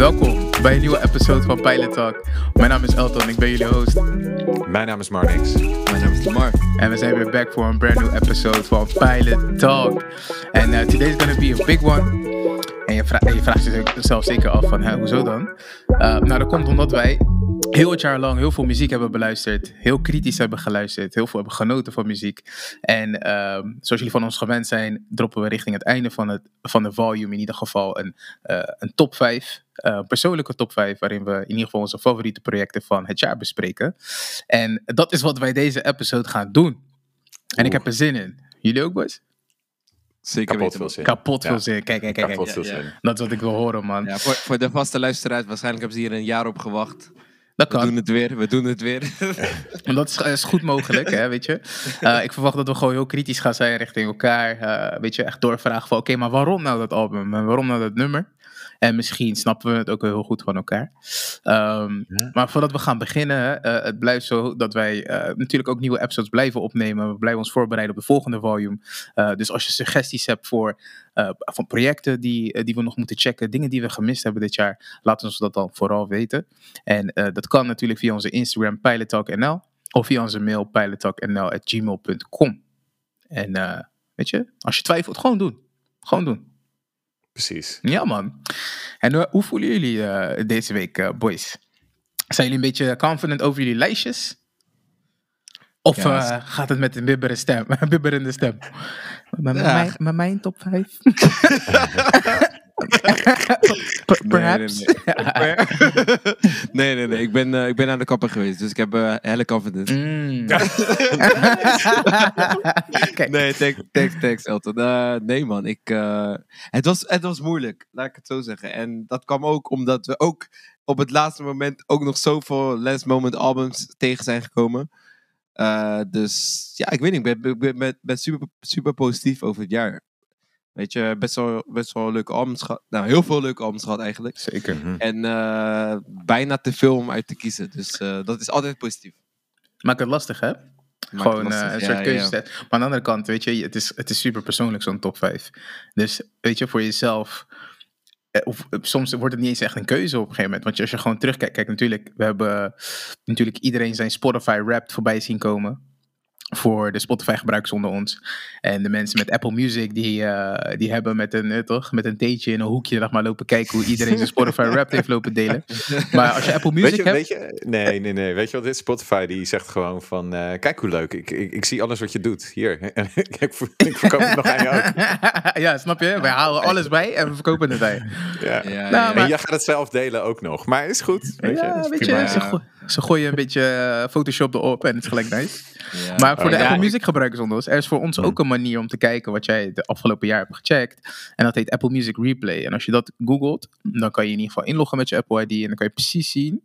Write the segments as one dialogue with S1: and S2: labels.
S1: Welkom bij een nieuwe episode van Pilot Talk. Mijn naam is Elton, ik ben jullie host.
S2: Mijn naam is Marnix.
S3: Mijn naam is Lamar.
S1: En we zijn weer back voor een brand new episode van Pilot Talk. En uh, today's gonna be a big one. En je, vra en je vraagt jezelf zeker af van, hè, hoezo dan? Uh, nou, dat komt omdat wij heel het jaar lang heel veel muziek hebben beluisterd. Heel kritisch hebben geluisterd. Heel veel hebben genoten van muziek. En uh, zoals jullie van ons gewend zijn, droppen we richting het einde van, het, van de volume in ieder geval een, uh, een top 5. Uh, persoonlijke top 5, waarin we in ieder geval onze favoriete projecten van het jaar bespreken. En dat is wat wij deze episode gaan doen. En Oeh. ik heb er zin in. Jullie ook, boys?
S3: Zeker
S2: Kapot
S3: weten.
S2: veel zin.
S1: Kapot veel
S2: Ja.
S1: zin. Kijk, kijk, kijk.
S2: Kapot
S1: kijk.
S2: veel
S3: Ja, ja.
S2: zin.
S1: Dat is wat ik wil horen, man.
S3: Ja, voor, voor de vaste luisteraars, waarschijnlijk hebben ze hier een jaar op gewacht.
S1: Dat
S3: We doen het weer, we doen het weer.
S1: En dat is, is goed mogelijk, hè, weet je. Eh, ik verwacht dat we gewoon heel kritisch gaan zijn richting elkaar. Eh, weet je, echt doorvragen van, oké, maar waarom nou dat album? En waarom nou dat nummer? En misschien snappen we het ook heel goed van elkaar. Ehm,
S2: Ja.
S1: Maar voordat we gaan beginnen, eh, het blijft zo dat wij eh, natuurlijk ook nieuwe episodes blijven opnemen. We blijven ons voorbereiden op de volgende volume. Eh, dus als je suggesties hebt voor van projecten die, die we nog moeten checken, dingen die we gemist hebben dit jaar, laat ons dat dan vooral weten. En dat kan natuurlijk via onze Instagram pilottalknl of via onze mail pilottalknl@gmail.com. En weet je, als je twijfelt, gewoon doen. Gewoon doen.
S2: Precies.
S1: Ja, man. En hoe voelen jullie eh, deze week, eh, boys? Zijn jullie een beetje confident over jullie lijstjes? Of
S3: Ja,
S1: eh, gaat het met een bibberende stem? bibberende stem? Met,
S3: Ja.
S1: mijn, met mijn top 5? Perhaps?
S3: Nee, nee, nee. Ik, ben, eh, ik ben aan de kapper geweest, dus ik heb eh hele confidence.
S1: Mm.
S3: Nee, thanks, thanks, thanks Elton. Eh, nee man, ik, het, was, het was moeilijk, laat ik het zo zeggen. En dat kwam ook omdat we ook op het laatste moment ook nog zoveel last moment albums tegen zijn gekomen. Dus ja, ik weet niet, ik ben, ben, ben, ben super, super positief over het jaar. Weet je, best wel, best wel leuke albums gehad. Nou, heel veel leuke albums gehad eigenlijk.
S1: Zeker.
S2: Mhm.
S3: En eh, bijna te veel om uit te kiezen. Dus eh, dat is altijd positief.
S1: Maakt het lastig, hè?
S3: Maakt
S1: Gewoon
S3: lastig.
S1: eh, een
S3: Ja,
S1: soort
S3: ja,
S1: keuze
S3: ja.
S1: zetten. Maar aan de andere kant, weet je, het is, het is super persoonlijk, zo'n top 5. Dus weet je, voor jezelf. Of, soms wordt het niet eens echt een keuze op een gegeven moment. Want je- als je gewoon terugkijkt, kijk, natuurlijk, we hebben natuurlijk iedereen zijn Spotify Wrapped voorbij zien komen. Voor de Spotify-gebruikers onder ons. En de mensen met Apple Music, die, eh, die hebben met een, eh, toch, met een theetje in een hoekje nog maar lopen kijken hoe iedereen zijn Spotify Wrapped heeft lopen delen. Maar als je Apple Music
S2: Weet je,
S1: hebt.
S2: weet je, nee, nee, nee. Weet je wat dit Spotify die zegt gewoon van, eh, kijk hoe leuk, ik, ik, ik zie alles wat je doet. Hier, ik, ver- ik verkoop het nog aan ook.
S1: ja, snap je? Wij halen alles bij en we verkopen het bij.
S2: Ja.
S3: Ja,
S1: Nou,
S3: ja.
S1: maar-
S2: En jij gaat het zelf delen ook nog. Maar is goed. Weet je,
S1: ja,
S2: is
S1: weet
S2: prima.
S1: je, ze, go- ze gooien een beetje Photoshop erop en het is gelijk nice.
S3: Ja.
S1: Maar voor
S2: Oh,
S1: de
S2: ja,
S1: Apple Music gebruikers onder ons, er is voor ons
S2: Hmm.
S1: ook een manier om te kijken wat jij de afgelopen jaar hebt gecheckt. En dat heet Apple Music Replay. En als je dat googelt, dan kan je in ieder geval inloggen met je Apple ID en dan kan je precies zien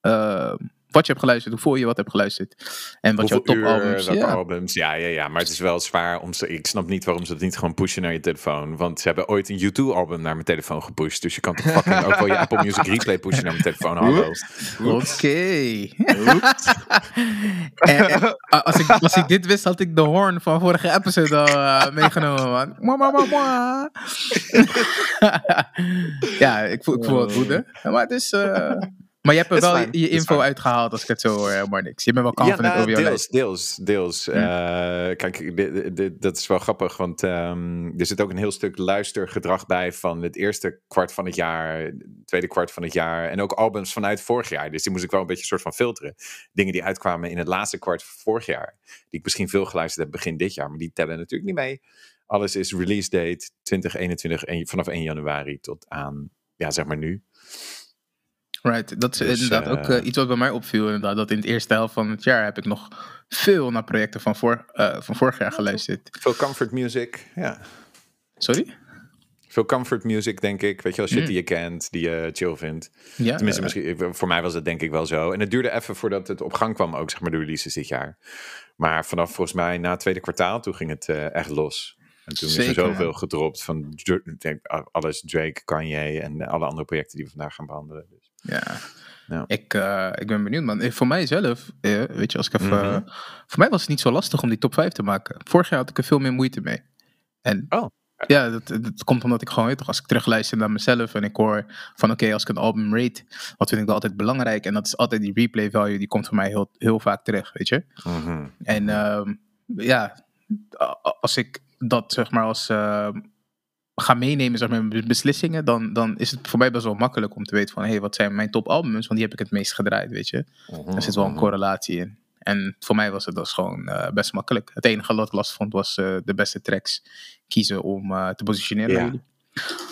S1: eh, wat je hebt geluisterd, hoeveel je wat hebt geluisterd. En wat jouw
S2: Hoeveel
S1: topalbums ja.
S2: albums. Ja, ja, ja, maar het is wel zwaar om ze. Ik snap niet waarom ze het niet gewoon pushen naar je telefoon. Want ze hebben ooit een U2-album naar mijn telefoon gepusht. Dus je kan toch fucking ook wel je Apple Music Replay pushen naar mijn telefoon. Hallo.
S1: Oké. En- en, als, ik, als ik dit wist, had ik de horn van vorige episode al eh, meegenomen, man. Ja, ik voel, ik voel het woede. Maar het is... eh, maar je hebt er wel je, info uitgehaald als ik het zo hoor, eh, Marnix. Je bent wel confident
S2: ja, nou,
S1: over jouw
S2: deels,
S1: lijst.
S2: deels, deels. Eh, kijk, dit- dit- dit- dat is wel grappig, want ehm, er zit ook een heel stuk luistergedrag bij van het eerste kwart van het jaar, het tweede kwart van het jaar en ook albums vanuit vorig jaar. Dus die moest ik wel een beetje soort van filteren. Dingen die uitkwamen in het laatste kwart van vorig jaar, die ik misschien veel geluisterd heb begin dit jaar, maar die tellen natuurlijk niet mee. Alles is release date 2021 en vanaf 1 januari tot aan, ja, zeg maar nu.
S1: Right, dat is
S2: Dus,
S1: inderdaad ook
S2: eh,
S1: eh, iets wat bij mij opviel. Inderdaad, dat in het eerste helft van het jaar heb ik nog veel naar projecten van, voor, eh, van vorig jaar geluisterd.
S2: Veel comfort music, ja.
S1: Sorry?
S2: Veel comfort music, denk ik. Weet je wel, shit
S1: Mm.
S2: die je kent, die je chill vindt.
S1: Ja,
S2: Tenminste, misschien, voor mij was het denk ik wel zo. En het duurde even voordat het op gang kwam, ook zeg maar de releases dit jaar. Maar vanaf volgens mij na het tweede kwartaal, toen ging het echt los. En toen is er
S1: ja.
S2: zoveel gedropt van alles Drake, Kanye en alle andere projecten die we vandaag gaan behandelen.
S1: Ja.
S2: Ja.
S1: Ik, eh, ik ben benieuwd, man. Eh, Voor mijzelf, eh, weet je, als ik even.
S2: Mhm.
S1: voor mij was het niet zo lastig om die top 5 te maken. Vorig jaar had ik er veel meer moeite mee. En
S2: Oh.
S1: ja, dat, dat komt omdat ik gewoon, toch, als ik terugluister naar mezelf en ik hoor van oké, als ik een album rate, wat vind ik dan altijd belangrijk? En dat is altijd die replay value, die komt voor mij heel, heel vaak terug, weet je?
S2: Mhm.
S1: En ehm, ja, als ik dat zeg maar als ehm, ga meenemen zeg maar, beslissingen, dan, dan is het voor mij best wel makkelijk om te weten van hé, hey, wat zijn mijn top albums? Want die heb ik het meest gedraaid, weet je? Er zit wel een
S2: Mhm.
S1: correlatie in. En voor mij was het dus gewoon eh, best makkelijk. Het enige wat ik last vond was eh, de beste tracks kiezen om eh, te positioneren.
S2: Ja.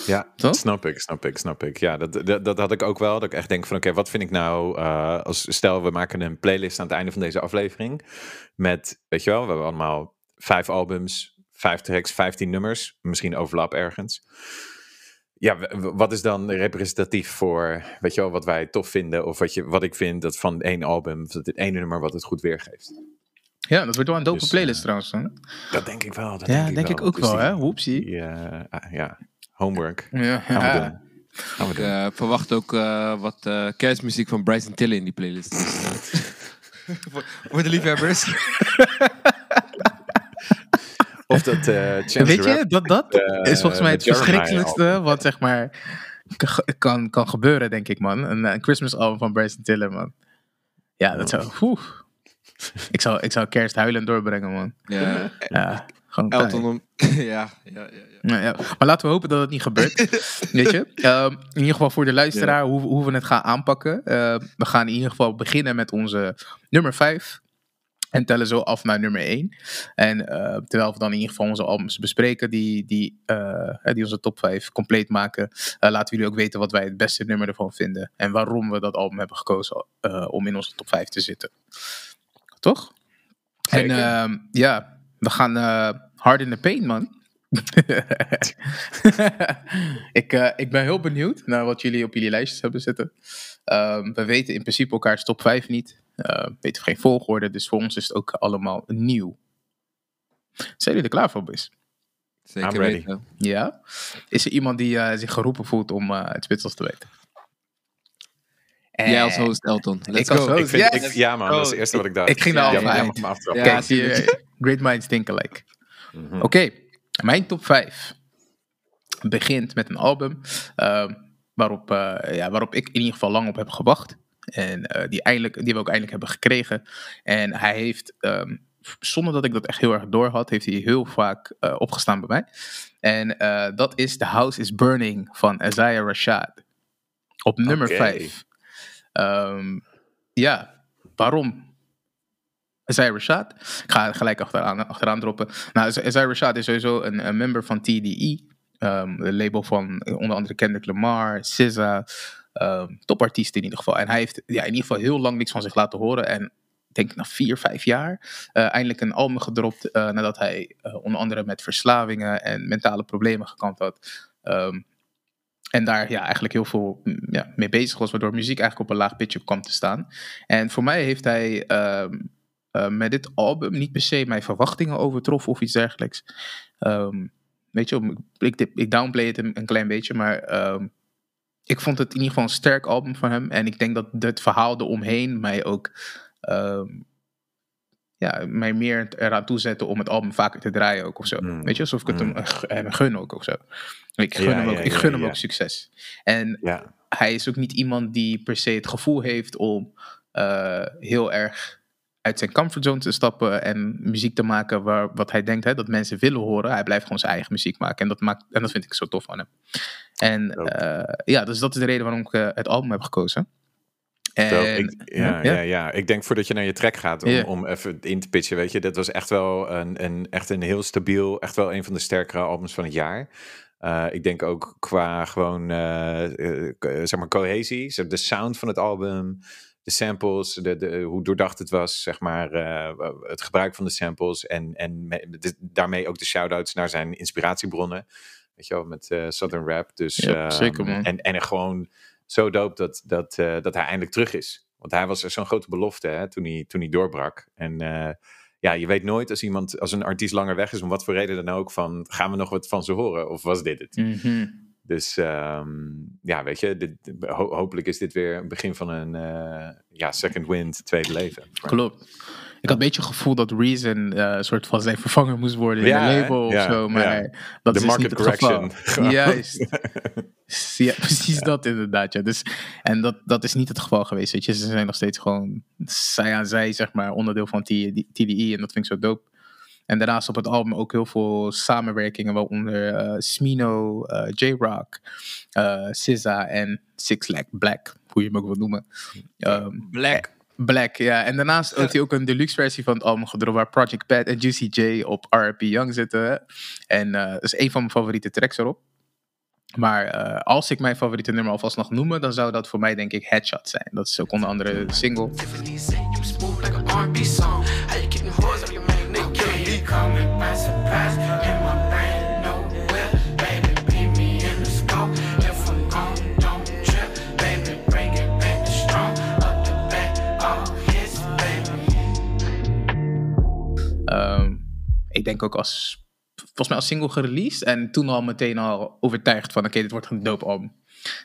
S2: Ja,
S1: Toch?
S2: snap ik, snap ik, snap ik. Ja, dat, dat, dat had ik ook wel. Dat ik echt denk van, oké, wat vind ik nou... als Stel, we maken een playlist aan het einde van deze aflevering. Met, weet je wel, we hebben allemaal vijf albums, vijf tracks, vijftien nummers. Misschien overlap ergens. Ja, wat is dan representatief voor, weet je wel, wat wij tof vinden? Of wat, je, wat ik vind dat van één album, of dat het ene nummer wat het goed weergeeft.
S1: Ja, dat wordt wel een dope
S2: Dus,
S1: playlist
S2: eh,
S1: trouwens. Hè?
S2: Dat denk ik wel. Dat
S1: Ja, denk ik ook
S2: Dus
S1: wel, hè? Hoepsie.
S2: die, eh, ah, ja, homework.
S1: Ja,
S2: Gaan we
S1: ja.
S2: doen. Gaan we
S3: Ik
S2: doen.
S3: eh, verwacht ook eh, wat eh, kerstmuziek van Bryson Tiller in die playlist. Voor, voor de liefhebbers.
S2: Of dat eh Chance
S1: Weet je, dat, dat
S2: eh,
S1: is volgens mij het verschrikkelijkste wat zeg maar kan, kan, gebeuren, denk ik, man. Een, een Christmas album van Bryson Tiller, man. Ja, dat zou... oeh. Ik zou, ik zou kerst huilend doorbrengen, man.
S3: ja,
S1: Ja, gewoon
S3: Elton. ja, ja, ja, ja.
S1: Ja, ja. Maar laten we hopen dat het niet gebeurt. Weet je? Ehm, in ieder geval voor de luisteraar, hoe, hoe we het gaan aanpakken. Eh, we gaan in ieder geval beginnen met onze nummer 5. En tellen zo af naar nummer 1. En eh, terwijl we dan in ieder geval onze albums bespreken, die, die, eh, die onze top 5 compleet maken, eh, laten we jullie ook weten wat wij het beste nummer ervan vinden. En waarom we dat album hebben gekozen om in onze top 5 te zitten. Toch?
S2: Zeker.
S1: En ehm, ja, we gaan hard in the paint, man. ik, ik ben heel benieuwd naar wat jullie op jullie lijstjes hebben zitten. Ehm, we weten in principe elkaars top 5 niet. Eh, we weten geen volgorde, dus voor ons is het ook allemaal nieuw. Zijn jullie er klaar voor, boys?
S3: Zeker
S2: I'm ready.
S3: weten.
S1: Ja? Is er iemand die eh, zich geroepen voelt om eh, het spitsels te weten?
S3: Jij als
S1: Eh,
S3: host, Elton. Let's
S1: ik als
S3: go.
S1: host.
S2: Ik vind,
S1: Yes!
S2: ik, ja man, dat is het
S3: Oh,
S2: eerste wat ik dacht.
S1: ik ging er
S2: ja,
S1: al.
S3: Ja,
S1: Kijk, great minds think alike.
S2: Mhm.
S1: Oké, mijn top 5 begint met een album ehm, waarop, eh, ja, waarop ik in ieder geval lang op heb gewacht. En eh, die, eindelijk, die we ook eindelijk hebben gekregen. En hij heeft, ehm, zonder dat ik dat echt heel erg door had, heeft hij heel vaak eh, opgestaan bij mij. En eh, dat is The House is Burning van Isaiah Rashad. Op nummer
S2: Oké.
S1: 5. ja, waarom? Isaiah Rashad. Ik ga gelijk achteraan, achteraan droppen. Nou, Isaiah Rashad is sowieso een, een member van TDE. ehm, de label van onder andere Kendrick Lamar, SZA. Ehm topartiest in ieder geval. En hij heeft ja, in ieder geval heel lang niks van zich laten horen. En ik denk na vier, vijf jaar eh, eindelijk een album gedropt. eh, nadat hij eh, onder andere met verslavingen en mentale problemen gekampt had. Ehm, en daar ja, eigenlijk heel veel ja, mee bezig was, waardoor muziek eigenlijk op een laag pitje kwam te staan. En voor mij heeft hij ehm, eh, met dit album niet per se mijn verwachtingen overtroffen of iets dergelijks. Weet je, ik, ik, downplay het een, een klein beetje, maar ik vond het in ieder geval een sterk album van hem. En ik denk dat het verhaal eromheen mij ook ehm, ja, mij meer eraan toezette om het album vaker te draaien ook of zo.
S2: Mm.
S1: Weet je, alsof ik het hem,
S2: Mm.
S1: hem gun ook of zo. Ik gun
S2: Ja,
S1: hem ook,
S2: ja,
S1: ik
S2: ja,
S1: gun hem ook succes. En hij is ook niet iemand die per se het gevoel heeft om eh, heel erg uit zijn comfortzone te stappen en muziek te maken waar, wat hij denkt hè, dat mensen willen horen. Hij blijft gewoon zijn eigen muziek maken en dat, maakt, en dat vind ik zo tof van hem. En eh, ja, dus dat is de reden waarom ik eh, het album heb gekozen. En,
S2: Zo, ik, ja,
S1: ja.
S2: ja. Ja, ik denk voordat je naar je track gaat, om, om even in te pitchen, weet je, dit was echt wel een, een, echt een heel stabiel, echt wel een van de sterkere albums van het jaar. Eh, ik denk ook qua gewoon, zeg maar, cohesie, de sound van het album, de samples, de, de, hoe doordacht het was, zeg maar, het gebruik van de samples en, en me- de- daarmee ook de shout-outs naar zijn inspiratiebronnen. Weet je wel, met eh, Southern Rap. Dus,
S1: Ja,
S2: ehm,
S1: zeker, man.
S2: En, en gewoon zo dope dat, dat, eh, dat hij eindelijk terug is. Want hij was zo'n grote belofte hè, toen, hij, toen hij doorbrak. En eh, ja, je weet nooit als iemand, als een artiest langer weg is, om wat voor reden dan ook, van gaan we nog wat van ze horen? Of was dit het?
S1: Mhm.
S2: Dus ehm, ja, weet je, dit, ho- hopelijk is dit weer een begin van een ja, second wind, tweede leven.
S1: Klopt. Ik had een beetje het gevoel dat Reason eh, een soort van zijn vervanger moest worden in
S2: Ja,
S1: de label
S2: Ja,
S1: of zo. Maar
S2: ja.
S1: dat
S2: De
S1: is
S2: market
S1: niet het geval.
S2: correction. Gewoon.
S1: Juist. Ja, precies dat inderdaad. Ja. Dus, en dat, dat is niet het geval geweest. Weet je. Ze zijn nog steeds gewoon zij aan zij, zeg maar, onderdeel van TDE. En dat vind ik zo dope. En daarnaast op het album ook heel veel samenwerkingen, waaronder eh Smino, eh, J-Rock, eh SZA en Six Lag Black, hoe je hem ook wil noemen. Ehm,
S3: Black.
S1: Black, ja. En daarnaast heeft hij ook een deluxe versie van het album gedropt, waar Project Pat en Juicy J op R.I.P. Young zitten. En eh, dat is een van mijn favoriete tracks erop. Maar eh, als ik mijn favoriete nummer alvast nog noemen, dan zou dat voor mij denk ik Headshot zijn. Dat is ook onder andere de single. Ik denk ook als, volgens mij als single gereleased. En toen al meteen al overtuigd van, oké, dit wordt een dope album.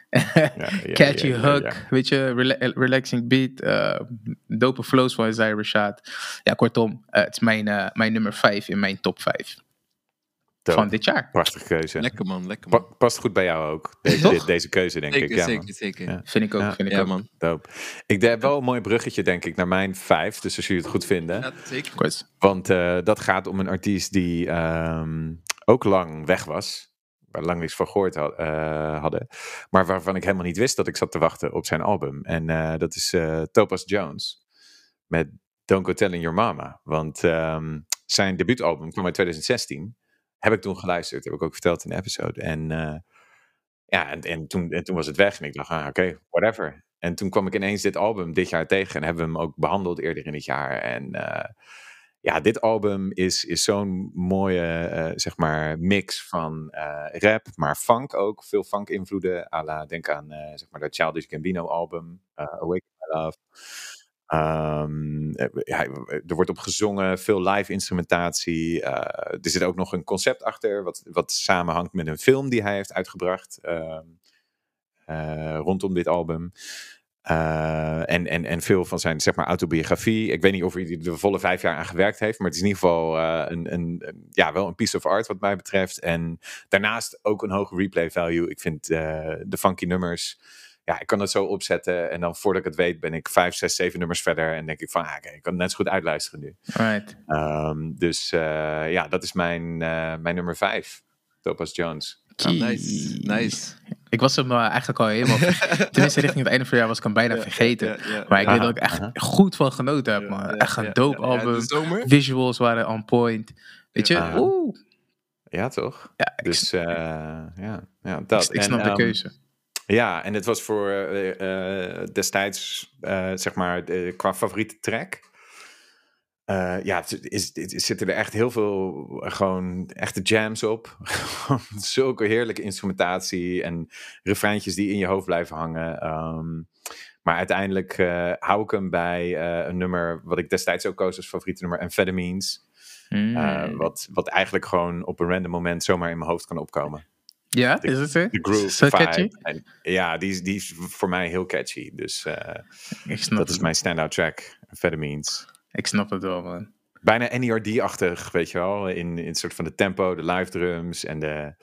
S2: ja,
S1: Catchy
S2: ja,
S1: hook, weet je, rela- relaxing beat, eh, dope flows van Isaiah Rashad. Ja, kortom, eh, het is mijn, eh, mijn nummer 5 in mijn top 5
S2: Dope.
S1: van dit jaar.
S2: Prachtige keuze.
S3: Lekker man, lekker
S2: Pa-
S3: man.
S2: past goed bij jou ook. Deze, dit- deze keuze, denk
S3: Zeker,
S2: ik. Ja,
S3: zeker,
S2: man.
S3: zeker.
S2: Ja.
S1: Vind ik ook,
S2: Ja.
S1: vind ik
S3: Ja
S1: ook.
S3: man.
S2: Dope. Ik heb wel een mooi bruggetje, denk ik, naar mijn vijf. Dus als jullie het goed vinden.
S3: Ja, zeker.
S2: Want eh, dat gaat om een artiest die ehm, ook lang weg was. Waar lang niks van gehoord had- eh, hadden. Maar waarvan ik helemaal niet wist dat ik zat te wachten op zijn album. En eh, dat is eh, Topaz Jones. Met Don't Go Telling Your Mama. Want ehm, zijn debuutalbum kwam uit 2016. Heb ik toen geluisterd. Heb ik ook verteld in de episode. En eh, ja, en, en, toen, en toen was het weg. En ik dacht, ah, oké, whatever. En toen kwam ik ineens dit album dit jaar tegen. En hebben we hem ook behandeld eerder in het jaar. En eh, ja, dit album is, is zo'n mooie, eh, zeg maar, mix van rap, maar funk ook. Veel funk-invloeden. à la, denk aan, zeg maar, dat Childish Gambino album. Awaken My Love. Ehm, eh, er wordt op gezongen, veel live instrumentatie. eh, er zit ook nog een concept achter, wat, wat samenhangt met een film die hij heeft uitgebracht ehm, eh, rondom dit album. En, en, en veel van zijn zeg maar, autobiografie. Ik weet niet of hij er de volle vijf jaar aan gewerkt heeft, maar het is in ieder geval een, een, ja, wel een piece of art wat mij betreft. En daarnaast ook een hoge replay value. Ik vind de funky nummers ja, ik kan het zo opzetten en dan voordat ik het weet ben ik vijf, zes, zeven nummers verder en denk ik van, ah, oké, ik kan het net zo goed uitluisteren nu.
S1: Alright.
S2: Ehm, dus eh, ja, dat is mijn, eh, mijn nummer vijf, Topaz Jones.
S3: Ah, nice, nice.
S1: Ik was hem eh, eigenlijk al helemaal... Tenminste, richting het einde van het jaar was ik hem bijna vergeten.
S3: Ja, ja,
S1: Maar ik weet dat ik echt goed van genoten heb, man.
S3: ja,
S1: echt een dope
S3: ja, ja,
S1: album. Visuals waren on point. Weet je,
S2: Ja.
S1: oeh.
S2: Ja, toch?
S1: Ja, ik,
S2: Dus eh, ja, ja, dat.
S1: ik
S2: En,
S1: snap de
S2: ehm,
S1: keuze.
S2: Ja, en het was voor eh, eh, destijds, eh, zeg maar, qua favoriete track. Ja, het is, het zitten er echt heel veel gewoon echte jams op. Zulke heerlijke instrumentatie en refreintjes die in je hoofd blijven hangen. Ehm, maar uiteindelijk hou ik hem bij een nummer wat ik destijds ook koos als favoriete nummer, Amphetamines.
S1: Mm.
S2: Wat, wat eigenlijk gewoon op een random moment zomaar in mijn hoofd kan opkomen.
S1: Ja, is het zo?
S2: De groove,
S1: Zo
S2: vibe.
S1: catchy?
S2: En, ja, die is, die is voor mij heel catchy. Dus eh, dat is mijn standout track, Amphetamines.
S1: ik snap het wel, man.
S2: Bijna NERD-achtig, weet je wel. In, in soort van de tempo, de live drums en de...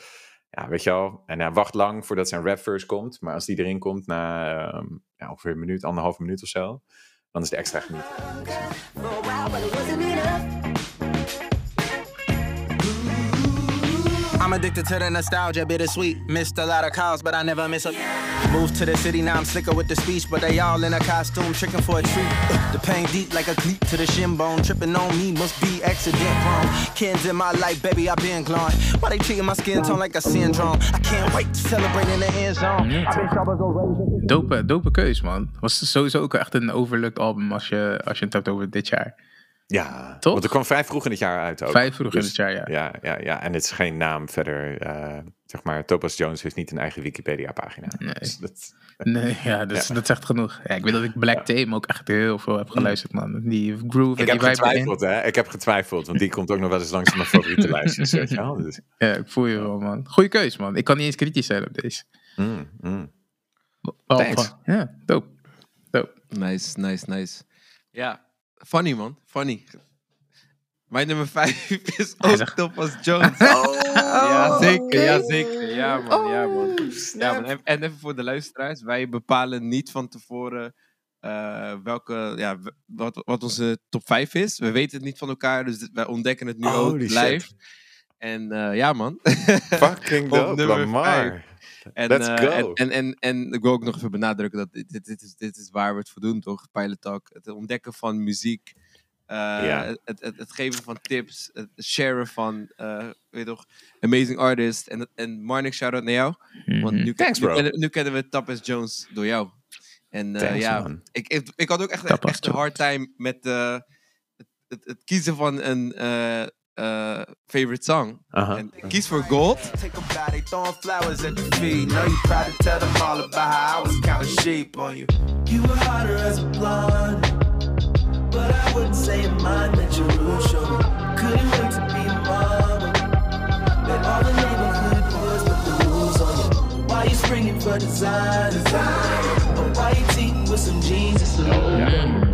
S2: Ja, weet je wel. En hij wacht lang voordat zijn rap verse komt. Maar als die erin komt na ehm, ja, ongeveer een minuut, anderhalf minuut of zo... dan is het extra genieten.
S4: I'm addicted to the nostalgia, bittersweet. Missed a lot of calls, but I never miss a. Moved to the city, now I'm slicker with the speech, but they all in a costume, tricking for a treat. The pain deep like a cleat to the shin bone. Tripping on me must be accident prone. Kids in my life, baby, I've been glowing. Why they treating my skin tone like a syndrome? I can't wait to celebrate in the end zone.
S1: Ja,
S4: I've been sharp as a razor.
S1: Dope, dope keus, man. Was sowieso ook echt een overlooked album als je, als je het hebt over dit jaar.
S2: Ja,
S1: Toch?
S2: want er kwam vrij vroeg in het jaar uit ook.
S1: Vijf vroeg in
S2: Dus-
S1: het jaar, ja.
S2: Ja, ja, ja, en het is geen naam verder. eh, zeg maar, Topaz Jones heeft niet een eigen Wikipedia-pagina.
S1: Nee.
S2: Dus dat-
S1: Nee, ja, dus, dat zegt genoeg. Ja, ik weet dat ik Black Tame ook echt heel veel heb geluisterd, man. Die groove en
S2: ik heb
S1: die vibe erin.
S2: getwijfeld, hè? Ik heb getwijfeld, want die komt ook nog wel eens langs in mijn favoriete lijstjes, weet je wel. Dus,
S1: Ja, ik voel je wel, man. Goeie keus, man. Ik kan niet eens kritisch zijn op deze.
S2: mm, mm. Thanks.
S1: Ja, dope. Dope.
S3: Nice, nice, nice. Ja, Funny, man. Funny. Mijn nummer 5 is ook top als Jones. ja, zeker. Ja, zeker. Ja, man. Ja, man. Ja, man. En, en even voor de luisteraars. Wij bepalen niet van tevoren eh, welke, ja, wat, wat onze top 5 is. We weten het niet van elkaar, dus wij ontdekken het nu ook
S2: shit.
S3: live. En eh, ja, man.
S2: Fucking
S3: Op
S2: dope,
S3: nummer
S2: Lamar.
S3: En,
S2: Let's
S3: eh,
S2: go.
S3: En, en, en, en ik wil ook nog even benadrukken dat dit, dit, is, dit is waar we het voor doen, toch? Pilot Talk. Het ontdekken van muziek. eh,
S2: Ja.
S3: het, het, geven van tips. Het sharen van, eh, weet je toch, amazing artist. En, en Marnik, shout-out naar jou. Want
S1: Mhm.
S3: nu,
S2: Thanks,
S3: nu,
S2: bro.
S3: kennen, nu kennen we Tapes Jones door jou. En eh,
S2: Thanks,
S3: ja, ik, ik, ik had ook echt,
S1: Tapas
S3: echt een hard time met eh, het, het, het kiezen van een eh, favorite song.
S2: Aha.
S3: En kies voor Gold.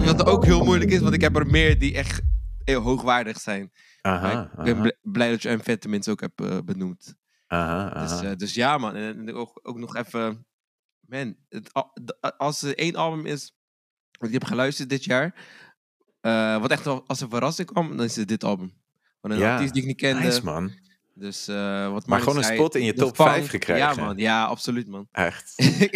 S3: Wat ook heel moeilijk is, want ik heb er meer die echt heel hoogwaardig zijn.
S2: Aha,
S3: ik ben
S2: aha,
S3: blij dat je Amphetamines ook hebt eh, benoemd.
S2: aha,
S3: Dus, eh, dus ja, man. En, en ook, ook nog even. Man, het, als er één album is wat ik heb geluisterd dit jaar. eh, wat echt wel als een verrassing kwam, dan is het dit album. Van een
S2: Ja,
S3: artiest die ik niet kende.
S2: Nice, man.
S3: Dus, wat
S2: Maar gewoon een spot in je top
S3: funk.
S2: 5 gekregen.
S3: Ja, man. Ja, absoluut, man.
S2: Echt.
S3: ik,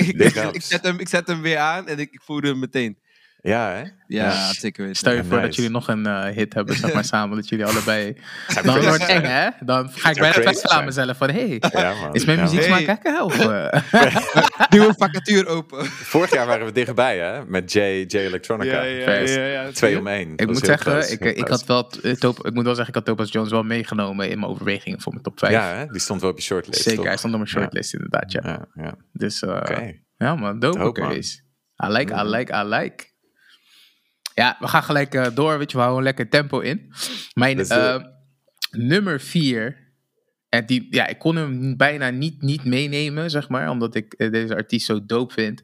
S3: ik, zet hem, ik zet hem weer aan en ik, ik voelde hem meteen.
S2: Ja, hè?
S3: Ja,
S2: Ja.
S3: zeker weten.
S1: Stel je voor dat jullie nog een eh, hit hebben, zeg maar samen, dat jullie allebei. Dan wordt het eng, hè? Dan ga ik bijna aan mezelf van, hé, hey,
S2: Ja,
S1: is mijn
S2: Ja,
S1: muziek smaak lekker? Of, eh?
S3: Nieuwe vacature open.
S2: Vorig jaar waren we dichtbij, hè? Met J, J Electronica.
S3: Ja.
S2: Twee om één.
S1: Ik moet zeggen,
S2: close,
S1: ik,
S2: heel
S1: ik, had wel, eh, Top- ik moet wel zeggen, ik had Topaz Jones wel meegenomen in mijn overwegingen voor mijn top 5.
S2: Ja, hè? Die stond wel op je shortlist,
S1: Zeker,
S2: toch?
S1: hij stond op mijn shortlist inderdaad, ja.
S2: Ja, ja.
S1: Dus eh,
S2: Oké.
S1: ja man, dope, case. I like, I
S2: Mm.
S1: like, I like. Ja, we gaan gelijk eh, door, weet je, we houden lekker tempo in. Mijn eh, nummer 4, en die, ja, ik kon hem bijna niet, niet meenemen, zeg maar, omdat ik eh, deze artiest zo dope vind.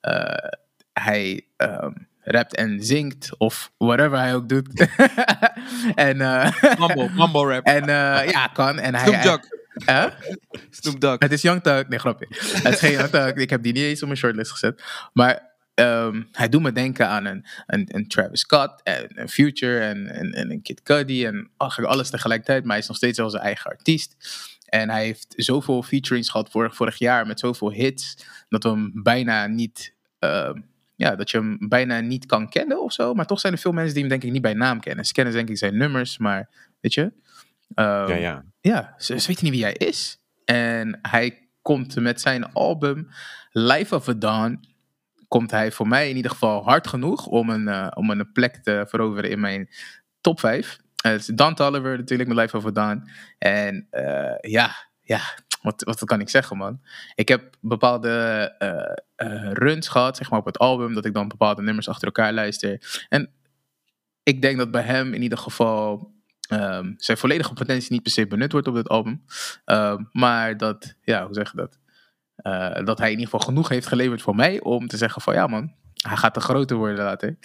S1: Eh, hij ehm, rapt en zingt, of whatever hij ook doet. en eh,
S3: Mumble, mumble rap.
S1: en eh, ja, kan. En hij,
S3: Snoop Dogg.
S1: Huh?
S3: Snoop Dogg.
S1: Het is Young Thug. Nee, grapje. Het is geen Young Thug. Ik heb die niet eens op mijn shortlist gezet. Maar ehm, hij doet me denken aan een, een, een Travis Scott en een Future en, en, en een Kid Cudi en eigenlijk alles tegelijkertijd. Maar hij is nog steeds wel zijn eigen artiest. En hij heeft zoveel featurings gehad vorig, vorig jaar met zoveel hits, dat we hem bijna niet... ehm, ja, dat je hem bijna niet kan kennen of zo. Maar toch zijn er veel mensen die hem denk ik niet bij naam kennen. Ze kennen denk ik zijn nummers, maar weet je... ehm,
S2: Ja, ja.
S1: ja, ze, ze weten niet wie hij is. En hij komt met zijn album Life of a Dawn. Komt hij voor mij in ieder geval hard genoeg om een, eh, om een plek te veroveren in mijn top 5. het is Dan Tolliver natuurlijk met Life Dawn. En eh, ja, ja wat, wat kan ik zeggen man? Ik heb bepaalde eh, eh, runs gehad zeg maar, op het album. Dat ik dan bepaalde nummers achter elkaar luister. En ik denk dat bij hem in ieder geval ehm, zijn volledige potentie niet per se benut wordt op dit album. Ehm, maar dat, ja, hoe zeg je dat? Eh, dat hij in ieder geval genoeg heeft geleverd voor mij om te zeggen van ja man, hij gaat te groter worden later.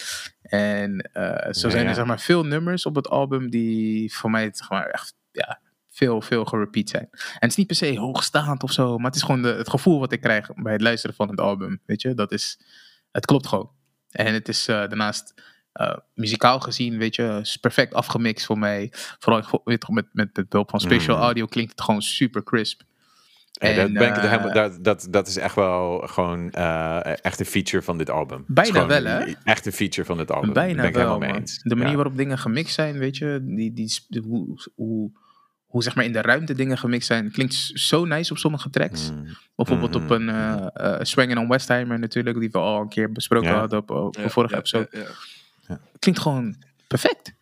S1: En eh, zo
S2: Ja,
S1: zijn
S2: ja.
S1: er zeg maar veel nummers op het album die voor mij zeg maar echt ja, veel, veel gerepeat zijn. En het is niet per se hoogstaand of zo, maar het is gewoon de, het gevoel wat ik krijg bij het luisteren van het album. Weet je, dat is, het klopt gewoon. En het is eh, daarnaast muzikaal gezien, weet je, is perfect afgemixt voor mij. Vooral weet je, toch, met, met, met behulp van special
S2: Mm.
S1: audio klinkt het gewoon super crisp.
S2: Dat,
S1: En,
S2: ben ik het
S1: eh,
S2: helemaal- dat, dat, dat is echt wel gewoon eh, echt een feature van dit album.
S1: Bijna wel, hè?
S2: Echt een feature van dit album.
S1: Bijna
S2: ben ik
S1: wel,
S2: helemaal mee eens.
S1: De manier
S2: Ja.
S1: waarop dingen gemixt zijn, weet je, die, die, hoe, hoe, hoe zeg maar in de ruimte dingen gemixt zijn, klinkt zo nice op sommige tracks.
S2: Mm.
S1: Bijvoorbeeld op
S2: Mhm.
S1: een uh, uh, Swangin' on Westheimer natuurlijk, die we al een keer besproken
S2: Ja.
S1: hadden op, op de
S3: Ja,
S1: vorige
S3: ja,
S1: episode.
S3: ja, ja.
S1: Klinkt gewoon perfect.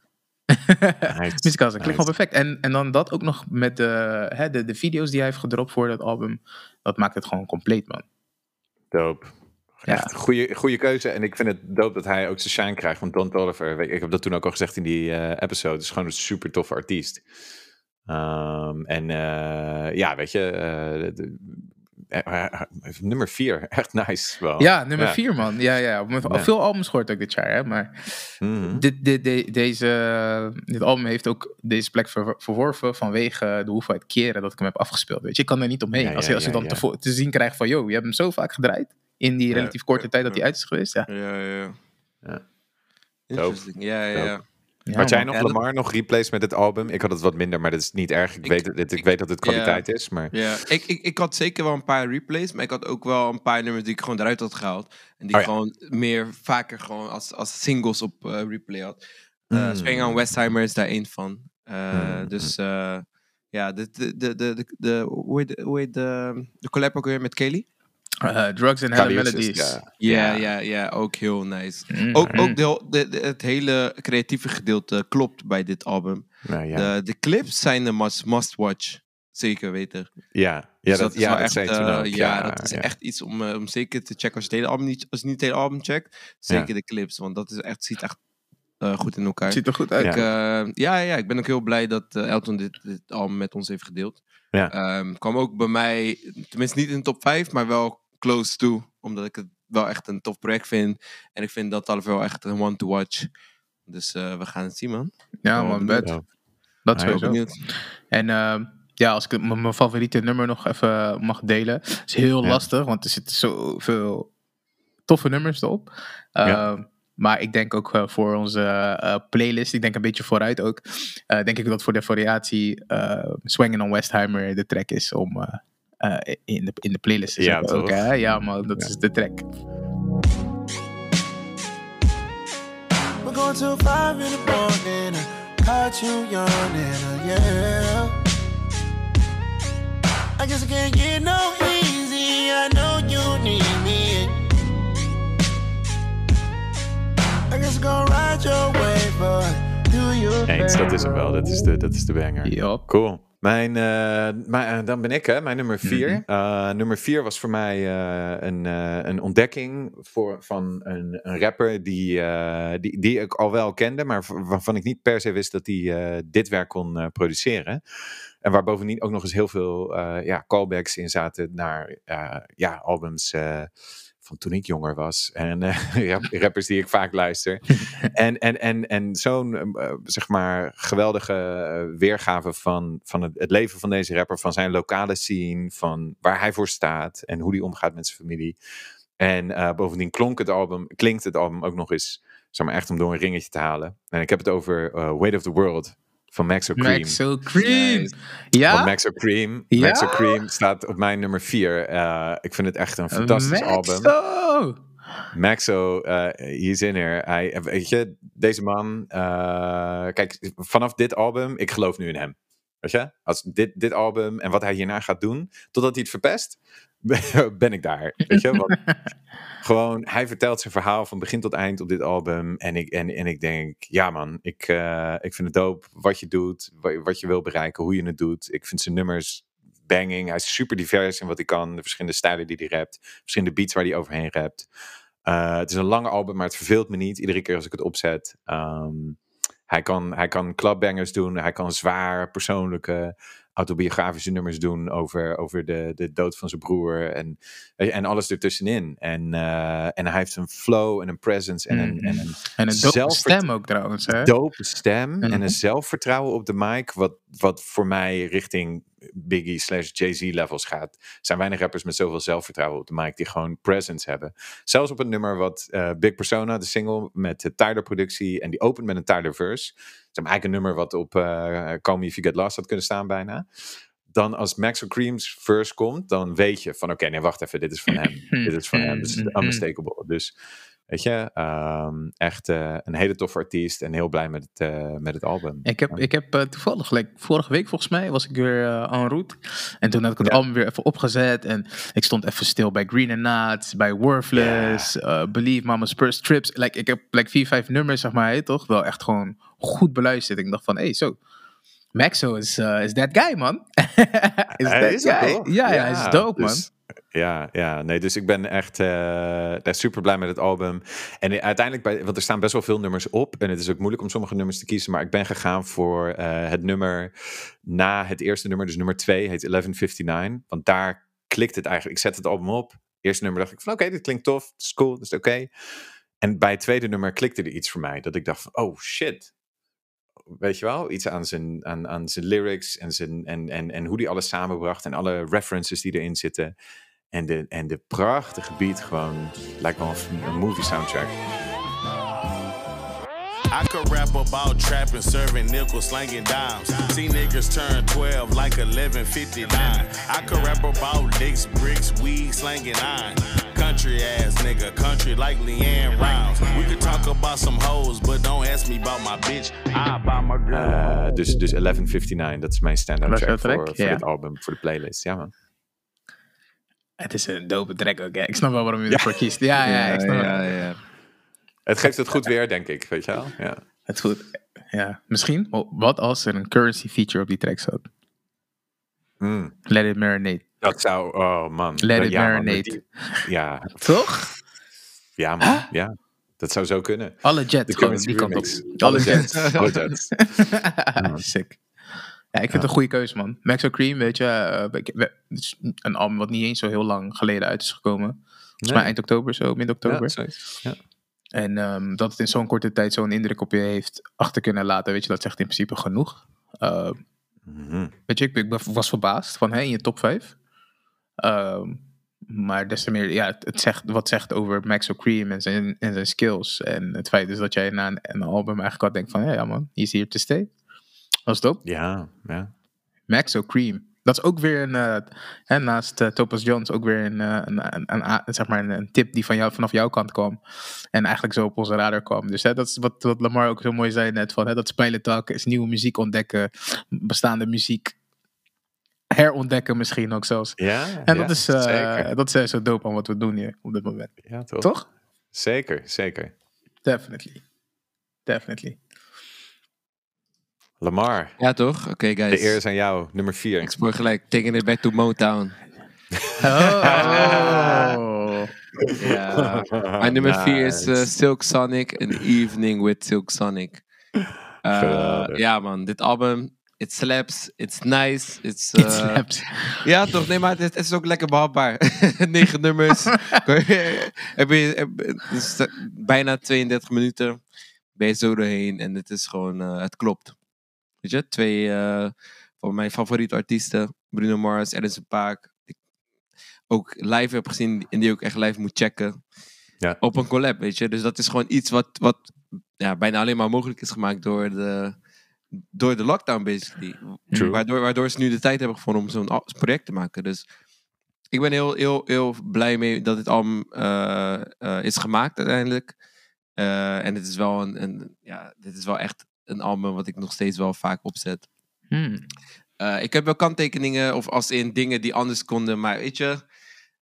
S2: Nice.
S1: Klinkt gewoon perfect. En, en dan dat ook nog met de, hè, de, de video's die hij heeft gedropt voor dat album, dat maakt het gewoon compleet, man.
S2: Dope.
S1: Ja.
S2: Goede, goede keuze. En ik vind het dope dat hij ook zijn shine krijgt. Want Don Toliver, ik heb dat toen ook al gezegd in die eh, episode, is gewoon een super toffe artiest. Ehm, en eh, ja, weet je, eh, de- nummer 4, echt nice. Wel.
S1: Ja, nummer
S2: Ja.
S1: 4 man. Ja, ja. Met. Veel albums gehoord ook dit jaar, hè. Maar
S2: Mhm.
S1: dit, deze, dit album heeft ook deze plek ver- verworven vanwege de hoeveelheid keren dat ik hem heb afgespeeld. Weet je, ik kan er niet omheen.
S2: Ja,
S1: als je,
S2: ja,
S1: als je dan
S2: ja.
S1: te, vo- te zien krijgt van, yo, je hebt hem zo vaak gedraaid. In die
S3: Ja.
S1: relatief korte tijd dat hij uit is geweest. Ja.
S3: Ja, ja.
S2: Ja.
S3: Interesting. Ja, ja, ja.
S1: Ja,
S2: Had jij nog
S3: dat-
S2: Lamar nog replays met het album? Ik had het wat minder, maar dat is niet erg. Ik,
S3: Ik-
S2: weet, het, ik,
S3: ik-
S2: weet dat het kwaliteit is, maar...
S3: Ja, ik, ik, ik had zeker wel een paar replays, maar ik had ook wel een paar nummers die ik gewoon eruit had gehaald. En die
S2: Oh
S3: ik
S2: ja.
S3: gewoon meer vaker gewoon als, als singles op eh, replay had. Uh,
S2: Mm.
S3: Swing on Westheimer is daar één van. Eh,
S2: Mm,
S3: Dus eh, ja, de, de, de, de, de, de, hoe heet de, hoe heet de, de collab ook weer met Kelly?
S1: Eh, drugs and Hella
S2: is-
S1: Melodies.
S2: ja.
S3: Ja, ja, ja, ook heel nice.
S1: Mm.
S3: Ook, ook de, de, de- het hele creatieve gedeelte klopt bij dit album.
S2: Nou, ja.
S3: De, de clips zijn de must, must watch. Zeker weten.
S2: ja, ja,
S3: Dus
S2: dat,
S3: is
S2: ja,
S3: wel
S2: dat
S3: echt, eh, ja, dat is
S2: ja.
S3: echt iets om, eh, om zeker te checken als je het hele album niet, als je niet het hele album checkt. Zeker de clips, want dat is echt, ziet echt eh, goed in elkaar.
S1: Ziet er goed uit.
S3: Ik, eh, ja, ja, ik ben ook heel blij dat Elton dit, dit album met ons heeft gedeeld.
S2: Ja.
S3: Ehm, kwam ook bij mij, tenminste niet in de top 5, maar wel close to. Omdat ik het wel echt een tof project vind. En ik vind dat al wel echt een one to watch. Dus eh, we gaan het zien, man.
S1: Ja,
S3: Oh,
S1: man, bed.
S2: Ja.
S1: Dat sowieso.
S3: Benieuwd.
S1: En ehm, ja, als ik mijn favoriete nummer nog even mag delen. is heel
S2: Ja.
S1: lastig, want er zitten zoveel toffe nummers erop. Ehm,
S2: Ja.
S1: Maar ik denk ook eh, voor onze eh, playlist, ik denk een beetje vooruit ook. eh, denk ik dat voor de variatie uh, Swinging on Westheimer de track is om in, de, in de playlist
S2: Ja,
S1: ook,
S2: toch?
S1: hè? Ja, man, dat
S2: Ja.
S1: is de track.
S5: We're going till five in the morning. I caught you yawning, yeah. I guess I can't get no easy. I know you need me. I guess I'm gonna ride your way, but do you?
S2: Eens, dat is hem wel. Dat is de, dat is de banger.
S1: Ja.
S2: Cool. Mijn, mijn, eh, dan ben ik, hè, mijn nummer vier.
S1: Mhm.
S2: Eh, nummer vier was voor mij een, een ontdekking voor, van een, een rapper die, die, die ik al wel kende, maar waarvan ik niet per se wist dat hij dit werk kon produceren. En waar bovendien ook nog eens heel veel ja, callbacks in zaten naar ja, albums van toen ik jonger was. En eh, rap- rappers die ik vaak luister. en en, en, en zo'n eh, zeg maar geweldige eh, weergave van, van het, het leven van deze rapper, van zijn lokale scene, van waar hij voor staat en hoe hij omgaat met zijn familie. En bovendien klonk het album, klinkt het album ook nog eens, zeg maar echt om door een ringetje te halen. En ik heb het over Weight of the World van Max O'Cream.
S1: Maxo Cream.
S3: Nice.
S1: Ja?
S2: Want Max O'Cream,
S1: Ja?
S2: Max O'Cream staat op mijn nummer 4. ik vind het echt een fantastisch album.
S1: Maxo.
S2: Maxo, eh he's in here. Hij, weet je, deze man, eh, kijk, vanaf dit album, ik geloof nu in hem. Weet je, als dit, dit album en wat hij hierna gaat doen, totdat hij het verpest, ben ik daar. Weet je, want gewoon, hij vertelt zijn verhaal van begin tot eind op dit album. En ik, en, en ik denk, ja man, ik, eh, ik vind het dope wat je doet, wa- wat je wil bereiken, hoe je het doet. Ik vind zijn nummers banging. Hij is super divers in wat hij kan, de verschillende stijlen die hij rapt, verschillende beats waar hij overheen rapt. Eh, het is een lange album, maar het verveelt me niet iedere keer als ik het opzet. Ehm, hij, kan, hij kan clubbangers doen, hij kan zwaar persoonlijke autobiografische nummers doen over, over de, de dood van zijn broer en, en alles ertussenin. En, eh, en hij heeft een flow en een presence en een, en een
S1: En een dope stem ook trouwens, hè?
S2: dope stem en een zelfvertrouwen op de mic, wat, wat voor mij richting Biggie slash Jay-Z levels gaat. Er zijn weinig rappers met zoveel zelfvertrouwen op de mic die gewoon presence hebben. Zelfs op een nummer wat eh, Big Persona, de single met de Tyler productie en die opent met een Tyler verse. Dat is eigenlijk een nummer wat op eh Call Me If You Get Lost had kunnen staan bijna. Dan als Max O'Cream's verse komt, dan weet je van oké, nee wacht even, dit is van hem. dit is van hem, dit is unmistakable. Dus weet je, ehm, echt eh, een hele toffe artiest en heel blij met het, eh, met het album.
S1: Ik heb, ik heb eh, toevallig, like, vorige week volgens mij, was ik weer en route. En toen had ik het
S2: Ja.
S1: album weer even opgezet. En ik stond even stil bij Green and Nuts, bij Worthless, Believe, Mama's First Trips. Like, ik heb like, vier, vijf nummers, zeg maar, toch? Wel echt gewoon goed beluisterd. Ik dacht van, hé, hey, zo. Maxo is, is that guy, man. is
S2: Hij
S1: that guy. Ja, ja, hij is dope, man.
S2: dus- Ja, ja, nee, dus ik ben echt eh, super blij met het album. En uiteindelijk, bij, want er staan best wel veel nummers op. En het is ook moeilijk om sommige nummers te kiezen. Maar ik ben gegaan voor eh, het nummer na het eerste nummer, dus nummer 2, heet 1159. Want daar klikt het eigenlijk. Ik zet het album op. Eerste nummer dacht ik van oké, dit klinkt tof. Het is cool, dat is oké. En bij het tweede nummer klikte er iets voor mij. Dat ik dacht van oh shit. Weet je wel, iets aan zijn, aan, aan zijn lyrics en, zijn, en, en, en hoe die alles samenbracht. En alle references die erin zitten. En de, en de prachtige beat gewoon. Lijkt wel een, een movie soundtrack.
S6: I could rap about trapping, serving nickels, slanging dimes. See niggas turn 12 like 1159. I could rap about dicks, bricks, weed, slanging iron. Country ass nigga, country like Leanne Rimes. We could talk about some hoes, but don't ask me about my bitch. I buy my girl.
S2: Eh, dus, dus 1159, dat is mijn stand-up
S1: Was
S2: track voor, voor dit album, voor de playlist. Ja man.
S1: Het is een dope track ook, hè. Ik snap wel waarom je ervoor kiest. Ja, ja, ik snap
S3: ja.
S2: Het geeft het goed weer, denk ik. Weet je wel? Ja.
S1: Het goed. Ja, misschien. oh, Wat als er een currency feature op die track zat?
S2: Mm,
S1: Let it marinate.
S2: dat zou, oh man.
S1: Let it
S2: ja, man,
S1: marinate.
S2: die- ja,
S1: Toch?
S2: ja man. Ja, dat zou zo kunnen.
S1: Alle jets die kant op. Alle jets.
S2: Alle jets.
S1: Sick. Ja, ik vind het een goede keuze, man. Maxo Cream, weet je, eh, een album wat niet eens zo heel lang geleden uit is gekomen. Volgens mij eind oktober, zo, mid-oktober.
S2: Ja, zoiets. Ja.
S1: En ehm, dat het in zo'n korte tijd zo'n indruk op je heeft achter kunnen laten, weet je, dat zegt in principe genoeg. Uh,
S2: Mhm.
S1: weet je, ik, ik was verbaasd van, hé, in je top 5. Ehm, maar des te meer, ja, het, zegt, wat zegt over Maxo Cream en zijn, en zijn skills. En het feit is dat jij na een, een album eigenlijk al denkt van, ja man, is here to stay. Dat is dope.
S2: Ja, ja.
S1: Maxo Cream. Dat is ook weer een, eh, hè, naast eh, Topaz Jones, ook weer een, eh, een, een, zeg maar een, een tip die van jou, vanaf jouw kant kwam. En eigenlijk zo op onze radar kwam. Dus hè, dat is wat, wat Lamar ook zo mooi zei net, van, hè, dat spijlentak is nieuwe muziek ontdekken, bestaande muziek herontdekken misschien ook zelfs.
S2: ja
S1: En
S2: ja,
S1: dat, is, dat is zo dope aan wat we doen hier op dit moment.
S2: Ja, toch?
S1: Toch?
S2: Zeker, zeker.
S1: Definitely. Definitely.
S2: Lamar,
S3: Ja, toch? Oké,
S2: de
S3: guys.
S2: eer is aan jou. Nummer 4.
S3: Ik spoor gelijk. Taking it back to Motown.
S1: Oh.
S3: Ja. Mijn nummer 4 is eh, Silk Sonic. An Evening with Silk Sonic. Eh, ja, man. Dit album. It slaps. It's nice. It's, eh,
S1: It slaps.
S3: Ja, toch? Nee, maar het, het is ook lekker behapbaar. Negen nummers. heb je, heb- eh, bijna 32 minuten. Ben je zo doorheen. En het is gewoon... eh, het klopt. Weet je? Twee eh, van mijn favoriete artiesten. Bruno Mars, Edison Paak. Ik ook live heb gezien. En die ook echt live moet checken.
S2: Ja.
S3: Op een collab, weet je. Dus dat is gewoon iets wat, wat ja, bijna alleen maar mogelijk is gemaakt door de, door de lockdown, basically.
S2: True.
S3: Waardoor, waardoor ze nu de tijd hebben gevonden om zo'n al- project te maken. Dus ik ben heel, heel, heel blij mee dat dit album eh, eh, is gemaakt uiteindelijk. En het is wel een, een, ja, dit is wel echt een album wat ik nog steeds wel vaak opzet.
S1: Hmm.
S3: Eh, ik heb wel kanttekeningen of als in dingen die anders konden, maar weet je,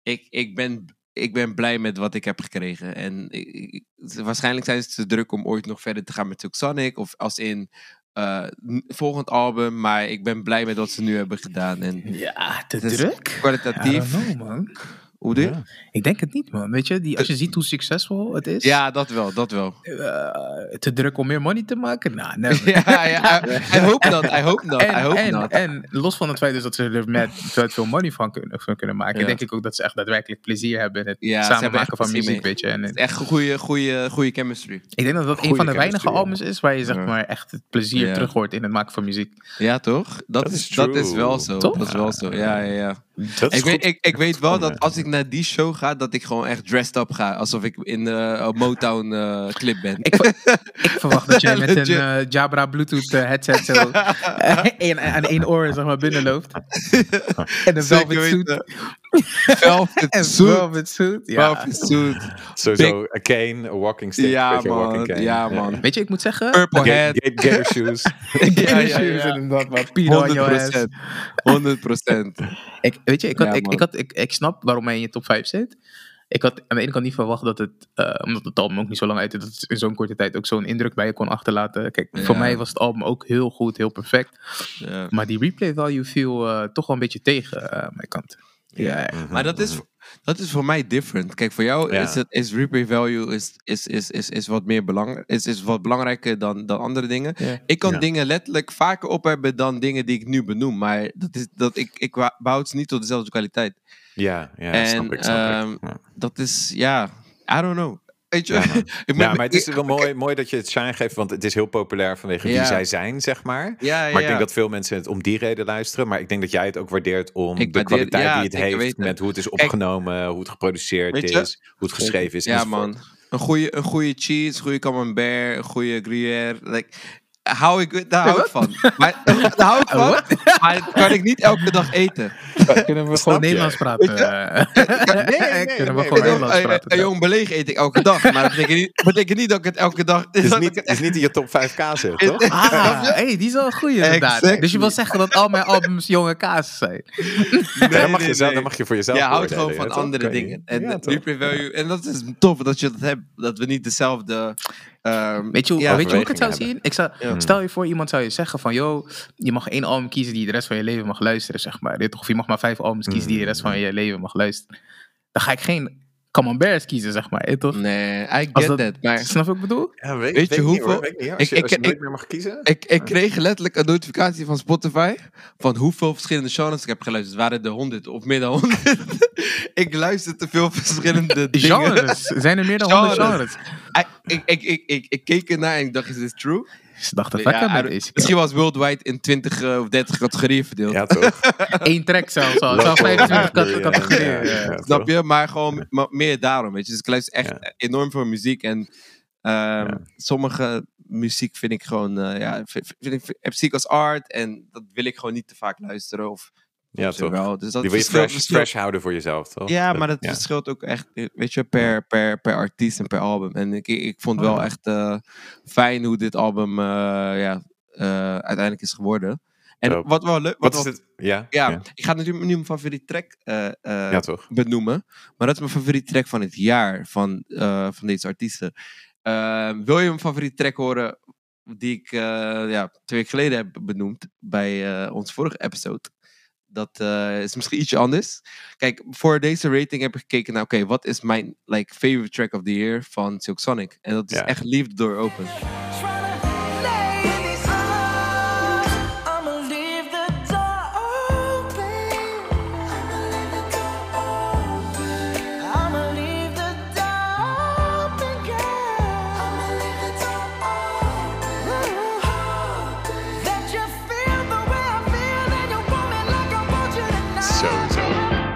S3: ik, ik, ben, ik ben blij met wat ik heb gekregen. En ik, ik- waarschijnlijk zijn ze te druk om ooit nog verder te gaan met Sonic of als in eh, n- volgend album, maar ik ben blij met wat ze nu hebben gedaan. En
S1: Ja, te
S3: Dus
S1: druk. I
S3: kwalitatief,
S1: don't know, man.
S3: Hoe doe je?
S2: Ja.
S1: Ik denk het niet, man. Weet je, die, als je ziet hoe succesvol het is.
S3: Ja, dat wel, dat wel.
S1: eh, te druk om meer money te maken? Nou, never.
S3: ja, ja, I hope not, I hope not, I
S1: En, los van het feit dus dat ze er met veel money van kunnen, van kunnen maken,
S3: Ja.
S1: denk ik ook dat ze echt daadwerkelijk plezier hebben in het
S3: Ja,
S1: samen
S3: hebben
S1: maken
S3: echt
S1: van muziek,
S3: mee.
S1: weet je. En,
S3: Het is echt een goede, goede, goede chemistry.
S1: ik denk dat dat een van de weinige albums is waar je zeg maar echt het plezier
S3: Ja.
S1: terug hoort in het maken van muziek.
S3: Ja, toch? Dat,
S2: Dat
S3: is,
S2: is
S3: dat is
S2: true.
S3: wel zo.
S1: Toch?
S3: Dat is wel zo. Ja, ja, ja.
S2: Dat
S3: Ik weet, ik, ik weet wel dat als ik naar die show ga, dat ik gewoon echt dressed up ga. Alsof ik in de uh, Motown eh, clip ben.
S1: Ik, ik verwacht dat jij met een eh, Jabra Bluetooth eh, headset zo aan één oor zeg maar binnenloopt. En een velvet suit.
S3: Velvet
S1: En
S3: suit.
S1: velvet suit. Ja.
S3: Velvet suit.
S2: Sowieso, a cane, a walking stick.
S3: Ja,
S2: walking
S3: man.
S2: cane.
S3: Ja, man.
S1: Weet je, ik moet zeggen...
S3: Purple
S2: Ga-
S3: Head.
S2: ga- Gator shoes.
S3: Ja,
S1: shoes dat, maar Pino on your ass.
S3: 100%. 100 procent.
S1: Ik, weet je, ik, had,
S3: Ja,
S1: ik,
S3: man.
S1: ik, had, ik, ik snap waarom hij in je top 5 zit. Ik had aan de ene kant niet verwacht dat het, eh, omdat het album ook niet zo lang uit is, dat het in zo'n korte tijd ook zo'n indruk bij je kon achterlaten. Kijk, voor mij was het album ook heel goed, heel perfect.
S3: Ja.
S1: Maar die replay value viel eh, toch wel een beetje tegen eh, aan mijn kant. Ja.
S2: Mhm,
S3: Maar dat is,
S2: mhm.
S3: dat is voor mij different. Kijk, voor jou
S2: Ja.
S3: is, het, is replay value is, is, is, is, is wat meer belang, is, is wat belangrijker dan, dan andere dingen.
S1: Ja.
S3: Ik kan
S2: Ja.
S3: dingen letterlijk vaker ophebben dan dingen die ik nu benoem. Maar dat is, dat ik, ik behoud ze niet tot dezelfde kwaliteit.
S2: Ja, ja
S3: En,
S2: snap ik, snap
S3: ehm,
S2: ik. Ja.
S3: Dat is, ja, I don't know. Weet je,
S2: Ja, man.
S3: ik
S2: Ja, maar het is wel mooi, mooi dat je het shine geeft, want het is heel populair vanwege wie zij zijn, zeg maar. Maar ik denk dat veel mensen het om die reden luisteren. Maar ik denk dat jij het ook waardeert om
S3: Ik
S2: de kwaliteit die het heeft, met hoe het is opgenomen, hoe het geproduceerd is, hoe het geschreven is.
S3: Ja, man. Een goede, een goede cheese, een goede camembert, een goede gruyère. Like, hou ik, daar hou ik van. Maar, daar hou ik van, maar dat kan ik niet elke dag eten.
S1: Kunnen we gewoon
S2: je?
S1: Nederlands praten?
S2: nee, nee,
S1: Kunnen we
S2: nee,
S1: gewoon
S2: nee.
S1: Nederlands praten?
S3: een jong beleg eet ik elke dag. Maar dat betekent niet, betekent niet dat ik het elke dag...
S2: Het is
S3: dat
S2: niet, is niet in je top 5k zit, toch?
S1: Ah, hey, die is wel een goeie inderdaad.
S3: Exactly.
S1: Dus je wil zeggen dat al mijn albums jonge kaas zijn?
S2: Ja, dan, mag je
S3: nee, nee.
S2: dan mag je voor jezelf
S3: Ja, houdt gewoon van andere
S2: je-
S3: dingen. En. En dat is tof dat je dat hebt. Dat we niet dezelfde. Ehm,
S1: Weet je, hoe-
S3: ja,
S1: weet je hoe ik het zou zien? Ik zou,
S3: Ja.
S1: Stel je voor, iemand zou je zeggen van... Yo, je mag één album kiezen die je de rest van je leven mag luisteren, zeg maar. Of je mag maar vijf albums kiezen die je de rest van je leven mag luisteren. Dan ga ik geen Camemberts kiezen, zeg maar. toch?
S3: Nee, I get
S1: dat-
S3: that. Maar
S1: Snap je wat ik bedoel?
S2: Ja, weet,
S3: Weet je
S2: niet,
S3: hoeveel-
S2: niet.
S3: Ik-
S2: Als je,
S3: ik-
S2: als je
S3: ik-
S2: nooit meer mag kiezen?
S3: ik, ik kreeg letterlijk een notificatie van Spotify. van hoeveel verschillende genres ik heb geluisterd. Het waren er honderd of meer dan honderd. ik luister te veel verschillende dingen.
S1: Genres. Zijn er meer dan honderd
S3: Genres.
S1: genres?
S3: Ik, ik, ik, ik, ik, ik keek ernaar en ik dacht: is dit true?
S1: Ze dachten,
S3: Ja,
S1: fuck
S3: I
S1: met
S3: don't-
S1: deze.
S3: misschien was worldwide in 20 eh, of 30 categorieën verdeeld.
S2: Ja, toch?
S1: Eén track zelfs al. Het zou
S2: Local,
S1: 25
S2: ja, ja,
S1: categorieën.
S2: ja, ja, ja.
S3: Snap je? Maar gewoon meer daarom, weet je. Dus ik luister echt
S2: Ja.
S3: enorm veel muziek. En ehm, sommige muziek vind ik gewoon, eh, ja, vind, vind ik, heb muziek als art. En dat wil ik gewoon niet te vaak luisteren. Of
S2: Ja, toch?
S3: wel. Dus dat
S2: Die wil je fresh, fresh houden voor jezelf, toch?
S3: Ja, maar dat
S2: ja.
S3: verschilt ook echt, weet je, per, per, per artiest en per album. En ik, ik vond wel
S2: Oh.
S3: echt eh, fijn hoe dit album eh, ja, eh, uiteindelijk is geworden. En wat wel leuk...
S2: Wat
S3: Wat
S2: is het? Ja?
S3: Ja,
S2: ja.
S3: ik ga natuurlijk nu mijn favoriete track
S2: Ja, toch?
S3: benoemen. Maar dat is mijn favoriete track van het jaar van, van deze artiesten. Eh, wil je een favoriete track horen die ik ja, twee weken geleden heb benoemd bij onze vorige episode? Dat eh, is misschien ietsje anders. Kijk, voor deze rating heb ik gekeken naar, oké, wat is mijn like, favorite track of the year van Silk Sonic? En dat is
S2: Ja.
S3: echt Leave the Door Open.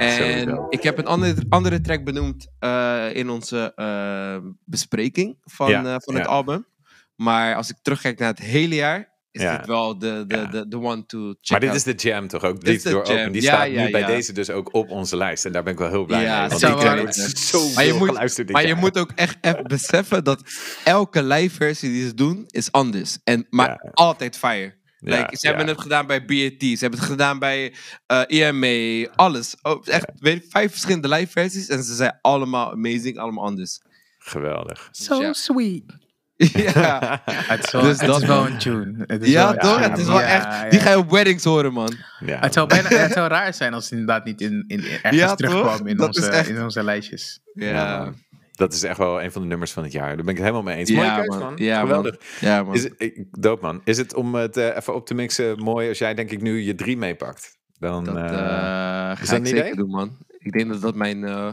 S3: En ik heb een andere, andere track benoemd eh, in onze eh, bespreking van,
S2: Ja,
S3: eh, van het
S2: ja.
S3: album. Maar als ik terugkijk naar het hele jaar, is
S2: Ja.
S3: dit wel de, de, de, de one to check
S2: Maar dit
S3: out.
S2: is de jam toch ook?
S3: Dit
S2: door
S3: jam.
S2: Open. Die
S3: Ja,
S2: staat nu bij deze dus ook op onze lijst. En daar ben ik wel heel blij
S3: Ja,
S2: mee. Want die track
S1: leuk
S2: wordt
S1: zijn.
S2: zo
S3: Maar je moet-
S2: geluisterd
S3: Maar je moet ook echt even beseffen dat elke live versie die ze doen, is anders. En, maar altijd fire.
S2: Ja,
S3: Like, ze hebben
S2: ja.
S3: het gedaan bij BAT, ze hebben het gedaan bij eh EMA, alles. Oh, echt, weet ik, vijf verschillende live versies en ze zijn allemaal amazing, allemaal anders.
S2: Geweldig.
S1: So
S3: Ja.
S1: sweet.
S3: ja,
S1: Het is wel,
S3: Dus
S1: het
S3: dat
S1: is wel een tune. Het is
S3: ja
S1: wel
S3: toch? Het is wel echt, die ga je op weddings horen, man.
S2: Ja.
S1: Het zou, bijna, het zou raar zijn als het inderdaad niet in, in, ergens
S3: Ja,
S1: terugkwam
S3: toch?
S1: in,
S3: Dat
S1: onze, in onze lijstjes.
S3: Ja,
S2: Dat is echt wel een van de nummers van het jaar. Daar ben ik het helemaal mee eens. Mooie
S3: Ja,
S2: keus,
S3: man.
S2: man.
S3: Ja, man.
S2: Geweldig.
S3: ja man.
S2: Is doop, man. Is het om het eh, even op te mixen mooi als jij denk ik nu je drie meepakt? Dan,
S3: Dat
S2: eh,
S3: eh,
S2: is
S3: ga
S2: dat
S3: ik
S2: een
S3: zeker
S2: idee?
S3: doen, man. Ik denk dat dat mijn, eh,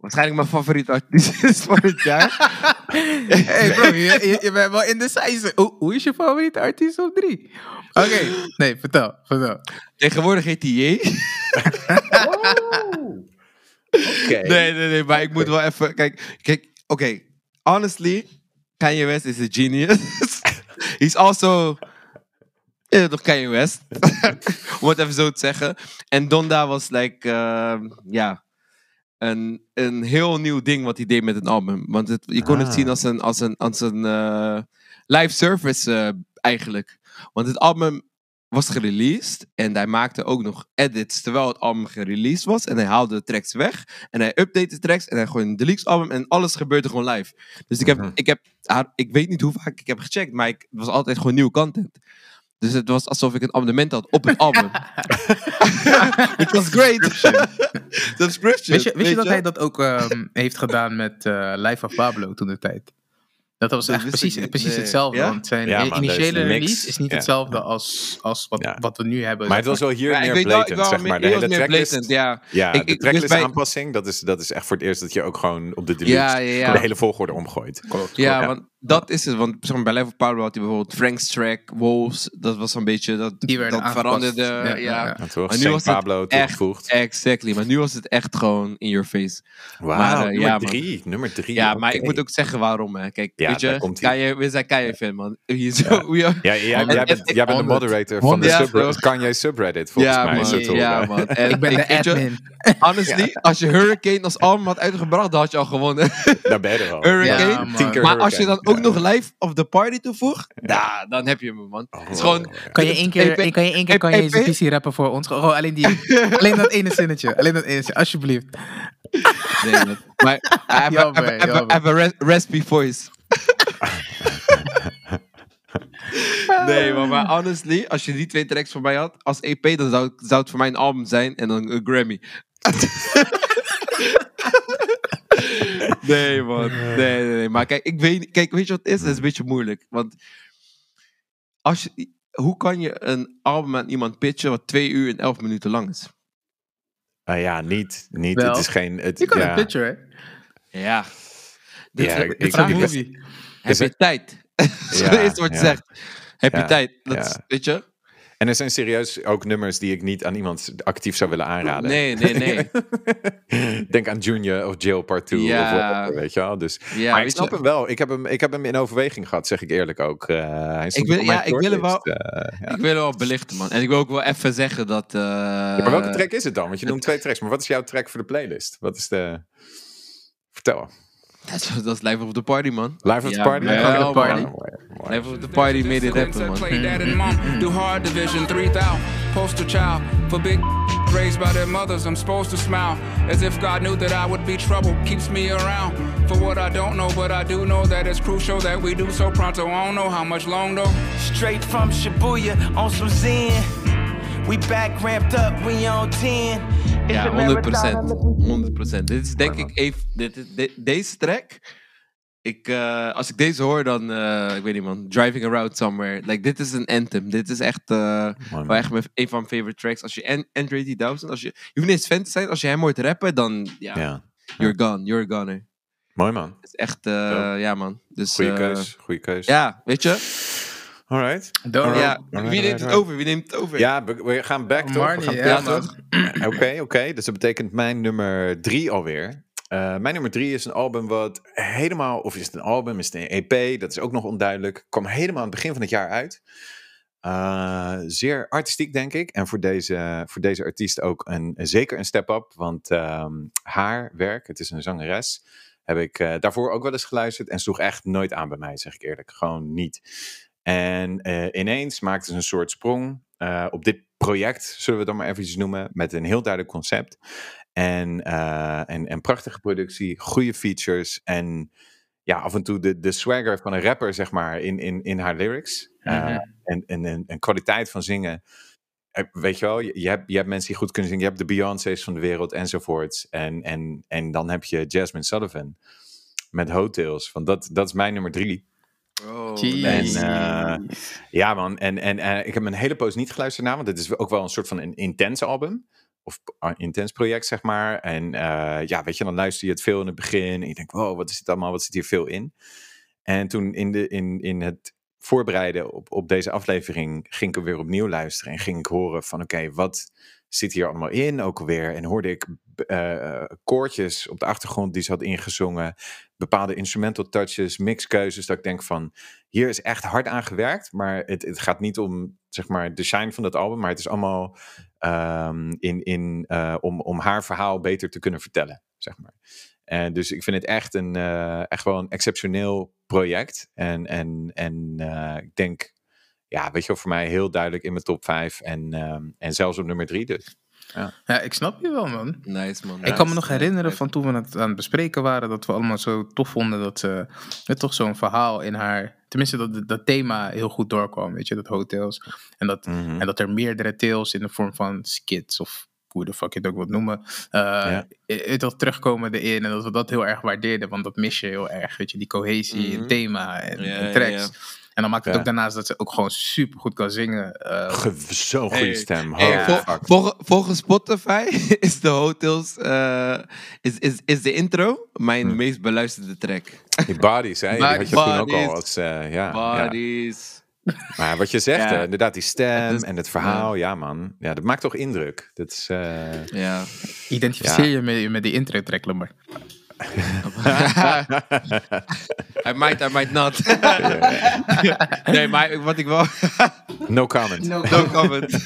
S3: waarschijnlijk mijn favoriete artiest is van het jaar.
S1: hey bro, je, je, je bent wel in de cijfer. Hoe, hoe is je favoriete artiest op drie? Oké, nee, vertel, vertel.
S3: Tegenwoordig heet hij J.
S2: Oké.
S3: Nee, nee, nee, maar ik moet wel even. Kijk, kijk oké. Honestly, Kanye West is a genius. He's also. Ja, toch Kanye West. Om het even zo te zeggen. En Donda was like. ehm, ja. Een, een heel nieuw ding wat hij deed met een album. Want het, je kon het
S2: Ah.
S3: zien als een, als een, als een eh, live service eh, eigenlijk. Want het album was gereleased en hij maakte ook nog edits terwijl het album gereleased was. En hij haalde de tracks weg en hij update de tracks en hij gooide een deluxe album en alles gebeurde gewoon live. Dus ik heb,
S2: Mhm.
S3: ik heb, ik weet niet hoe vaak ik heb gecheckt, maar ik, het was altijd gewoon nieuwe content. Dus het was alsof ik een abonnement had op het album. It was great. Subscription.
S1: Wist je, wist je dat hij dat ook ehm, heeft gedaan met eh, Life of Pablo toen de tijd? Dat was
S3: Dat
S1: echt precies,
S3: niet,
S1: precies
S3: nee.
S1: hetzelfde.
S3: Ja?
S1: Want zijn
S2: Ja, is
S1: initiële
S2: mix.
S1: release is niet
S2: Ja.
S1: hetzelfde als, als wat,
S2: Ja.
S1: wat we nu hebben.
S2: Maar het was wel hier meer
S3: wel,
S2: blatant,
S3: wel
S2: zeg maar.
S3: meer,
S2: De hele tracklist,
S3: blatant, ja.
S2: ja,
S3: Ik-
S2: de
S3: ik-
S2: tracklist
S3: dus bij-
S2: aanpassing, dat is, dat is echt voor het eerst dat je ook gewoon op de deluxe
S3: Ja, ja, ja.
S2: de hele volgorde omgooit.
S3: Ja,
S2: Ja.
S3: want dat is het. Want zeg maar, bij Level Power had hij bijvoorbeeld Frank's track, Wolves. Dat was een beetje, dat,
S1: Die werden
S3: dat
S1: aangepast.
S3: veranderde.
S1: Ja,
S3: Ja,
S1: ja, ja.
S2: En?
S3: Maar nu was het
S2: Pablo
S3: echt-
S2: toegevoegd.
S3: Exactly. Maar nu was het echt gewoon in your face.
S2: Wauw,
S3: maar, eh,
S2: nummer
S3: ja, man.
S2: drie. Nummer drie.
S3: Ja, maar ik moet ook zeggen waarom. Hè. Kijk,
S2: Ja,
S3: weet
S2: daar
S3: je. Kanye, we zijn Kanye-fan, man.
S2: Ja, jij, jij,
S3: En-
S2: bent, de moderator van de subreddit. Kanye subreddit, volgens mij. Is het
S3: ja, man. En
S1: Ik ben de admin.
S3: Honestly, als je Hurricane als album had uitgebracht, dan had je al gewonnen.
S2: Daar ben je er al.
S3: Hurricane.
S1: Ja, man.
S2: Tien keer
S3: maar als je dan
S2: Hurricane.
S3: Ook nog live of the party toevoegt, nou, dan heb je hem, man. Het is gewoon...
S1: Kan je één keer,
S3: EP
S1: kan je één keer kan je
S3: EP?
S1: PC rappen voor ons? Gewoon alleen, die, alleen dat ene zinnetje. Alleen dat ene zinnetje, alsjeblieft.
S3: Nee, man. Maar I have, a-
S1: Jammer,
S3: I have, a- I have, a-
S1: jammer.
S3: I have a res- raspy voice. nee, maar, maar honestly, als je die twee tracks voor mij had als EP, dan zou, het- zou het voor mij een album zijn en dan een Grammy. nee, man. Nee, nee, nee. Maar kijk, ik weet, kijk, weet je wat het is? Het is een beetje moeilijk. Want als je, hoe kan je een album aan iemand pitchen wat twee uur en elf minuten lang is?
S2: Ah ja, niet. niet
S1: Wel.
S2: het is geen... Het,
S1: Je kan
S2: ja.
S1: een picture, hè?
S3: Ja. Dit,
S2: Ja,
S3: dit
S2: ik-
S3: is
S2: ik-
S3: movie. Heb
S2: Is
S3: je
S2: het-
S3: tijd? Dat is het wat je zegt. Heb je tijd? Dat
S2: ja.
S3: is, weet je?
S2: En er zijn serieus ook nummers die ik niet aan iemand actief zou willen aanraden.
S3: Nee, nee, nee.
S2: Denk aan Junior of Jail Part 2
S3: Ja.
S2: of whatever, weet je wel. Dus,
S3: Ja,
S2: maar ik snap
S3: je-
S2: hem wel. Ik heb hem, ik heb hem in overweging gehad, zeg ik eerlijk ook. Eh, hij
S3: Ik wil- ja, ik wil hem
S2: shortlist, eh, ja.
S3: Ik wil wel belichten, man. En ik wil ook wel even zeggen dat... eh,
S2: Ja, maar welke track is het dan? Want je noemt twee tracks. Maar wat is jouw track voor de playlist? Wat is de... Vertel.
S3: Dat is, Life of the Party, man.
S2: Life of
S3: Ja,
S2: the Party?
S3: man.
S1: Live of the Party.
S3: man.
S2: Mooi, mooi.
S3: Of the Party made it happen, man.
S7: Play dad and mom, do hard division 3000. Poster child for big raised by their mothers. I'm supposed to smile as if God knew that I would be trouble. Keeps me around for what I don't know, but I do know that it's crucial that we do so pronto. I don't know how much long though.
S5: Straight from Shibuya on some Zen. We back ramped up, we on 10. It's
S3: Ja,
S5: a
S3: 100
S5: marathon.
S3: 100% Dit is denk ik even... Dit, deze track... Ik, eh, als ik deze hoor, dan... eh, ik weet niet, man. Driving around somewhere. Like, dit is een anthem. Dit is echt... eh, wel echt mijn, een van mijn favorite tracks. Als je An- Andre 3000... Als je, je hoeft niet eens fan te zijn. Als je hem hoort rappen, dan... Ja,
S2: Ja,
S3: you're gone. You're a goner.
S2: mooi man.
S3: Het is echt... eh,
S2: Ja.
S3: ja, man. Dus,
S2: Goeie keus, goeie keus.
S3: Ja, weet je?
S2: Alright.
S1: Don't
S2: Alright.
S3: Ja,
S2: alright,
S3: wie neemt het over? Wie neemt het over?
S2: Ja, we, we gaan back toch? We
S1: Marnie,
S2: gaan
S1: ja,
S2: terug.
S3: toch?
S2: Oké, oké. Dus dat betekent mijn nummer drie alweer. Eh, mijn nummer drie is een album wat helemaal, of is het een album, is het een EP, dat is ook nog onduidelijk. Kwam helemaal aan het begin van het jaar uit. Eh, zeer artistiek, denk ik. En voor deze, voor deze artiest ook een, zeker een step-up. Want ehm, haar werk, het is een zangeres, heb ik eh, daarvoor ook wel eens geluisterd. En sloeg echt nooit aan bij mij, zeg ik eerlijk. Gewoon niet. En eh, ineens maakte ze een soort sprong eh, op dit project, zullen we het dan maar eventjes noemen, met een heel duidelijk concept. En, eh, en, en prachtige productie, goede features en ja, af en toe de, de swagger van een rapper, zeg maar, in, in, in haar lyrics.
S1: Mhm.
S2: en, en, en, en kwaliteit van zingen. Weet je wel, je, je hebt, je hebt mensen die goed kunnen zingen. Je hebt de Beyoncé's van de wereld enzovoorts. En, en, en dan heb je Jasmine Sullivan met Hotels. Want dat, dat is mijn nummer drie.
S3: Oh.
S2: En, eh, ja, man. En, en eh, ik heb een hele poos niet geluisterd naar, want het is ook wel een soort van een intens album. Of een intens project, zeg maar. En eh, ja, weet je, dan luister je het veel in het begin. En je denkt, wow, wat is dit allemaal? Wat zit hier veel in? En toen in, de, in, in het voorbereiden op, op deze aflevering ging ik er weer opnieuw luisteren. En ging ik horen van, oké, wat zit hier allemaal in ook alweer? En hoorde ik eh, koortjes op de achtergrond die ze had ingezongen. Bepaalde instrumental touches, mixkeuzes. Dat ik denk van, hier is echt hard aan gewerkt. Maar het, het gaat niet om, zeg maar, de shine van dat album. Maar het is allemaal ehm, in, in, eh, om, om haar verhaal beter te kunnen vertellen, zeg maar. En dus ik vind het echt, een, eh, echt wel een exceptioneel project. En, en, en ik denk, ja, weet je wel, voor mij heel duidelijk in mijn top 5. En, ehm, en zelfs op nummer 3 dus.
S1: Ja, ik snap je wel, man.
S3: Nice, man.
S1: ik kan me nog herinneren van toen we het aan het bespreken waren, dat we allemaal zo tof vonden dat ze het toch zo'n verhaal in haar. Tenminste, dat dat thema heel goed doorkwam, weet je, dat hotels. En dat,
S2: Mhm.
S1: en dat er meerdere tales in de vorm van skits of hoe de fuck je het ook wilt noemen, eh
S2: Ja.
S1: dat terugkomen erin. En dat we dat heel erg waardeerden, want dat mis je heel erg, weet je, die cohesie,
S3: Mhm.
S1: in thema en,
S3: Ja,
S1: en
S3: ja,
S1: tracks. En dan maakt het
S2: Ja.
S1: ook daarnaast dat ze ook gewoon super goed kan zingen. eh,
S2: Ge- Zo'n goede
S3: Hey.
S2: stem.
S3: Hey, vol- volgens Spotify is de Hotels eh, is, is, is de intro mijn
S2: Hm.
S3: meest beluisterde track.
S2: Die bodies, hè? Die had je toen ook al als... eh, ja, ja.
S3: Bodies.
S2: Maar wat je zegt,
S3: Ja.
S2: inderdaad, die stem
S3: is-
S2: en het verhaal, ja. man. Ja, dat maakt toch indruk. Dat is... eh,
S3: Ja.
S1: identificeer
S2: Ja.
S1: je met, met die intro track, Lamar.
S3: I might, I might not. nee, maar wat ik wel...
S2: no comment.
S3: no comment.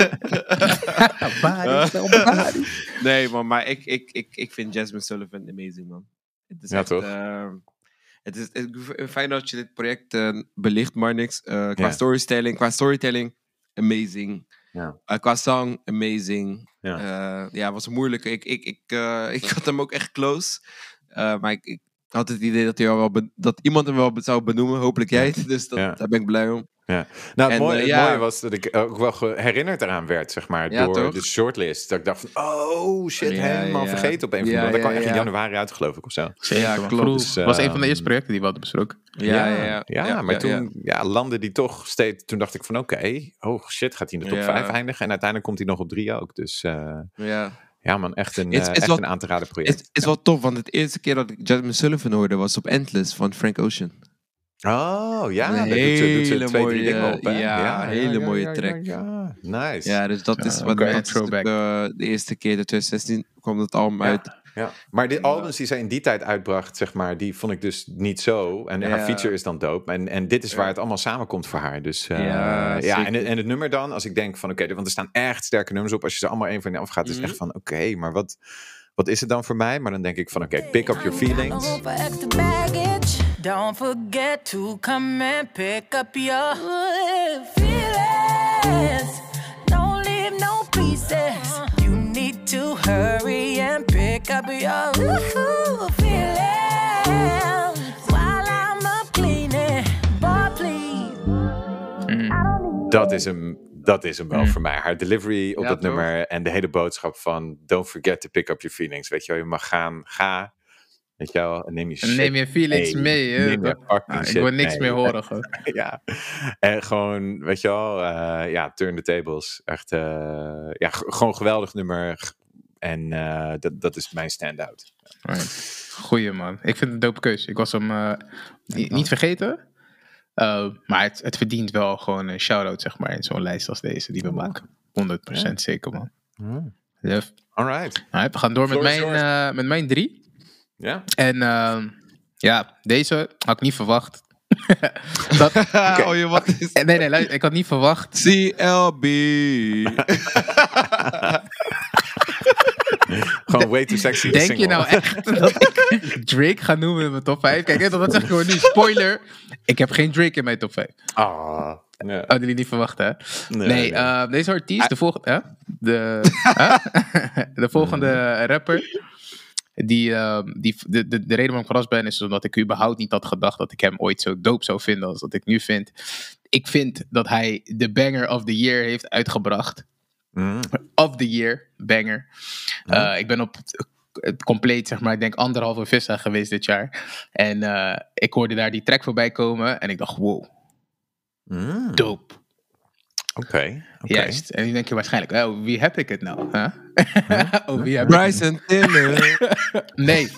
S3: nee, man, maar ik, ik, ik, ik vind Jasmine Sullivan amazing, man. Het is
S2: Ja,
S3: echt,
S2: toch?
S3: eh, het is het, fijn dat je dit project eh, belicht, Marnix. Eh qua storytelling, qua storytelling, amazing.
S2: Ja.
S3: Eh, qua song, amazing.
S2: Ja.
S3: Ja, ja was moeilijk. Ik, ik, ik, eh, ik had hem ook echt close. Eh, maar ik, ik had het idee dat, hij al wel dat iemand hem wel zou benoemen. Hopelijk jij. Dus dat,
S2: Ja.
S3: daar ben ik blij om.
S2: Ja. Nou, het
S3: En,
S2: mooie,
S3: eh,
S2: het
S3: ja.
S2: mooie was dat ik ook wel herinnerd eraan werd, zeg maar,
S3: Ja,
S2: door
S3: toch?
S2: de shortlist. Dat ik dacht van, oh shit,
S3: Ja,
S2: helemaal
S3: ja.
S2: vergeten op een van
S3: Ja,
S2: de Dat
S3: ja,
S2: kwam echt in
S3: ja.
S2: januari uit, geloof ik, of zo.
S3: Ja, klopt.
S2: Dus,
S1: was een van de
S2: ehm,
S1: eerste projecten die we hadden besproken.
S3: Ja, ja, ja.
S2: ja, maar
S3: ja,
S2: toen ja. landde die toch steeds. Toen dacht ik van, oké, oh shit, gaat hij in de top
S3: Ja.
S2: 5 eindigen? En uiteindelijk komt hij nog op 3 ook. Dus eh,
S3: ja.
S2: Ja, man, echt een, eh, echt een aan te raden project.
S3: Het is wel tof, want het eerste keer dat ik Jasmine Sullivan hoorde was op Endless van Frank Ocean.
S2: Oh, ja, doet ze, doet ze
S3: hele
S2: twee, drie
S3: mooie-
S2: dingen op, hè?
S3: ja, hele mooie track.
S2: Ja, Nice.
S3: Ja, dus dat is
S1: Ja,
S3: wat
S1: Throwback.
S3: de, de eerste keer, de 2016, kwam het album
S2: Ja.
S3: uit.
S2: Ja, maar de albums die zij in die tijd uitbracht, zeg maar, die vond ik dus niet zo. En haar feature is dan dope. En, en dit is waar het allemaal samenkomt voor haar. Dus eh,
S3: Ja,
S2: ja, en, en het nummer dan, als ik denk van oké, want er staan echt sterke nummers op. Als je ze allemaal één van één afgaat, is
S3: Mhm.
S2: echt van oké, maar wat, wat is het dan voor mij? Maar dan denk ik van oké, pick up your feelings.
S8: Don't forget to come and pick up your feelings. While I'm up cleaning, boy, please.
S2: Dat is hem, dat is hem wel
S1: Mm.
S2: voor mij. Haar delivery op
S3: Ja,
S2: dat
S3: toch?
S2: nummer en de hele boodschap van don't forget to pick up your feelings. Weet je wel, je mag gaan, ga. Weet je wel, en neem je shit
S1: Neem je feelings
S2: mee.
S1: mee. hè?
S2: Neem je fucking
S1: Ah, ik
S2: shit
S1: wil niks
S2: mee.
S1: meer horen. gewoon.
S2: ja. En gewoon, weet je wel, eh, ja, turn the tables. Echt, eh, ja, gewoon geweldig nummer. En eh, dat, dat is mijn stand-out.
S1: Right. Goeie man. Ik vind het een dope keus. Ik was hem eh, ni- niet vergeten. Uh, maar het, het verdient wel gewoon een shout-out, zeg maar, in zo'n lijst als deze die we maken. 100% zeker, man. Yep.
S2: Alright.
S1: Alright, we gaan door met
S2: Floor
S1: mijn, eh, met mijn drie.
S2: Ja?
S1: En ehm, ja, deze had ik niet verwacht. dat,
S3: Oh, je wat is
S1: nee, nee, luister, ik had niet verwacht.
S3: CLB?
S2: Gewoon way too sexy. de
S1: Denk je nou echt dat ik Drake ga noemen in mijn top 5? Kijk, dat zeg ik gewoon nu. Spoiler. Ik heb geen Drake in mijn top 5.
S2: Ah, ja.
S1: Hadden jullie niet verwacht, hè?
S2: Nee,
S1: Nee, eh, deze artiest, de volgende? De, hè? de volgende rapper, die, eh, die de, de, de reden waarom ik verrast ben, is omdat ik überhaupt niet had gedacht dat ik hem ooit zo dope zou vinden als dat ik nu vind. Ik vind dat hij de banger of the year heeft uitgebracht.
S2: Mm.
S1: Of the year, banger. Eh, ik ben op het- het compleet, zeg maar, ik denk anderhalve vissa geweest dit jaar. En eh, ik hoorde daar die track voorbij komen en ik dacht, wow,
S2: Mm.
S1: dope.
S2: Oké.
S1: Juist. En nu denk je waarschijnlijk, oh, wie heb ik het nou? Huh? oh, wie heb?
S3: Bryson Tiller.
S1: Nee.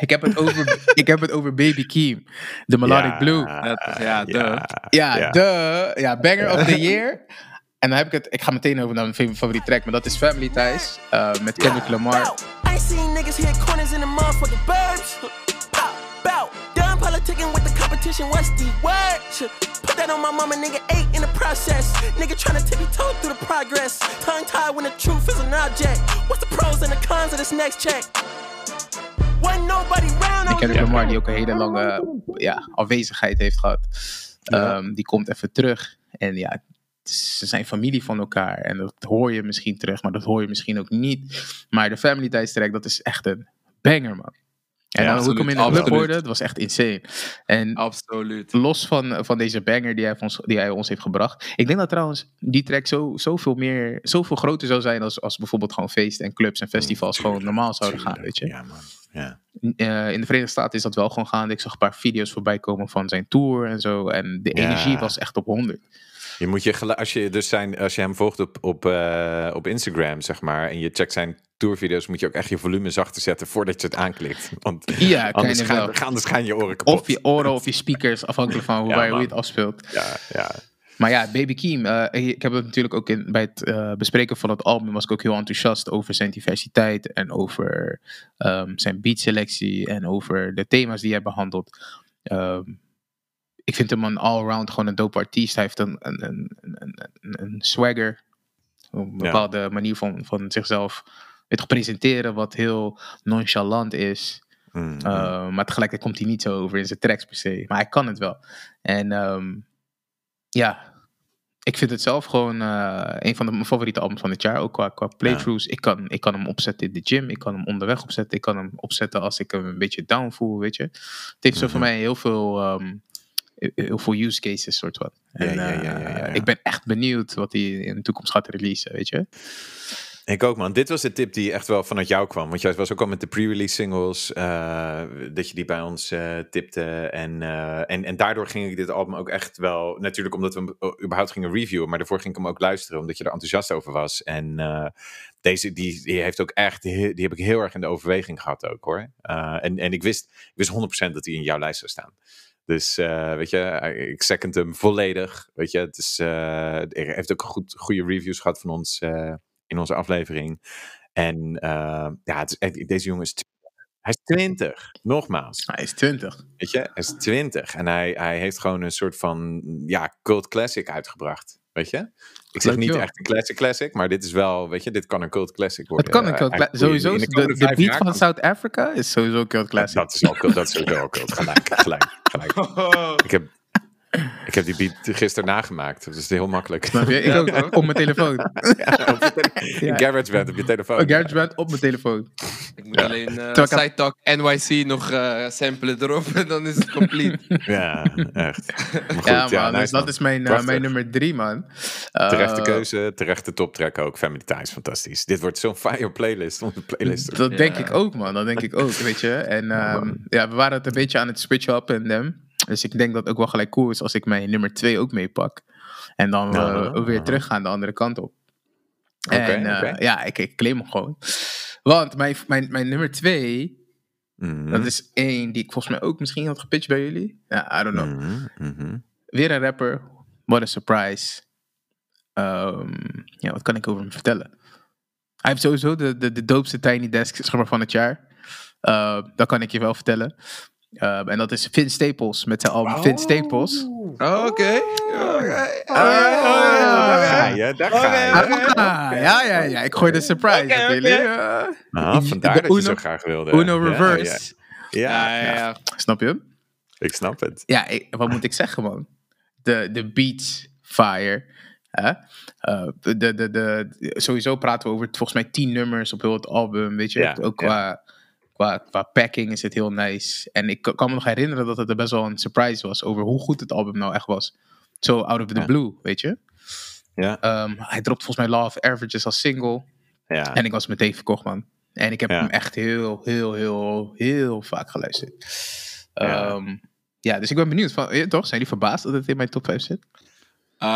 S1: Ik heb, het over, ik heb het over Baby Keem. De Melodic
S2: Ja,
S1: Blue.
S3: Dat ja, duh.
S1: Ja,
S2: ja.
S1: de ja, Banger of the Year. En dan heb ik het, ik ga meteen over naar mijn favoriete track, maar dat is Family Ties eh, met Kendrick Lamar.
S5: I seen niggas hit corners in the motherfucking burbs. Bow, bow. Done politicking with the competition, what's the word? Put that on my mama, nigga, eight in the process. Nigga tryna tippy toe through the progress. Tongue tied when the truth is an object. What's the pros and the cons of this next check?
S1: Lamar, die ook een hele lange ja, afwezigheid heeft gehad.
S2: Ja.
S1: Ehm, die komt even terug. En ja, ze zijn familie van elkaar. En dat hoor je misschien terug, maar dat hoor je misschien ook niet. Maar de Family Ties track, dat is echt een banger, man. En
S3: Ja,
S1: dan hoe ik hem in de club hoorde, dat was echt insane. En
S3: Absoluut.
S1: los van, van deze banger die hij, ons, die hij ons heeft gebracht. Ik denk dat trouwens die track zo, zoveel meer, zoveel groter zou zijn als, als bijvoorbeeld gewoon feesten en clubs en festivals gewoon normaal zouden gaan, weet je.
S2: Ja, man. Ja.
S1: Eh, in de Verenigde Staten is dat wel gewoon gaande. Ik zag een paar video's voorbij komen van zijn tour en zo. En de
S2: Ja.
S1: energie was echt op 100.
S2: Je moet je als je dus zijn, als je hem volgt op, op, eh, op Instagram, zeg maar, en je checkt zijn tourvideo's, moet je ook echt je volume zachter zetten voordat je het aanklikt. Want
S1: Ja,
S2: anders gaan, anders gaan je oren kapot.
S1: Of je oren of je speakers, afhankelijk van hoe,
S2: Ja,
S1: waar, hoe je het afspeelt.
S2: Ja, ja.
S1: Maar ja, Baby Keem, eh, ik heb het natuurlijk ook in, bij het eh, bespreken van het album was ik ook heel enthousiast over zijn diversiteit en over ehm, zijn beatselectie en over de thema's die hij behandelt. Ehm, ik vind hem een all-round gewoon een dope artiest. Hij heeft een, een, een, een, een, swagger, een bepaalde manier van, van zichzelf je, presenteren wat heel nonchalant is.
S2: Mm,
S1: Uh, maar tegelijkertijd komt hij niet zo over in zijn tracks per se. Maar hij kan het wel. En ehm, ja, ik vind het zelf gewoon eh, een van de, mijn favoriete albums van het jaar. Ook qua, qua playthroughs. Ik, kan, ik kan hem opzetten in de gym. Ik kan hem onderweg opzetten. Ik kan hem opzetten als ik hem een beetje down voel, weet je. Het heeft zo voor mij heel veel, ehm, heel veel use cases, soort van. En,
S2: Ja, ja, ja, ja,
S1: eh. Ik ben echt benieuwd wat hij in de toekomst gaat releasen, weet je.
S2: Ik ook, man. Dit was de tip die echt wel vanuit jou kwam. Want jij was ook al met de pre-release singles, eh, dat je die bij ons eh, tipte. En, en, en daardoor ging ik dit album ook echt wel, natuurlijk omdat we hem überhaupt gingen reviewen, maar daarvoor ging ik hem ook luisteren, omdat je er enthousiast over was. En deze, die, die heeft ook echt, die, heb ik heel erg in de overweging gehad ook, hoor. En, en ik wist, ik wist 100% dat hij in jouw lijst zou staan. Dus eh, weet je, eh, ik second hem volledig. Weet je, het is, eh, hij heeft ook goed, goede reviews gehad van ons in onze aflevering. En ja, het is echt, deze jongen is 20. Hij is 20, nogmaals.
S1: Hij is 20.
S2: Weet je, hij is 20 en hij, hij heeft gewoon een soort van ja, cult classic uitgebracht. Weet je? Ik zeg niet echt een classic classic, maar dit is wel, weet je, dit kan een cult classic worden.
S1: Het kan een cult classic. Sowieso,
S2: in
S1: de, beat van
S2: kan-
S1: South Africa is sowieso een cult classic.
S2: Dat is al cult, dat is sowieso al cult. Gelijk, gelijk, gelijk. Ik heb, ik heb die beat gisteren nagemaakt. Dat is heel makkelijk.
S1: Snap je? Ik ook, op mijn telefoon.
S2: Ja, op je tele-
S1: Ja.
S2: GarageBand op je telefoon.
S1: Een GarageBand op mijn telefoon.
S3: Ik moet alleen uh,
S1: Terwijl ik heb-
S3: Side Talk NYC nog eh samplen erop en dan is het complete.
S2: Ja, echt. Goed,
S1: ja,
S2: ja,
S1: man.
S2: nice,
S1: dus dat
S2: man.
S1: is mijn, eh, mijn nummer drie, man.
S2: Terechte keuze, terechte toptrack ook. Family Ties, fantastisch. Dit wordt zo'n fire playlist. Onze playlist.
S1: Dat denk ik ook, man. Dat denk ik ook, weet je. En ehm, ja, we waren het een beetje aan het switchen up en them. Dus ik denk dat het ook wel gelijk cool is als ik mijn nummer twee ook meepak. En dan eh,
S2: Ah.
S1: weer teruggaan de andere kant op. En eh, ja, ik, ik claim hem gewoon. Want mijn, mijn, mijn nummer twee,
S2: Mhm.
S1: dat is één die ik volgens mij ook misschien had gepitcht bij jullie. Ja, I don't know.
S2: Mhm, mhm.
S1: Weer een rapper. What a surprise. Ehm, ja, wat kan ik over hem vertellen? Hij heeft sowieso de, de, de doopste Tiny Desk zeg maar, van het jaar. Eh, dat kan ik je wel vertellen. Eh, en dat is Vin Staples met zijn album Vin Staples.
S3: Oh, Oké.
S2: Daar ga je, daar ga je.
S1: Ah, ja, ja, ja. Ik gooi de surprise op jullie.
S2: Ah, vandaar dat je
S1: Uno-
S2: zo graag wilde.
S1: Uno Reverse.
S2: Ja,
S3: Ja,
S2: ja,
S3: ja, ja.
S1: Snap je?
S2: ik snap het.
S1: Ja, ik- wat moet ik zeggen, man? De, de beats fire. Hè? Eh, de, de, de, de, sowieso praten we over volgens mij tien nummers op heel het album. Weet je,
S2: Ja,
S1: ook
S2: ja.
S1: qua, qua, qua packing is het heel nice. En ik kan me nog herinneren dat het er best wel een surprise was over hoe goed het album nou echt was. Zo out of the
S2: Ja.
S1: blue, weet je.
S2: Ja,
S1: Ehm, hij dropt volgens mij of Averages als single.
S2: ja.
S1: En ik was meteen verkocht, man. En ik heb
S2: Ja.
S1: hem echt heel, heel, heel, heel vaak geluisterd.
S2: Ja.
S1: Ja, ja dus ik ben benieuwd. Van, ja, toch? Zijn jullie verbaasd dat het in mijn top 5 zit?
S2: Eh,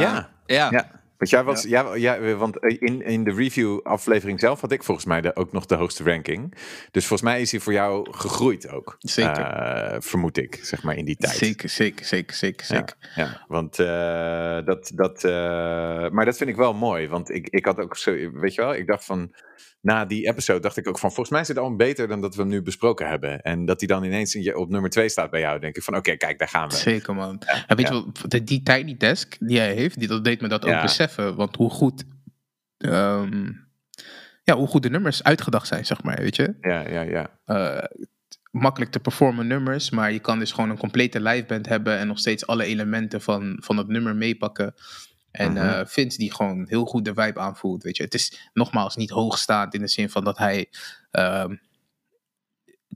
S2: ja.
S3: Ja.
S2: Ja. Want jij was, ja. Ja, want in, in de review-aflevering zelf had ik volgens mij de, ook nog de hoogste ranking. Dus volgens mij is hij voor jou gegroeid ook.
S1: Zeker.
S2: Eh, vermoed ik, zeg maar, in die tijd.
S1: Zeker, zeker, zeker, zeker,
S2: Ja,
S1: zeker.
S2: ja, want eh, dat, dat, eh, maar dat vind ik wel mooi, want ik, ik had ook zo, weet je wel, ik dacht van, na die episode dacht ik ook van, volgens mij is het al beter dan dat we hem nu besproken hebben. En dat hij dan ineens op nummer twee staat bij jou, denk ik van, oké, kijk, daar gaan we.
S1: Zeker, man. en weet
S2: ja.
S1: je de- die tiny desk die hij heeft, die, dat deed me dat
S2: Ja.
S1: ook beseffen. Want hoe goed, ehm, ja, hoe goed de nummers uitgedacht zijn, zeg maar, weet je.
S2: Ja, ja, ja.
S1: eh, makkelijk te performen nummers, maar je kan dus gewoon een complete liveband hebben en nog steeds alle elementen van, van het nummer meepakken. En
S2: Mhm.
S1: eh, Vince die gewoon heel goed de vibe aanvoelt. Weet je. Het is nogmaals niet hoogstaand in de zin van dat hij ehm,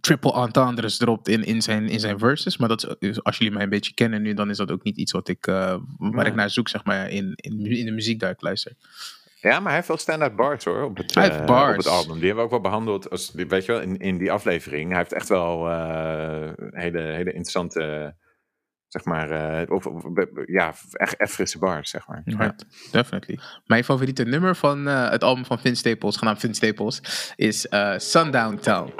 S1: triple entendres dropt in, in, zijn, in zijn verses. Maar dat is, dus als jullie mij een beetje kennen nu, dan is dat ook niet iets wat ik, eh, waar
S2: Nee.
S1: ik naar zoek, zeg maar, in, in, in de muziek daar ik luister.
S2: Ja, maar hij heeft wel stand-out bars hoor. Op het,
S1: Hij heeft
S2: eh,
S1: bars.
S2: op het album. Die hebben we ook wel behandeld. Als, weet je wel, in, in die aflevering. Hij heeft echt wel hele, hele interessante. Zeg maar. eh, of, of- ja, echt, echt frisse bars, zeg maar. Ja.
S1: Definitely. Mijn favoriete nummer van eh, het album van Vince Staples, genaamd Vince Staples, is eh, Sundown Town.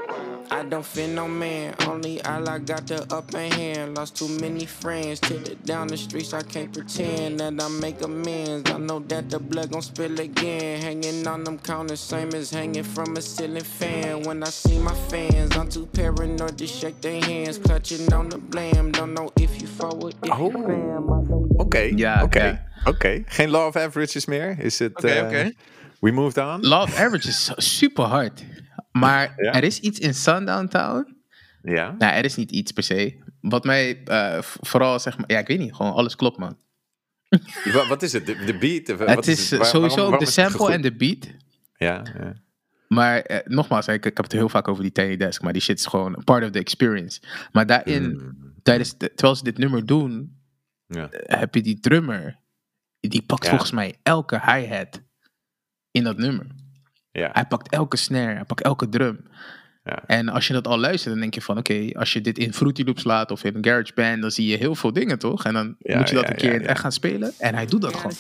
S9: I don't fear no man, only Allah got the upper hand. Lost too many friends, till it down the streets. I can't pretend that I make amends. I know that the blood gon' spill again. Hanging on them counters, same as hanging from a ceiling fan. When I see my fans, I'm too paranoid to shake their hands. Clutching on the blame, don't know if you forward, if you
S2: Oh.
S9: fam. I don't
S2: Oké,
S1: Ja,
S2: oké,
S1: ja.
S2: oké. Geen law of averages meer? Is het...
S3: Oké,
S2: eh,
S3: oké.
S2: We moved on?
S1: Love Average is super hard. Maar
S2: Ja.
S1: er is iets in Sundown Town.
S2: Ja.
S1: Nou, er is niet iets per se. Wat mij eh, vooral zeg maar, ja, ik weet niet, gewoon alles klopt, man.
S2: Wa- Wat is het? De, de beat? Of,
S1: het
S2: wat
S1: is
S2: Waar-
S1: eh, sowieso
S2: waarom-
S1: ook
S2: waarom
S1: de
S2: het
S1: sample en de beat.
S2: Ja, ja.
S1: Maar eh, nogmaals, ik, ik heb het heel vaak over die Tiny Desk, maar die shit is gewoon een part of the experience. Maar daarin,
S2: Mm,
S1: tijdens de- terwijl ze dit nummer doen,
S2: ja.
S1: eh, heb je die drummer, die pakt volgens mij elke hi-hat in dat nummer.
S2: Ja.
S1: Hij pakt elke snare, hij pakt elke drum.
S2: Ja.
S1: En als je dat al luistert, dan denk je van, oké, als je dit in Fruity Loops laat of in GarageBand, dan zie je heel veel dingen, toch? En dan
S2: Ja,
S1: moet je dat
S2: ja,
S1: een keer in echt gaan spelen. En hij doet dat gewoon.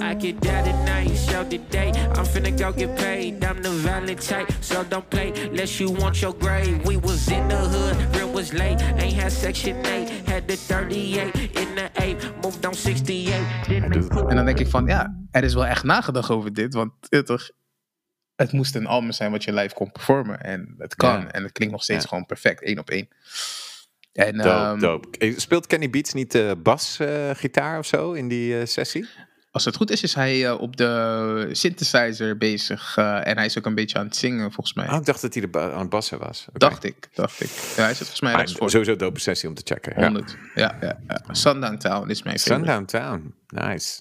S9: I get down at night, show the day. I'm finna go get paid. I'm the violent type, so don't play. Less you want your grave. We was in the hood, real was late. Ain't had section 8, had the 38 in the 8. Moved on 68. Then they put
S1: En dan denk ik van, ja, er is wel echt nagedacht over dit. Want eh, toch, het moest een album zijn wat je live kon performen. En het kan.
S2: Ja.
S1: En het klinkt nog steeds
S2: Ja.
S1: gewoon perfect, één op één. En,
S2: Dope,
S1: ehm,
S2: dope. Eh, Speelt Kenny Beats niet eh bas, eh, gitaar of zo in die eh, sessie?
S1: Als het goed is, is hij eh, op de synthesizer bezig. eh, en hij is ook een beetje aan het zingen, volgens mij.
S2: Oh, ik dacht dat hij de aan het bassen was.
S1: Dacht ik, dacht ik. Ja, hij zit volgens mij rechts voor.
S2: sowieso dope sessie om te checken. Ja.
S1: 100. Ja, ja, ja. Sundown Town is mijn favorite.
S2: Sundown Town. Nice.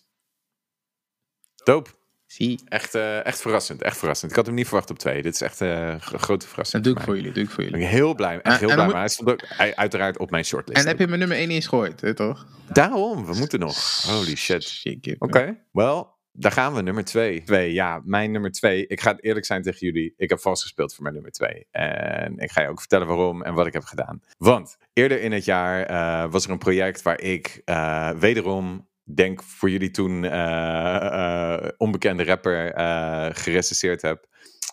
S2: Dope.
S1: Zie,
S2: Echt, eh, echt verrassend. Echt verrassend. Ik had hem niet verwacht op twee. Dit is echt eh, een grote verrassing.
S1: dat doe ik
S2: voor
S1: jullie, doe ik voor jullie.
S2: Ik ben heel blij. Echt heel
S1: en
S2: blij. Maar hij stond ook uiteraard op mijn shortlist.
S1: En heb je mijn nummer 1 eens gehoord, hè, toch?
S2: Daarom, we moeten nog. Holy shit. Oké, wel, daar gaan we. Nummer twee. twee. Ja, mijn nummer twee. Ik ga eerlijk zijn tegen jullie. Ik heb vast gespeeld voor mijn nummer twee. En ik ga je ook vertellen waarom en wat ik heb gedaan. Want eerder in het jaar eh, was er een project waar ik eh, wederom, denk voor jullie toen, eh, eh, onbekende rapper eh gerecenseerd heb.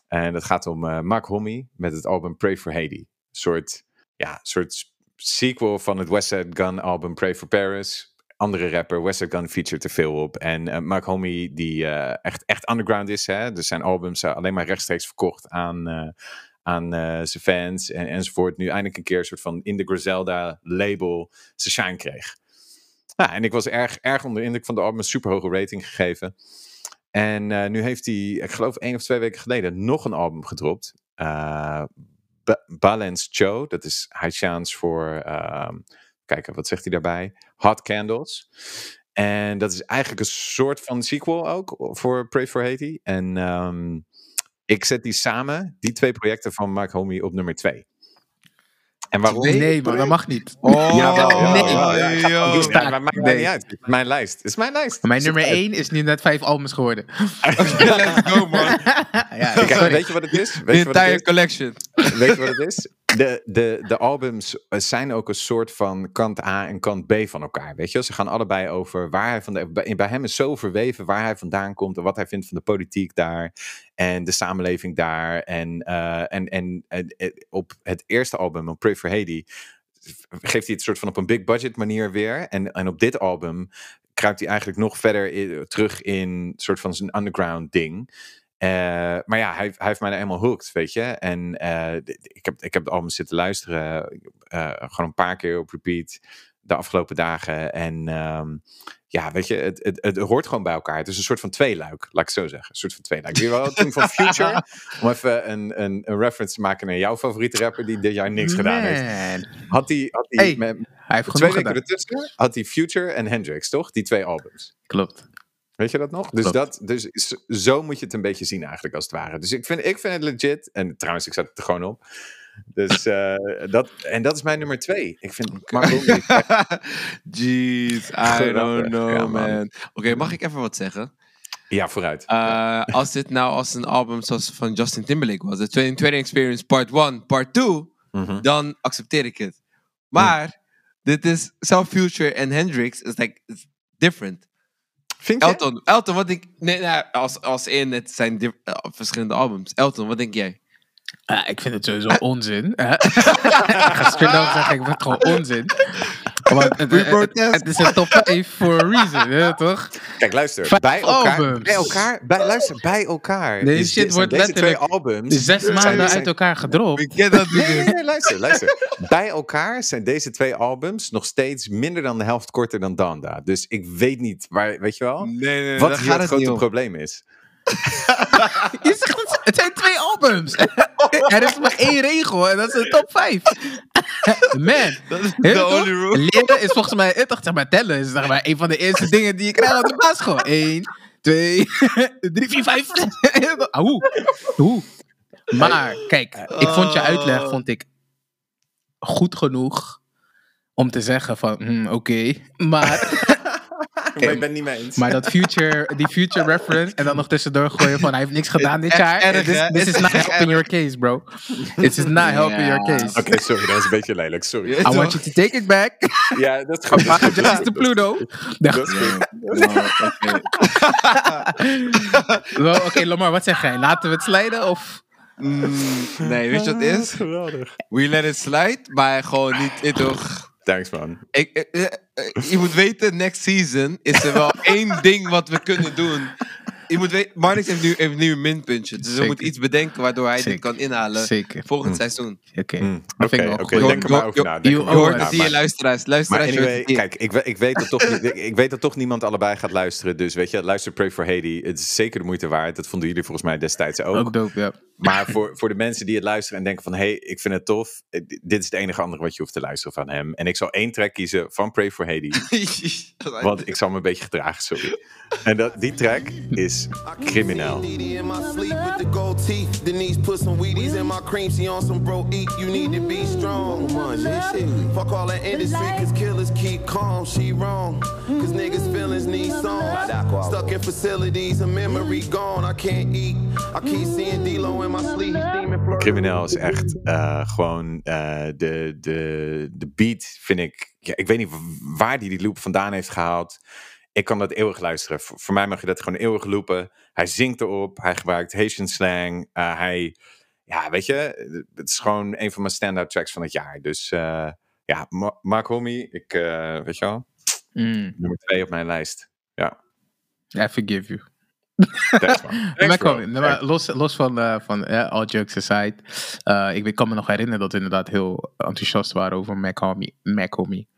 S2: En dat gaat om Mark Homme met het album Pray for Haiti. Een soort, ja, soort sequel van het West Side Gun album Pray for Paris andere rapper, West Gun featured er veel op. En Mark Homie, die echt, echt underground is. Hè? Dus zijn albums eh, alleen maar rechtstreeks verkocht aan, aan zijn fans en, enzovoort. Nu eindelijk een keer een soort van in de Griselda label zijn shine kreeg. Nou, en ik was erg, erg onder de indruk van de album. Een super hoge rating gegeven. En eh, nu heeft hij, ik geloof één of twee weken geleden, nog een album gedropt. Ba- Balance Show. Dat is Haitiaans voor... ehm, kijken, wat zegt hij daarbij? Hot Candles. En dat is eigenlijk een soort van sequel ook voor Pray for Haiti. En ehm, ik zet die samen, die twee projecten van Mark Homie, op nummer twee. En waarom?
S1: Nee, man, dat mag niet.
S3: Oh,
S2: jawel,
S1: nee.
S2: ja.
S1: Staat-
S2: Ja, maar maakt mij
S1: nee.
S2: niet uit. Mijn lijst. Het is mijn lijst.
S1: Mijn nummer
S2: uit.
S1: 1 is nu net vijf albums geworden.
S3: Let's go, man.
S1: ja,
S2: Kijk, weet je wat het is? Weet
S3: The
S2: je wat het
S3: entire collection.
S2: Weet je wat het is? De, de, de albums eh, zijn ook een soort van kant A en kant B van elkaar. Weet je, ze gaan allebei over waar hij van. Bij, bij hem is zo verweven waar hij vandaan komt en wat hij vindt van de politiek daar en de samenleving daar. En, eh, en, en, eh, op het eerste album, op Pray for Haiti, geeft hij het soort van op een big budget manier weer. En, en op dit album kruipt hij eigenlijk nog verder terug in soort van zijn underground ding. Eh, maar ja, hij, hij heeft mij er helemaal hooked, weet je. En eh, ik, heb, ik heb het album zitten luisteren, eh, gewoon een paar keer op repeat. de afgelopen dagen. En ehm, ja, weet je, het, het, het hoort gewoon bij elkaar. Het is een soort van tweeluik, laat ik zo zeggen. Een soort van tweeluik. Wie wel toen van Future, om even een, een, een reference te maken naar jouw favoriete rapper die dit jaar niks gedaan heeft. Had hij, had hij
S1: Hey,
S2: met,
S1: Hij heeft
S2: twee weken ertussen, had hij Future en Hendrix, toch? Die twee albums.
S1: Klopt.
S2: Weet je dat nog? Dus, dat, dus zo moet je het een beetje zien eigenlijk als het ware. Dus ik vind, ik vind het legit. En trouwens, ik zet het er gewoon op. Dus eh, dat, en dat is mijn nummer twee. Ik vind echt-
S3: Jeez, I don't know,
S2: Ja, man.
S3: man. Oké, mag ik even wat zeggen?
S2: Ja, vooruit.
S3: Eh, als dit nou als een album zoals van Justin Timberlake was, de 2020 Experience Part 1, Part 2,
S2: Mhm.
S3: dan accepteer ik het. Maar, dit is Self Future en Hendrix is like it's different.
S2: Vind je?
S3: Elton, Elton, wat denk nee, nee, als, als in het zijn eh, verschillende albums. Elton, wat denk jij?
S1: Ja, ik vind het sowieso onzin. hè. ik ga straight up zeggen, ik vind het gewoon onzin. Want het, is een top 5 for a reason, hè, toch?
S2: Kijk, luister.
S1: Vijf
S2: Bij elkaar,
S1: albums.
S2: bij elkaar, bij, luister, bij elkaar.
S1: Deze shit
S2: dit-
S1: wordt
S2: deze twee
S1: letterlijk
S2: albums.
S1: Zes maanden
S2: zijn-
S1: uit elkaar gedropt.
S3: Ik ken dat
S2: Nee, nee, nee, luister, luister. Bij elkaar zijn deze twee albums nog steeds minder dan de helft korter dan Danda. Dus ik weet niet waar, weet je wel?
S3: Nee, nee,
S2: Wat hier
S3: gaat
S2: het grote probleem is.
S1: Je zegt het, het zijn twee albums. er is maar één regel en dat is de top 5. Man. Toch?
S3: only rule.
S1: Leren is volgens mij, eh, toch, zeg maar, tellen is zeg maar, een van de eerste dingen die je krijgt op de basisschool. 1, 2, 3, 4, 5. Hoe? Hoe? Maar, kijk, ik vond je uitleg vond ik goed genoeg om te zeggen van, hm, oké. Maar,
S2: Maar ik ben het niet mee eens.
S1: maar dat future, die future reference en dan nog tussendoor gooien van, hij heeft niks gedaan dit jaar.
S3: erg,
S1: This, is not helping your case, bro. This is not helping your case.
S2: Oké, sorry, dat was een beetje lelijk. Sorry.
S1: I want you to take it back.
S2: Ja, dat is goed. is is
S1: Just
S2: goed,
S1: to
S2: dat is
S1: Pluto.
S2: dat is goed.
S1: Oké, Lamar, wat zeg jij? Laten we het slijden of...
S3: Mm, nee, weet je wat het is?
S2: Geweldig.
S3: We let it slide, maar gewoon niet, toch?
S2: Thanks, man.
S3: Ik, eh, eh, eh, je moet weten, next season is er wel één ding wat we kunnen doen. Je moet weten, Marnix heeft nu, heeft nu een minpuntje. Dus we moeten iets bedenken waardoor hij dit kan inhalen
S1: Zeker.
S3: volgend seizoen.
S1: Oké,
S2: Mm, Oké, denk er maar over na.
S1: us.
S2: na,
S3: zie je luisteraars.
S2: Maar
S3: Luisteraars,
S2: anyway,
S3: je-
S2: kijk, ik, we- ik, weet dat toch niet, ik weet dat toch niemand allebei gaat luisteren. Dus weet je, luister Pray for Haiti. Het is zeker de moeite waard. Dat vonden jullie volgens mij destijds ook.
S1: Ook dope, ja.
S2: Maar voor, voor de mensen die het luisteren en denken van... hé, hey, ik vind het tof. eh, Dit is het enige andere wat je hoeft te luisteren van hem. En ik zal één track kiezen van Pray for Haiti. Want ik zal me een beetje gedragen, sorry. En dat, die track is Crimineel.
S10: Needy in my sleep with the gold teeth. Denise put some Wheaties in my cream. She on some bro eat. You need to be strong. Man, shit. Fuck all that industry, cause killers keep calm. She wrong. Cause niggas' feelings need songs. Stuck in facilities, a memory gone. I can't eat. I keep seeing D-Lo in my sleep. Steaming flirt.
S2: Crimineel is echt eh, gewoon eh, de, de, de beat, vind ik. Ja, ik weet niet waar die die loop vandaan heeft gehaald. Ik kan dat eeuwig luisteren. Voor, voor mij mag je dat gewoon eeuwig loopen. Hij zingt erop, hij gebruikt Haitian slang. eh, hij, ja, weet je, het is gewoon een van mijn stand-out tracks van het jaar. Dus eh, ja, Ma- Mark Homie, ik, eh, weet je wel,
S1: Mm,
S2: nummer twee op mijn lijst. Ja,
S1: I forgive you.
S2: thanks man.
S1: Maar,
S2: Thanks, bro.
S1: kom, maar los, los van, eh, van eh, all jokes aside. eh, ik kan me nog herinneren dat we inderdaad heel enthousiast waren over Mac Homie. Mac Homie.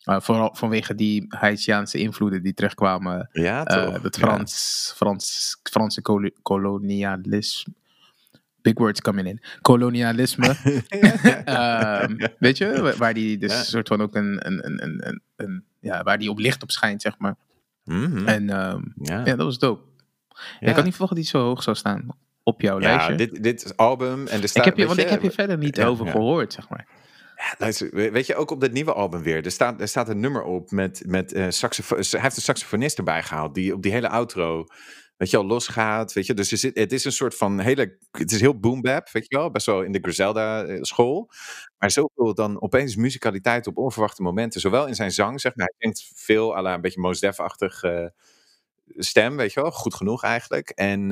S1: Eh, vooral vanwege die Haitiaanse invloeden die terugkwamen.
S2: Ja,
S1: eh,
S2: toch?
S1: het
S2: Ja.
S1: Frans, Frans, Franse kolo- kolonialisme. Big words coming in. Kolonialisme. Ehm, weet je, wa- waar die dus
S2: Ja.
S1: soort van ook een, een, een, een, ja, waar die op licht op schijnt, zeg maar.
S2: Mhm.
S1: En ehm,
S2: Ja.
S1: ja, dat was dope.
S2: Ja.
S1: Ik had niet verwacht dat die zo hoog zou staan op jouw
S2: Ja,
S1: lijstje.
S2: dit, dit is album en er staat...
S1: ik heb je, want ik heb je verder niet
S2: Ja,
S1: over
S2: ja.
S1: gehoord, zeg maar.
S2: Weet je, ook op dit nieuwe album weer. Er staat, er staat een nummer op met, met saxofo- Hij heeft een saxofonist erbij gehaald. Die op die hele outro, weet je wel, losgaat. Weet je, dus het is een soort van hele... Het is heel boom bap, weet je wel. Best wel in de Griselda eh, school. Maar zoveel dan opeens musicaliteit op onverwachte momenten. Zowel in zijn zang, zeg maar. Hij klinkt veel à een beetje Mos Def-achtig stem, weet je wel. Goed genoeg eigenlijk. En,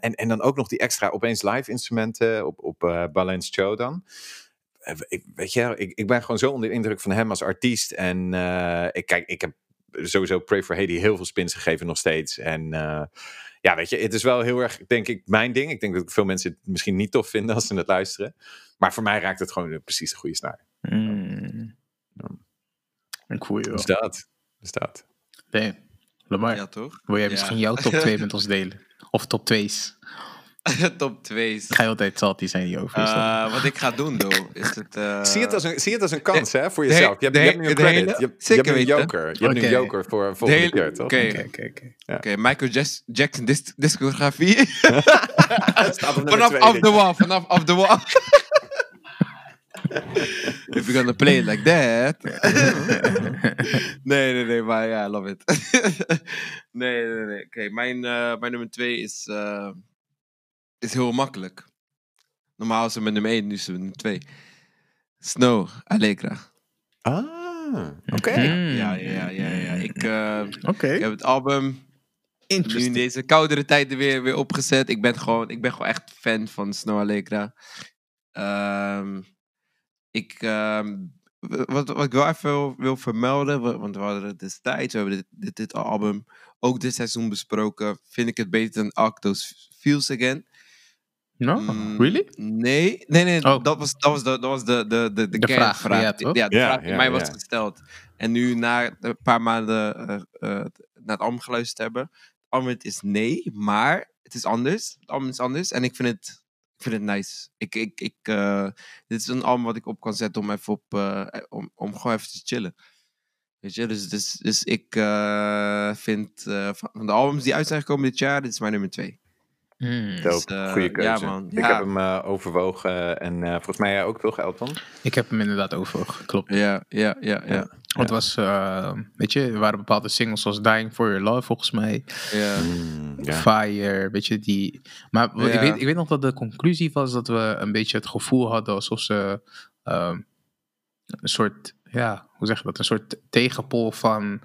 S2: en, en dan ook nog die extra opeens live instrumenten op, op Balance Show dan. Eh, ik, weet je, ik, ik ben gewoon zo onder de indruk van hem als artiest. En eh, ik, kijk, ik heb sowieso Pray for Haiti heel veel spins gegeven nog steeds. En eh, ja, weet je, het is wel heel erg, denk ik, mijn ding. Ik denk dat veel mensen het misschien niet tof vinden als ze het luisteren. Maar voor mij raakt het gewoon precies de goede snaar.
S1: Mm. Ik voel je wel.
S2: Dus dat. Dus dat.
S1: Nee. Lamar,
S3: Ja, toch?
S1: wil jij
S3: Ja.
S1: misschien jouw top 2 met ons delen? Of top 2's?
S3: Top 2.
S1: Ga je altijd salty zijn hierover? is dat?
S3: Eh, wat ik ga doen, though, is het... eh,
S2: zie, het als een, zie het als een kans hè, voor
S3: de-
S2: jezelf. Je hebt,
S3: de-
S2: je hebt nu een
S3: de
S2: credit.
S3: hele-
S2: je hebt, je hebt nu een joker. Je hebt nu een joker voor
S3: de
S2: volgende
S3: hele-
S2: keer, toch?
S3: Oké,
S1: Oké.
S3: Michael Jas- Jackson dis- discografie. Vanaf off the wall, vanaf off the wall. If you're gonna play it like that. nee, nee, nee, maar ja, I love it. nee, nee, nee. Oké, mijn, eh, mijn nummer twee is, eh, is heel makkelijk. Normaal is het met nummer 1, nu is het met nummer 2. Snow, Allegra.
S2: Ah, oké.
S1: Hmm.
S3: Ja, ja, ja, ja. Ik, eh,
S1: Oké.
S3: ik heb het album nu in deze koudere tijden weer, weer opgezet. Ik ben, gewoon, ik ben gewoon echt fan van Snow Allegra. Ehm, ik, ehm, wat, wat ik wel even wil, vermelden, wa- want we hadden het destijds, we hebben dit, dit, dit album ook dit seizoen besproken. Vind ik het beter dan Octo's Feels Again?
S1: No?
S3: Mm,
S1: Really?
S3: Nee, nee, nee.
S1: Oh.
S3: Dat was, dat was de, dat was de, de, de, de,
S1: De vraag,
S3: kernvraag.
S1: ja,
S3: de vraag die mij was gesteld. En nu, na een paar maanden eh, eh, naar het album geluisterd te hebben, het antwoord is nee, maar het is anders. Het album is anders en ik vind het, ik vind het nice. Ik, ik, ik, eh, dit is een album wat ik op kan zetten om even op, eh, om, om gewoon even te chillen. Weet je, dus, dus, dus ik eh, vind eh, van van de albums die uit zijn gekomen dit jaar, dit is mijn nummer twee.
S1: Hmm.
S2: Dope.
S3: eh,
S2: Goeie
S3: ja,
S2: keuze.
S3: man.
S2: Ik
S3: Ja.
S2: heb hem eh, overwogen en eh, volgens mij jij ook toch, Elton?
S1: Ik heb hem inderdaad over, klopt.
S3: Ja, ja, ja, ja.
S1: Want het was, eh, weet je, er waren bepaalde singles zoals Dying for Your Love volgens mij.
S3: ja.
S2: Mm, ja.
S1: Fire, weet je, die... Maar wat- ik,
S3: Ja.
S1: weet, ik weet nog dat de conclusie was dat we een beetje het gevoel hadden alsof ze ehm, een soort, ja, hoe zeg je dat? Een soort tegenpol van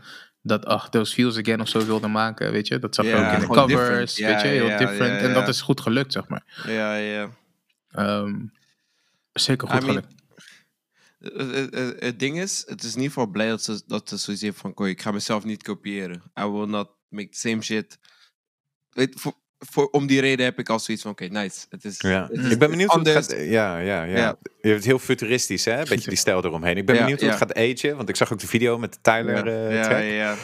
S1: dat, ach, Those Feels Again of zo wilden maken, weet je. Dat zag je ook in de covers, weet je, heel different. En dat is goed gelukt, zeg maar.
S3: Ja, ja.
S1: Ehm, zeker goed
S3: I
S1: gelukt.
S3: Het, het- het- het ding is, het is in ieder geval blij dat ze, dat ze zoiets heeft van, "Kooi, ik ga mezelf niet kopiëren. I will not make the same shit. Weet, voor, voor, om die reden heb ik al zoiets van, oké, nice. Het is,
S2: Ja.
S3: het is
S2: Ik ben benieuwd hoe het gaat. Ja, ja, ja.
S3: Ja.
S2: Je hebt het heel futuristisch, hè? Een beetje die stijl eromheen. Ik ben
S3: Ja,
S2: benieuwd hoe
S3: ja.
S2: het gaat agen, want ik zag ook de video met de Tyler
S3: Ja,
S2: eh,
S3: ja,
S2: track.
S3: ja, ja.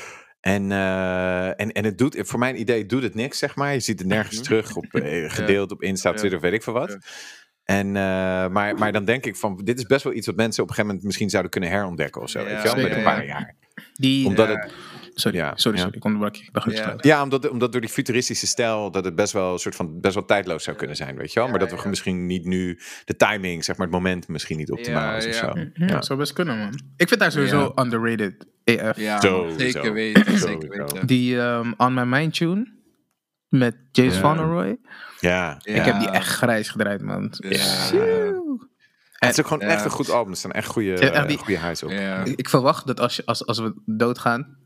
S2: En, eh, en, en het doet, voor mijn idee doet het niks, zeg maar. Je ziet het nergens
S3: Mhm.
S2: terug, op, eh, gedeeld op Insta,
S3: Ja.
S2: Twitter, weet ik veel wat.
S3: Ja.
S2: En, eh, maar, maar dan denk ik van, dit is best wel iets wat mensen op een gegeven moment misschien zouden kunnen herontdekken of zo.
S3: Ja,
S2: weet je wel? Met een
S1: ja.
S2: paar jaar.
S1: Die,
S2: Omdat
S3: Ja.
S2: het,
S1: sorry,
S2: ja,
S1: sorry,
S2: ja.
S1: sorry, ik onderbrak je. Ik dacht dat
S3: Ja.
S2: ja, omdat, omdat door die futuristische stijl dat het best wel een soort van best wel tijdloos zou kunnen zijn, weet je wel? Maar dat we
S3: ja.
S2: misschien niet nu de timing, zeg maar, het moment misschien niet optimaal
S3: Ja,
S2: is of
S3: ja.
S2: zo.
S1: Ja,
S2: Ja.
S1: zou best kunnen, man. Ik vind daar sowieso underrated AF.
S3: Ja,
S2: Zo,
S3: zeker
S2: zo.
S3: weten. Zeker weten.
S1: Die ehm, On My Mind tune met James
S2: Ja.
S1: Van Roy.
S2: Ja.
S1: Ik heb die echt grijs gedraaid, man.
S2: Het is ook gewoon
S3: Ja.
S2: echt een goed album. Er staan echt goede,
S1: Ja, echt die-
S2: goede highs op.
S3: Ja.
S1: Ik, ik verwacht dat als, je, als, als we doodgaan,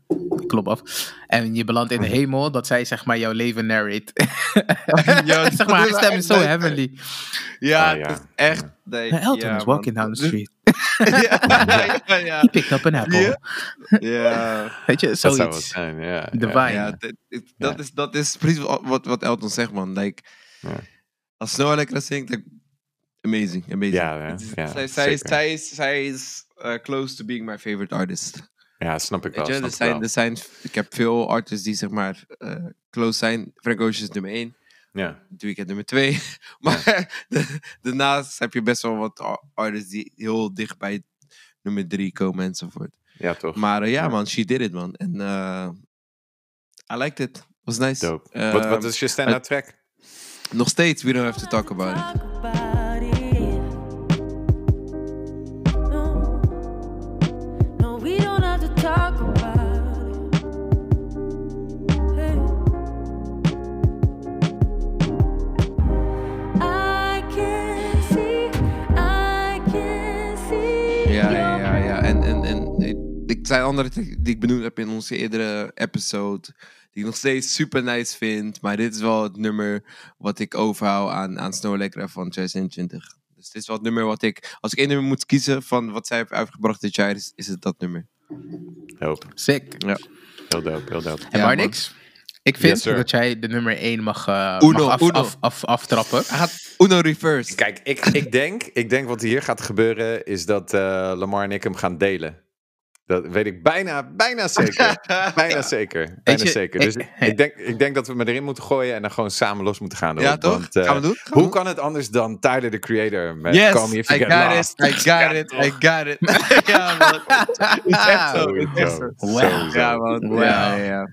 S1: klop af, en je belandt in de hemel, dat zij zeg maar jouw leven narrate.
S3: Ja,
S1: zeg maar, haar stem
S3: echt
S1: is zo
S3: leuk.
S1: heavenly.
S3: Ja,
S2: Ah, ja.
S3: het is echt... Nee,
S1: Elton
S3: ja,
S1: is walking
S3: man.
S1: down the street.
S3: ja, ja, ja.
S1: He picked up an apple.
S3: Ja. Ja.
S1: Weet je, zoiets.
S2: zijn, ja.
S1: Divine.
S3: dat, is, dat is precies wat, wat Elton zegt, man. Like,
S2: Ja.
S3: Als Snow Allegra zingt, like, amazing, amazing.
S2: Ja,
S3: zij, zij is, zij is, zij is uh, close to being my favorite artist.
S2: Ja, snap ik wel. Snap
S3: er
S2: ik
S3: zijn,
S2: wel.
S3: er zijn, ik heb veel artists die zeg maar eh, close zijn. Frank Ocean is nummer 1.
S2: Ja.
S3: Weekend nummer 2. maar de- daarnaast heb je best wel wat ar- artists die heel dicht bij nummer 3 komen enzovoort.
S2: ja, toch.
S3: Maar eh, ja man, she did it man. En eh I liked it. Was nice.
S2: Dope. Wat, wat is je stand-out track?
S3: Nog steeds, we don't have to talk about it.
S8: Talk about it.
S3: Ik zijn andere die ik benoemd heb in onze eerdere episode. Die ik nog steeds super nice vind. Maar dit is wel het nummer wat ik overhoud aan, aan Snow Allegra van 2020. Dus dit is wel het nummer wat ik... Als ik één nummer moet kiezen van wat zij heeft uitgebracht dit jaar, is, is het dat nummer.
S2: Dope.
S1: Sick.
S3: Ja.
S2: Heel dope, heel dope.
S1: En
S3: Ja,
S1: maar niks. Ik vind
S2: Yes,
S1: dat jij de nummer 1 mag, eh,
S3: Uno,
S1: mag af,
S3: Uno.
S1: af, af, aftrappen.
S3: Hij gaat Uno reverse.
S2: Kijk, ik, ik, denk, ik denk wat hier gaat gebeuren is dat eh, Lamar en ik hem gaan delen. Dat weet ik bijna, bijna zeker. bijna zeker. Bijna
S1: je,
S2: zeker. Dus ik, ik denk, ik denk dat we me erin moeten gooien en dan gewoon samen los moeten gaan.
S3: Ja, toch?
S2: Want, eh,
S3: Gaan we doen? Gaan
S2: hoe
S3: doen?
S2: kan het anders dan Tyler, the creator, met
S3: Yes,
S2: Call Me If You
S3: I
S2: Get
S3: got
S2: Lost?
S3: it, I got it, I got it. ja, man. Het is echt zo, het is echt zo.
S2: Sowieso.
S3: Ja, man.
S1: Wow.
S3: Ja.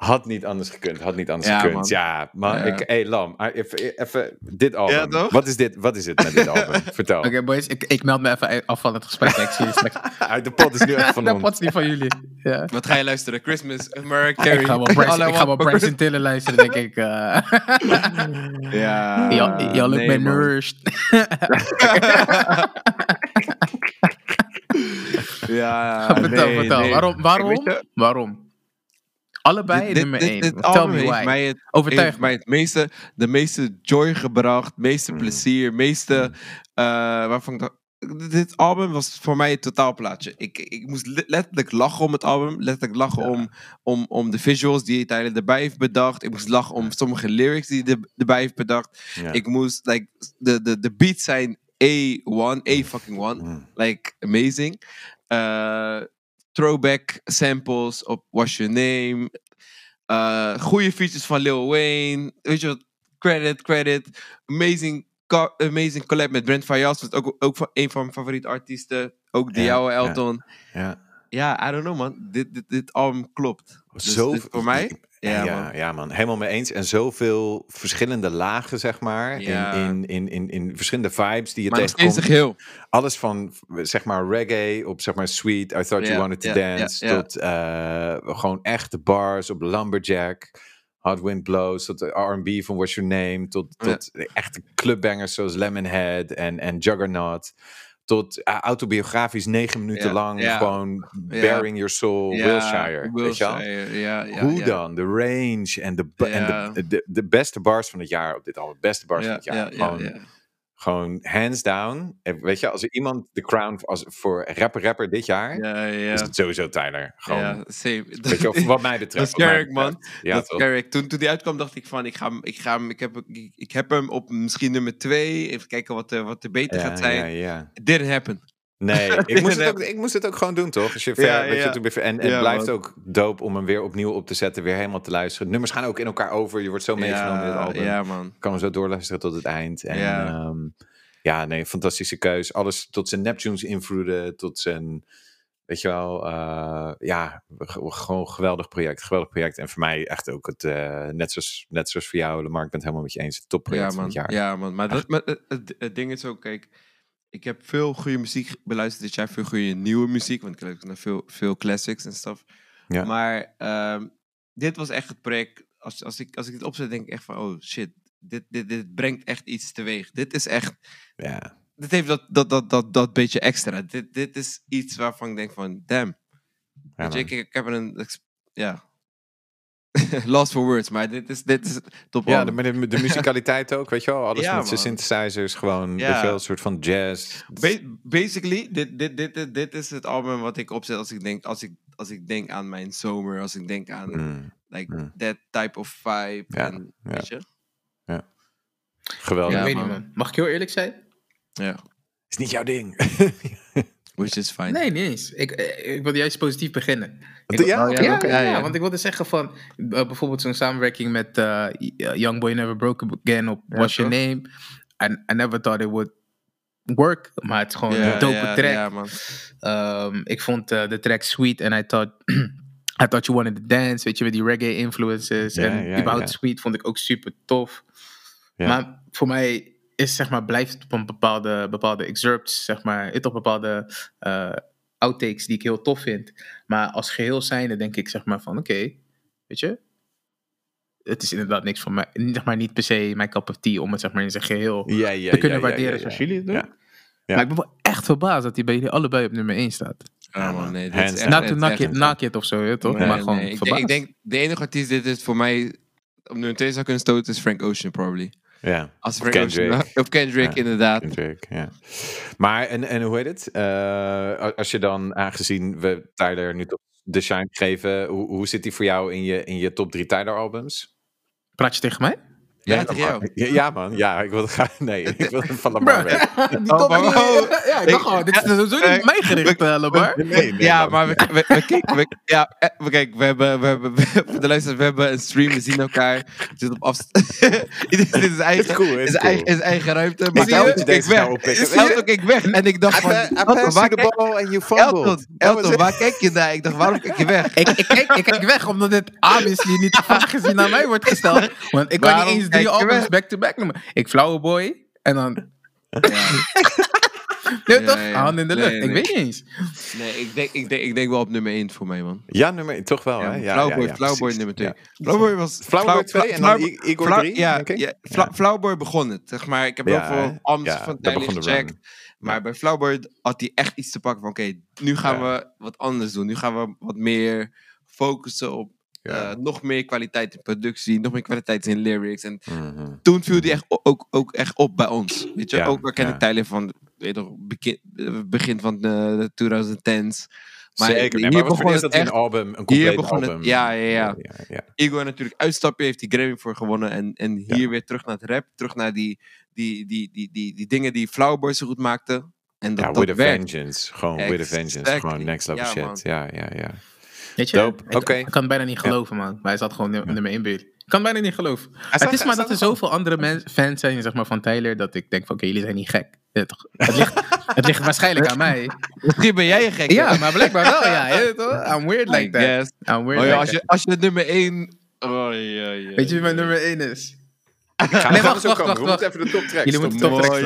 S2: Had niet anders gekund, had niet anders
S3: Ja,
S2: gekund.
S3: man.
S2: Ja, maar
S3: Ja.
S2: ik, hey Lam, ah, even, even dit album.
S3: Ja, toch?
S2: wat is dit? Wat is het met dit album? Vertel.
S1: Oké, boys, ik, ik meld me even af van het gesprek. Ik zie je straks.
S2: Uit de pot is nu echt van
S1: De
S2: ons.
S1: pot is niet van jullie. Ja.
S3: Wat ga je luisteren? Christmas, Mariah Carey.
S1: Ik ga wel
S3: I
S1: ik ga wel Bryson Tiller luisteren, denk ik. eh.
S3: Ja.
S1: Y'all look
S3: nee, man.
S1: malnourished.
S3: Ja,
S1: vertel,
S3: nee,
S1: vertel.
S3: nee.
S1: Waarom? Waarom? Waarom? Allebei
S3: dit-
S1: nummer
S3: dit-
S1: 1.
S3: dit album
S1: me
S3: heeft mij het, heeft mij het meeste, de meeste joy gebracht, meeste plezier, meeste, eh, waarvan ik dacht, dit album was voor mij het totaalplaatje. Ik, ik moest le- letterlijk lachen om het album, letterlijk lachen om, om, om de visuals die Tyler erbij heeft bedacht. Ik moest lachen om sommige lyrics die hij er- erbij heeft bedacht.
S2: Ja.
S3: Ik moest, like, de, de, de beats zijn A1, A fucking one.
S2: Mm.
S3: Like, amazing. Eh, throwback samples op What's Your Name. Eh goede features van Lil Wayne. Weet je wat? Credit, credit. Amazing, co- amazing collab met Brent Fayaz. Is ook, ook van, een van mijn favoriete artiesten. Ook de
S2: Ja,
S3: jouwe
S2: ja.
S3: Elton.
S2: Ja.
S3: Ja, I don't know man. Dit, dit, dit album klopt. Dus
S2: Zo-
S3: dit voor mij?
S2: Ja,
S3: Ja, man.
S2: ja, man. Helemaal mee eens. En zoveel verschillende lagen, zeg maar.
S3: Ja.
S2: In, in, in, in, in verschillende vibes die je
S3: Maar
S2: tegenkomt. Alles van, zeg maar, reggae op, zeg maar, Sweet, I Thought You Wanted to Dance. Tot eh, gewoon echte bars op Lumberjack. Hot Wind Blows. Tot de R&B van What's Your Name. Tot, tot echte clubbangers zoals Lemonhead en, en Juggernaut. Tot autobiografisch negen minuten
S3: Ja,
S2: lang.
S3: ja.
S2: Gewoon
S3: Ja.
S2: Bearing Your Soul, Wilshire. Hoe dan? De range en, de, ba-
S3: Ja.
S2: en de, de, de beste bars van het jaar op dit album. Beste bars van het jaar.
S3: ja, ja,
S2: gewoon,
S3: ja.
S2: Gewoon hands down. Weet je, als er iemand de crown als, voor rapper rapper dit jaar,
S3: Ja, ja.
S2: is het sowieso Tyler. Gewoon,
S3: Ja, same.
S2: weet je, of wat mij betreft.
S3: Dat is Carrick, man.
S2: Ja,
S3: dat? Carrick. Toen, toen die uitkwam, dacht ik van, ik, ga, ik, ga ik, heb, ik, ik heb hem op misschien nummer twee. Even kijken wat, er- wat er beter gaat zijn.
S2: ja, ja.
S3: It didn't happen.
S2: Nee, ik moest, het ook, ik moest het ook gewoon doen, toch? Als je ver,
S3: Ja, ja.
S2: je- en en blijft
S3: man.
S2: ook dope om hem weer opnieuw op te zetten, weer helemaal te luisteren. Nummers gaan ook in elkaar over. Je wordt zo meegenomen in het album.
S3: ja, man.
S2: kan hem zo doorluisteren tot het eind. En,
S3: Ja.
S2: ja. ja, nee, fantastische keus. Alles tot zijn Neptunes invloeden, tot zijn, weet je wel, eh, ja, gewoon geweldig project, geweldig project. En voor mij echt ook het, eh, net, zoals, net zoals voor jou, Lamar, ik ben het helemaal met je eens, het topproject
S3: Ja,
S2: van het jaar.
S3: Ja, man. Maar, dat, maar het, het, het ding is ook, kijk, ik heb veel goede muziek beluisterd dit jaar, veel goede nieuwe muziek, want ik luister naar veel, veel classics en stuff.
S2: Ja.
S3: Maar ehm, dit was echt het project, als, als, ik, als ik dit opzet, denk ik echt van, oh shit, dit, dit, dit brengt echt iets teweeg. Dit is echt,
S2: Ja.
S3: dit heeft dat, dat, dat, dat, dat beetje extra. Dit, dit is iets waarvan ik denk van, damn.
S2: Ja,
S3: je, ik, ik heb een, ja, lost for words, maar dit is, dit is top
S2: Ja, de, de, de musicaliteit ook, weet je wel. Alles
S3: Ja,
S2: met zijn synthesizers, gewoon,
S3: Ja.
S2: een soort van jazz.
S3: Ba- basically, dit, dit, dit, dit, is het album wat ik opzet als ik denk, als ik, als ik denk aan mijn zomer, als ik denk aan
S2: Mm,
S3: like,
S2: mm.
S3: that type of vibe.
S2: Ja,
S3: en,
S2: ja.
S3: Weet je?
S2: geweldig.
S3: Ja, man.
S1: niet, man. Mag ik heel eerlijk zijn?
S3: Ja.
S2: Is niet jouw ding.
S3: Which is fine.
S1: Nee, niet eens. Ik, eh, ik wilde juist positief beginnen. Ik
S2: Ja,
S1: wil-
S3: Oh, ja,
S1: ja,
S3: oké,
S1: ja, want ik wilde zeggen van eh, bijvoorbeeld zo'n samenwerking met eh Young Boy Never Broke Again op
S3: Ja,
S1: What's Your
S3: toch?
S1: Name. I, I never thought it would work, maar het is gewoon
S3: Ja,
S1: een dope
S3: ja,
S1: track.
S3: Ja, man.
S1: Ehm, ik vond eh, de track Sweet en I thought, I thought You Wanted to Dance, weet je, met die reggae influences. En überhaupt. Sweet vond ik ook super tof.
S2: Ja.
S1: Maar voor mij is, zeg maar, blijft op een bepaalde, bepaalde excerpts, zeg maar, het op bepaalde eh, outtakes die ik heel tof vind. Maar als geheel zijnde denk ik, zeg maar, van oké, weet je, het is inderdaad niks voor mij, zeg maar, niet per se mijn cup of tea om het, zeg maar, in zijn geheel
S2: Ja, ja,
S1: te kunnen
S2: ja, ja,
S1: waarderen
S2: ja,
S1: zoals jullie het doen.
S2: Ja. Ja.
S1: Maar ik ben wel echt verbaasd dat hij bij jullie allebei op nummer 1 staat.
S3: Ja, man. Nee, dit is echt,
S1: Not it, of zo, hè, toch?
S3: Nee,
S1: maar gewoon
S3: nee. Ik, denk, ik denk, de enige artiest dit is voor mij op nummer 2 zou kunnen stoten is Frank Ocean, probably.
S2: Ja.
S3: Als
S2: Of Kendrick.
S3: Ocean, of Kendrick,
S2: Ja,
S3: inderdaad.
S2: Kendrick, ja. Maar, en, en hoe heet het? Eh, als je dan, aangezien we Tyler nu toch de shine geven, hoe, hoe zit die voor jou in je, in je top drie Tyler albums?
S1: Praat je tegen mij?
S3: Ja,
S2: Nee. Ja, ja, man. Ja, ik wil graag. Nee, ik wil van Lamar weg.
S1: Die
S3: Oh,
S1: top
S3: maar-
S1: niet-
S3: oh.
S1: Ja, ik dacht al, dit is sowieso niet op mij gericht, eh, Lamar.
S2: Nee, nee,
S3: ja,
S2: man.
S3: maar we, we, we, kijk- we- ja, eh, we, kijk, we hebben, we hebben, voor de luisteraars, we hebben een stream, we zien elkaar. We zitten op afstand. dit is dit is eigen,
S2: Is cool, is
S3: is
S2: cool.
S3: eigen, is eigen ruimte. Maar? Elton keek
S2: Deze
S3: weg. Elton keek weg. En ik dacht van, Elton, waar kijk-
S2: ball and you fumbled.
S3: Elton, Elton, waar kijk je naar? Ik dacht, waarom kijk je weg?
S1: Ik, ik, kijk, ik kijk weg omdat dit obviously niet de vraag die naar mij wordt gesteld. Want ik kan niet eens drie albums back-to-back noemen. Ik flauwe boy en dan... Nee,
S3: Ja,
S1: toch?
S3: ja.
S1: Hand in de
S3: Nee,
S1: lucht. Ik weet niet eens.
S3: Nee, ik denk, ik, denk, ik denk wel op nummer 1 voor mij, man.
S2: Ja, nummer, toch wel, hè? Ja,
S3: Flowboy,
S2: ja, ja,
S3: Flowboy nummer 2.
S2: Ja.
S3: Flowboy was...
S2: Flowboy
S3: Flow-
S2: 2 en dan Igor
S3: Flow-
S2: 3,
S3: Ja, Flowboy begon het, zeg maar. Ik heb
S2: Ja,
S3: heel veel
S2: Ja,
S3: van Tyler
S2: de
S3: gecheckt. Maar bij Flowboy had hij echt iets te pakken van... Oké, nu gaan
S2: Ja.
S3: we wat anders doen. Nu gaan we wat meer focussen op
S2: Ja.
S3: eh, nog meer kwaliteit in productie. Nog meer kwaliteit in lyrics. En
S2: Mhm.
S3: toen viel die echt ook, ook echt op bij ons. Weet je,
S2: Ja,
S3: ook al ken
S2: ja.
S3: ik Tyler van... Weet je begin, begin van de, de 2010s. Maar
S2: Zeker.
S3: hier
S2: maar
S3: begon
S2: het dat
S3: echt...
S2: een album, een compleet album.
S3: het, ja, ja, ja.
S2: ja, ja.
S3: Igor natuurlijk uitstapje, heeft die Grammy voor gewonnen. En, en hier weer terug naar het rap. Terug naar die, die, die, die, die, die dingen die Flowerboy zo goed maakte. En dat,
S2: Ja,
S3: dat
S2: with a vengeance. Gewoon with a vengeance.
S3: Exactly.
S2: Gewoon next level shit.
S3: man.
S2: Ja, ja, ja.
S1: Weet je?
S2: Dope.
S1: Ik,
S2: Oké.
S1: ik kan het bijna niet geloven, man. Maar hij zat gewoon num- nummer 1 bij jullie. Ik kan het bijna niet geloven.
S2: staat-
S1: het is maar dat er zoveel andere men- fans zijn zeg maar, van Tyler... dat ik denk van, oké, jullie zijn niet gek. Toch? Het, ligt, het ligt waarschijnlijk aan mij.
S3: Misschien ben jij een gek.
S1: Ja, maar blijkbaar wel, ja. je weet toch? I'm weird like that. I'm weird
S3: Oh ja,
S1: like
S3: als, je, als je nummer 1... Oh, ja, ja,
S1: Weet je wie mijn nummer 1 is?
S2: Ga,
S1: Nee, wacht,
S2: we
S1: wacht, wacht,
S2: We
S1: wacht.
S2: moeten even de top tracks.
S1: Jullie moeten
S2: doen.
S1: top tracks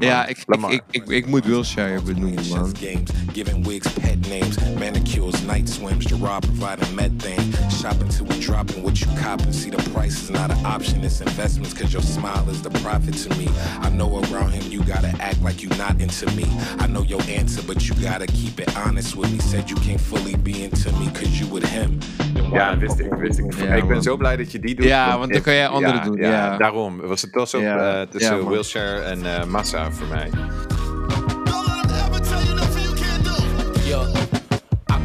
S3: ja, ik, ik, ik, ik, ik moet Wilshire benoemen, man.
S11: games, giving wigs pet names, manicures, night swims, Gerard providing methane, shopping till we dropping what you copping. See the price is not an option, it's investments cause your smile is the profit to me. I know around him you gotta act like you not into me. I know your answer, but you gotta keep it honest with me. Said you can't fully be into me cause you with him. Then why
S2: Ja,
S11: the
S2: wist
S11: fuck
S2: ik. Wist ik.
S3: Ja,
S2: ik ben
S3: man.
S2: zo blij dat je die doet.
S3: Ja, want dan
S2: ik-
S3: kan jij andere doen, ja.
S2: Daarom was het toss op
S3: Ja,
S2: eh, tussen
S3: ja.
S2: Wilshire en eh, Massa voor mij.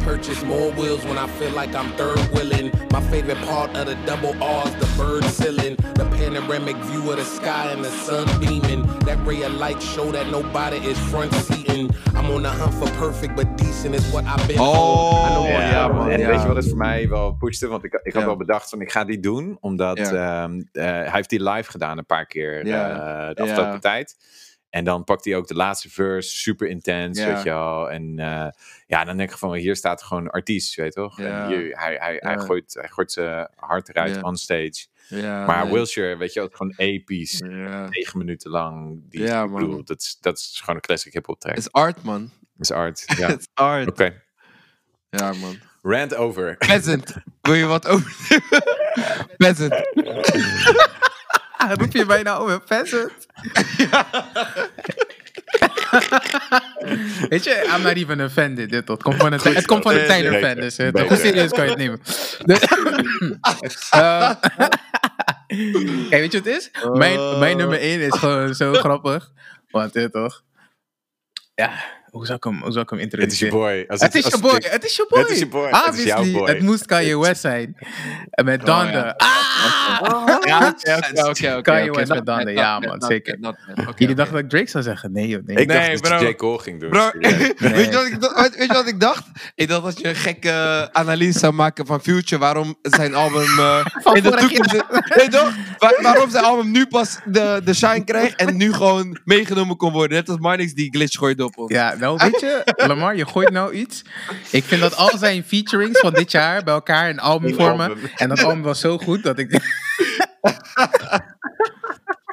S12: Purchase more wheels when I feel like I'm third wheeling. My favorite part of the double R's, the bird ceiling, the panoramic view of the sky and the sun beaming. That ray of light show that nobody is front seating. I'm on the hunt for perfect, but decent is what I've been.
S3: Oh,
S12: I know what
S3: ja, man.
S2: en
S3: ja.
S2: weet je wat het voor mij wel pushte? Want ik, ik had
S3: Ja.
S2: wel bedacht van ik ga die doen. Omdat
S3: Ja.
S2: ehm, eh, hij heeft die live gedaan een paar keer
S3: Ja.
S2: eh, de afgelopen
S3: Ja.
S2: tijd. En dan pakt hij ook de laatste verse, super intens,
S3: Ja.
S2: weet je wel. En eh, ja, dan denk ik van, hier staat gewoon artiest, weet je toch?
S3: Ja.
S2: En hier, hij, hij, hij gooit, hij gooit zijn hart eruit on stage. Maar
S3: nee.
S2: Wilshire, weet je wel, gewoon episch. Negen minuten lang. Die,
S3: Ja, man.
S2: bedoel, dat is, dat is gewoon een classic hip-hop track.
S3: Het is art, man.
S2: is art. Ja.
S3: Het is art.
S2: Oké.
S3: Ja, man.
S2: Rant over.
S3: Peasant. Wil je wat over? Peasant.
S1: Roep je bijna om een peasant? Weet je, I'm not even offended. Dit, het komt van een, het komt van een. Tyler fan, dus hoe serieus kan je het nemen? Dus, eh, Kijk, weet je wat het is? Mijn, mijn nummer 1 is gewoon zo grappig. Want dit toch? Ja, hoe zou ik hem, hoe zou ik hem
S2: Het is je
S1: introduceren?
S2: boy. Als
S1: Het is
S2: als
S1: je boy, het is je boy.
S2: Het is je boy. Het is jouw
S1: Obviously,
S2: boy.
S1: het moest Kanye West zijn. En met Donda.
S3: ja.
S1: Ah!
S3: Ja, oké, oké, oké, oké.
S1: Kanye West
S3: not
S1: met Donda, ja man, zeker. Jullie dachten dat ik Drake zou zeggen? Nee joh, nee.
S2: Ik
S3: Nee,
S2: dacht dat je J. Cole ging doen.
S3: Weet, je wat ik, dacht- weet je wat ik dacht? Ik dacht dat je een gekke analyse zou maken van Future. Waarom zijn album eh, in de toekomst... Je toch? Waar- waarom zijn album nu pas de, de shine krijgt en nu gewoon meegenomen kon worden. Net als Marnix die glitch gooide op ons.
S1: Ja, nou weet je, Lamar, je gooit nou iets. Ik vind dat al zijn featurings van dit jaar bij elkaar een album vormen.
S2: album.
S1: En dat album was zo goed dat ik...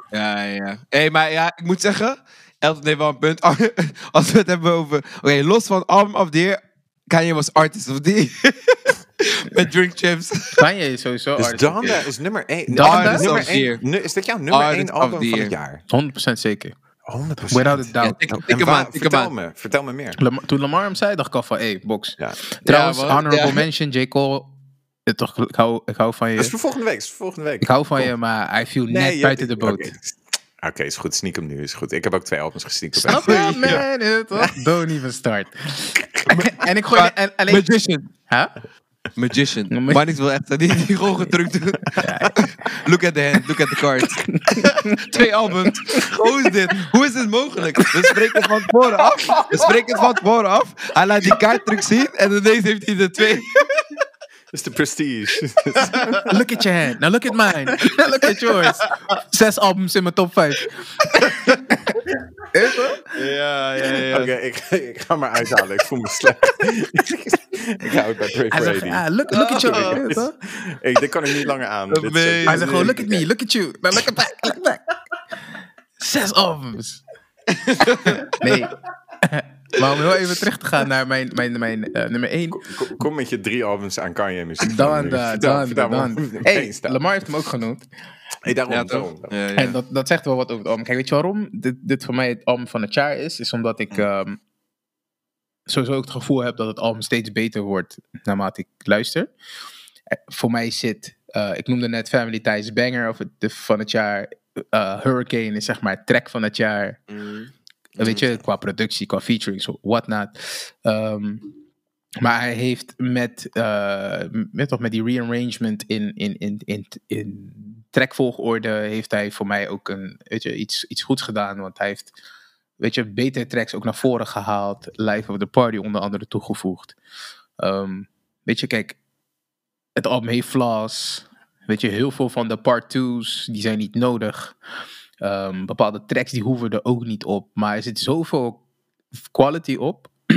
S3: Ja, ja. Hé, maar ja, ik moet zeggen, Elton heeft wel een punt. Als we het hebben over... Oké, los van album of the year, Kanye was artist of the year. Met Drink Chips.
S1: Kanye is sowieso
S2: Dus
S1: artist.
S2: Donda is nummer 1.
S1: Donda
S3: Artist
S2: nummer
S3: of the
S2: één-
S3: year.
S2: nu- Is dit jouw nummer
S3: Artist
S2: 1
S3: of
S2: album van het jaar?
S1: 100% zeker.
S2: 100
S1: Without a doubt.
S3: tik-
S2: En
S3: tik
S2: waar- vertel
S3: aan.
S2: me, vertel me meer.
S1: Lam- Toen Lamar hem zei, dacht ik al van, hé, box.
S2: Ja.
S1: Trouwens, honorable
S3: Ja.
S1: mention, J. Cole. eh, Toch, ik, hou, ik hou van je.
S2: Dat is voor volgende week. is voor volgende week.
S1: Ik hou van je, maar hij viel net
S2: je-
S1: buiten de boot.
S2: Oké, is goed. Sneak hem nu. Is goed. Ik heb ook twee albums gesneakt. op
S1: Snap
S2: één.
S1: je, man?
S2: Ja.
S1: toch? Don't even start. en ik gooi... En, alleen,
S3: Magician.
S1: Huh?
S3: Magician. Manix wil echt die, die gewoon gedrukt doen. look at the hand, look at the card. Twee albums. Hoe is dit? Hoe is dit mogelijk? We spreken het van tevoren af. We spreken het van tevoren af. Hij laat die kaartdruk zien en ineens heeft hij er twee.
S2: Dat is de prestige.
S1: Look at your hand. Now look at mine. Now look at yours. Zes albums in mijn top 5.
S3: Ja, ja, ja.
S2: Oké, ik, ik ga maar uithalen. Ik voel me slecht. ik hou het bij Drake
S1: Hij zegt, ah, look, look at you.
S2: Sorry, dit, is- ik, dit kan ik niet langer aan. Dit is-
S1: Hij zegt gewoon, look at me, look at you. Now look at back, look back. Zes albums. nee. Maar om heel even terug te gaan naar mijn, mijn, mijn eh, nummer 1.
S2: Kom, kom met je drie albums aan Kanye muziek.
S1: Dan, dan,
S2: Vertel-
S1: dan, dan.
S2: het
S1: Hey. Lamar heeft hem ook genoemd.
S2: Hey, daarom,
S3: Ja,
S2: daarom.
S3: Ja, ja.
S1: En dat, dat zegt wel wat over het album. Kijk, weet je waarom dit, dit voor mij het album van het jaar is? Is omdat ik ehm, sowieso ook het gevoel heb dat het album steeds beter wordt naarmate ik luister. Eh, voor mij zit, eh, ik noemde net Family Ties Banger of het, de, van het jaar. Eh, Hurricane is zeg maar track van het jaar. Eh, Weet je, qua productie, qua featuring, so whatnot. Ehm, maar hij heeft met, eh, met, toch met die rearrangement in, in, in, in, in trackvolgorde heeft hij voor mij ook een, iets, iets goeds gedaan. Want hij heeft weet je, betere tracks ook naar voren gehaald. Live of the Party onder andere toegevoegd. Ehm, weet je, kijk, het album heeft flaws. Weet je, heel veel van de part twos, die zijn niet nodig. Ehm, bepaalde tracks, die hoeven er ook niet op. Maar er zit zoveel quality op,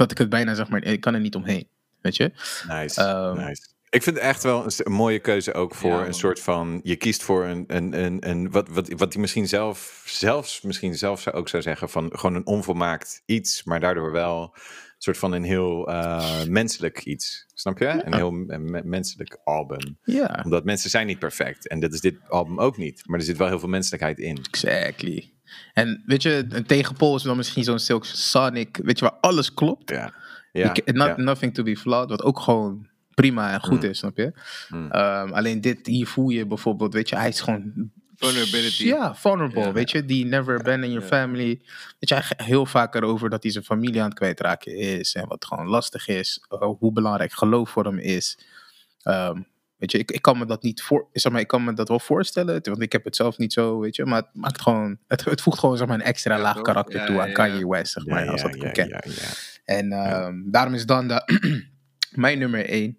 S1: dat ik het bijna, zeg maar, ik kan er niet omheen. Weet je?
S2: Nice,
S1: Ehm,
S2: nice. Ik vind het echt wel een, mooie keuze ook voor
S3: Ja,
S2: een soort van... Je kiest voor een, een, een, een wat, wat, wat hij misschien zelf, zelfs misschien zelf zou ook zou zeggen van gewoon een onvolmaakt iets, maar daardoor wel soort van een heel eh, menselijk iets. Snap je? Een heel me- menselijk album.
S1: Ja,
S2: Omdat mensen zijn niet perfect. En dat is dit album ook niet. Maar er zit wel heel veel menselijkheid in.
S1: exactly. En weet je, een tegenpol is dan misschien zo'n Silk Sonic, weet je, waar alles klopt.
S2: Ja.
S1: Not-
S2: ja.
S1: Nothing to be flawed, wat ook gewoon prima en goed
S2: Mm.
S1: is, snap je?
S2: Mm.
S1: Ehm, alleen dit, hier voel je bijvoorbeeld, weet je, hij is gewoon...
S3: Vulnerability.
S1: Ja, vulnerable,
S3: Ja.
S1: weet je, die never been in your
S3: Ja.
S1: family. Weet je, hij heel vaak erover dat hij zijn familie aan het kwijtraken is en wat gewoon lastig is, eh, hoe belangrijk geloof voor hem is. Ehm, weet je, ik, ik kan me dat niet voor, zeg maar, ik kan me dat wel voorstellen, want ik heb het zelf niet zo, weet je, maar het maakt gewoon, het, het voegt gewoon zeg maar een extra
S3: Ja,
S1: laag
S3: toch?
S1: karakter
S3: Ja,
S1: toe
S3: ja,
S1: aan
S3: ja.
S1: Kanye West, zeg maar,
S2: Ja,
S1: als
S2: ja,
S1: dat ik
S2: ja,
S1: hem ken.
S2: ja, ja.
S1: En ehm, daarom is dan de, mijn nummer één.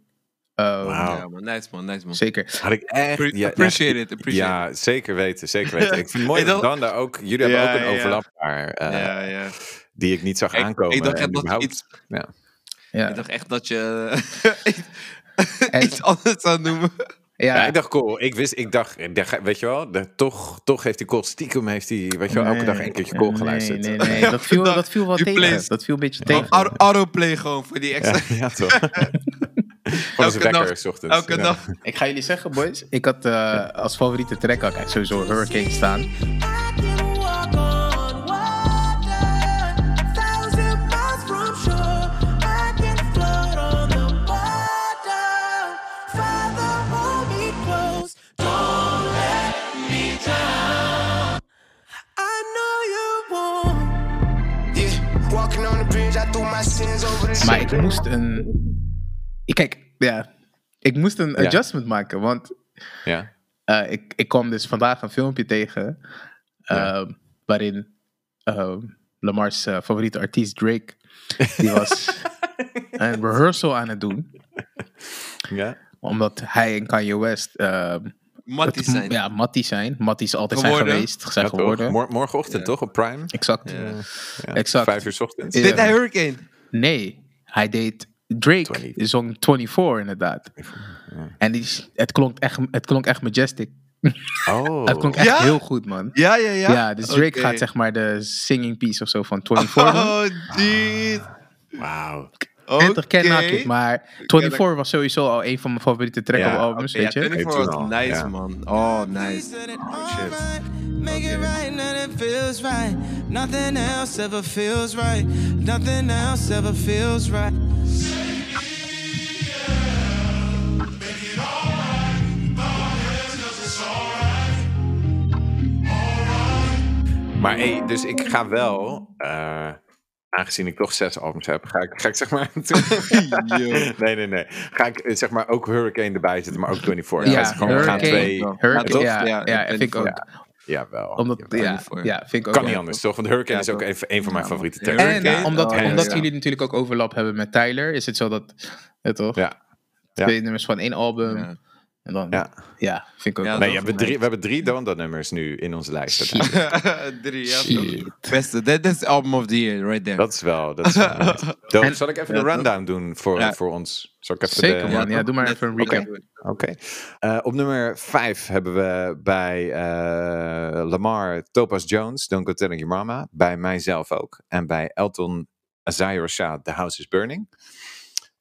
S1: Ehm,
S2: Wauw.
S3: Ja, man. Nice, man. Nice, man.
S1: Zeker.
S2: Had ik echt...
S3: Appre-
S2: ja,
S3: appreciate
S2: echt-
S3: it, appreciate
S2: ja, zeker weten, zeker weten. Ik vind het mooi dat dan daar ook... Jullie
S3: Ja,
S2: hebben ook een
S3: ja.
S2: overlap daar. eh,
S3: ja, ja.
S2: Die ik niet zag
S3: Ik-
S2: aankomen.
S3: ik dacht echt dat iets-
S2: Ja.
S1: Ja.
S3: Ik dacht echt dat je iets anders zou noemen.
S1: Ja,
S2: Ja, ik dacht cool. Ik wist, ik dacht, weet je wel, de, toch, toch heeft hij cool stiekem, heeft hij, weet je wel, elke dag een keertje cool geluisterd.
S1: Nee, nee, nee. Dat viel, dat viel wel tegen. Dat viel een beetje tegen.
S3: Auto- Autoplay gewoon voor die
S2: Ja,
S3: extra.
S2: ja toch. Gewoon als wekker, s ochtends.
S3: Elke
S2: ja.
S3: dag.
S1: Ik ga jullie zeggen, boys. Ik had eh, als favoriete track had ik sowieso Hurricane staan.
S8: I can walk on water, thousand miles from shore. I can float on the water. Father, hold me close. Don't let me drown. I know you won't.
S5: Yeah, walking on the bridge, I threw my sins over the
S1: Maar ik moest een... Ik- Kijk, ja. Ik moest een
S2: Ja.
S1: adjustment maken, want
S2: Ja.
S1: eh, ik, ik kwam dus vandaag een filmpje tegen
S2: Ja.
S1: ehm, waarin ehm, Lamar's eh, favoriete artiest Drake, die was een rehearsal aan het doen,
S2: Ja.
S1: omdat hij en Kanye West ehm,
S3: Matties
S1: het-
S3: zijn.
S1: Ja, matties zijn. Matties altijd zijn geweest, zijn
S2: Ja,
S1: geworden.
S2: Mor- morgenochtend toch, op Prime?
S1: Exact.
S3: Ja.
S2: Ja,
S1: Exact.
S2: Vijf uur 's ochtends.
S1: Ja.
S3: Deed hij Hurricane?
S1: Nee, hij deed Drake
S2: 20.
S1: is song 24 inderdaad. En die, het, klonk echt, het klonk echt majestic.
S2: Oh.
S1: Het klonk echt
S3: Ja?
S1: heel goed, man.
S3: Ja, ja, ja.
S1: Ja, dus Drake gaat zeg maar de singing piece of zo van 24 doen.
S3: Oh, jeez.
S2: Wauw.
S1: En toch ken ik het, maar 24 was sowieso al een van mijn favoriete track
S2: Ja,
S1: albums,
S3: Oké, ja,
S1: weet je.
S3: 24
S2: Heeft
S3: was nice,
S2: ja.
S3: man. Oh, nice.
S9: shit. Make it right, nothing feels right. Nothing else ever feels right. Nothing else ever feels right.
S2: Maar hey, dus ik ga wel. eh, aangezien ik toch zes albums heb, ga ik, ga ik zeg maar. nee, nee, nee. Ga ik eh, zeg maar ook Hurricane erbij zetten, maar ook 24.
S1: Ja,
S2: ik gewoon, we gaan twee.
S1: Hurricane,
S2: toch?
S1: ja, ja, ja, vind ik ook.
S2: Ja, jawel.
S1: Omdat, ja, ja, vind ik ook.
S2: Kan
S1: ja.
S2: niet anders, toch? Want Hurricane is ook even een van mijn favoriete tracks.
S1: En omdat, omdat jullie natuurlijk ook overlap hebben met Tyler, is het zo dat, ja, toch?
S2: Ja. Ja.
S1: Twee nummers van één album. En dan, ja,
S2: Ja.
S1: vind ik ook.
S2: nee,
S1: wel.
S2: we hebben, drie, we hebben drie Donda nummers nu in onze lijst.
S3: Drie, ja. Beste, that is album of the year, right there.
S2: Dat is wel, dat is wel nice. Dope.
S3: En-
S2: Zal ik even
S3: Ja,
S2: de rundown doen voor,
S3: Ja.
S2: voor ons? Zal ik even
S1: Zeker,
S2: de,
S1: man. Ja, doe maar even een recap.
S2: Oké. Eh, op nummer 5 hebben we bij eh, Lamar Topaz Jones, Don't Go Telling Your Mama. Bij mijzelf ook. En bij Elton Isaiah Rashad, The House is Burning.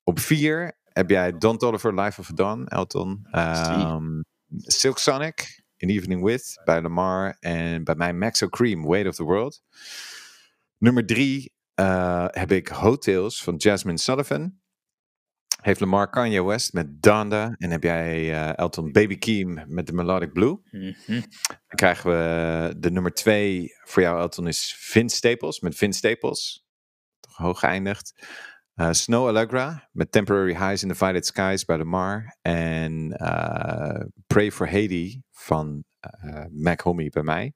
S2: Op 4 heb jij Don Toliver, Life of a Dawn, Elton. Ehm, Silk Sonic, In Evening With, bij Lamar. En bij mij Maxo Cream, Weight of the World. Nummer 3 heb ik Hotels van Jasmine Sullivan. Heeft Lamar Kanye West met Donda. En heb jij eh, Elton Baby Keem met de Melodic Blue.
S1: Mhm.
S2: Dan krijgen we de nummer twee voor jou, Elton, is Vince Staples met Vince Staples. Toch hoog geëindigd. Eh, Snow Allegra met Temporary Highs in the Violet Skies bij Lamar. En eh, Pray for Haiti van eh Mac Homie bij mij.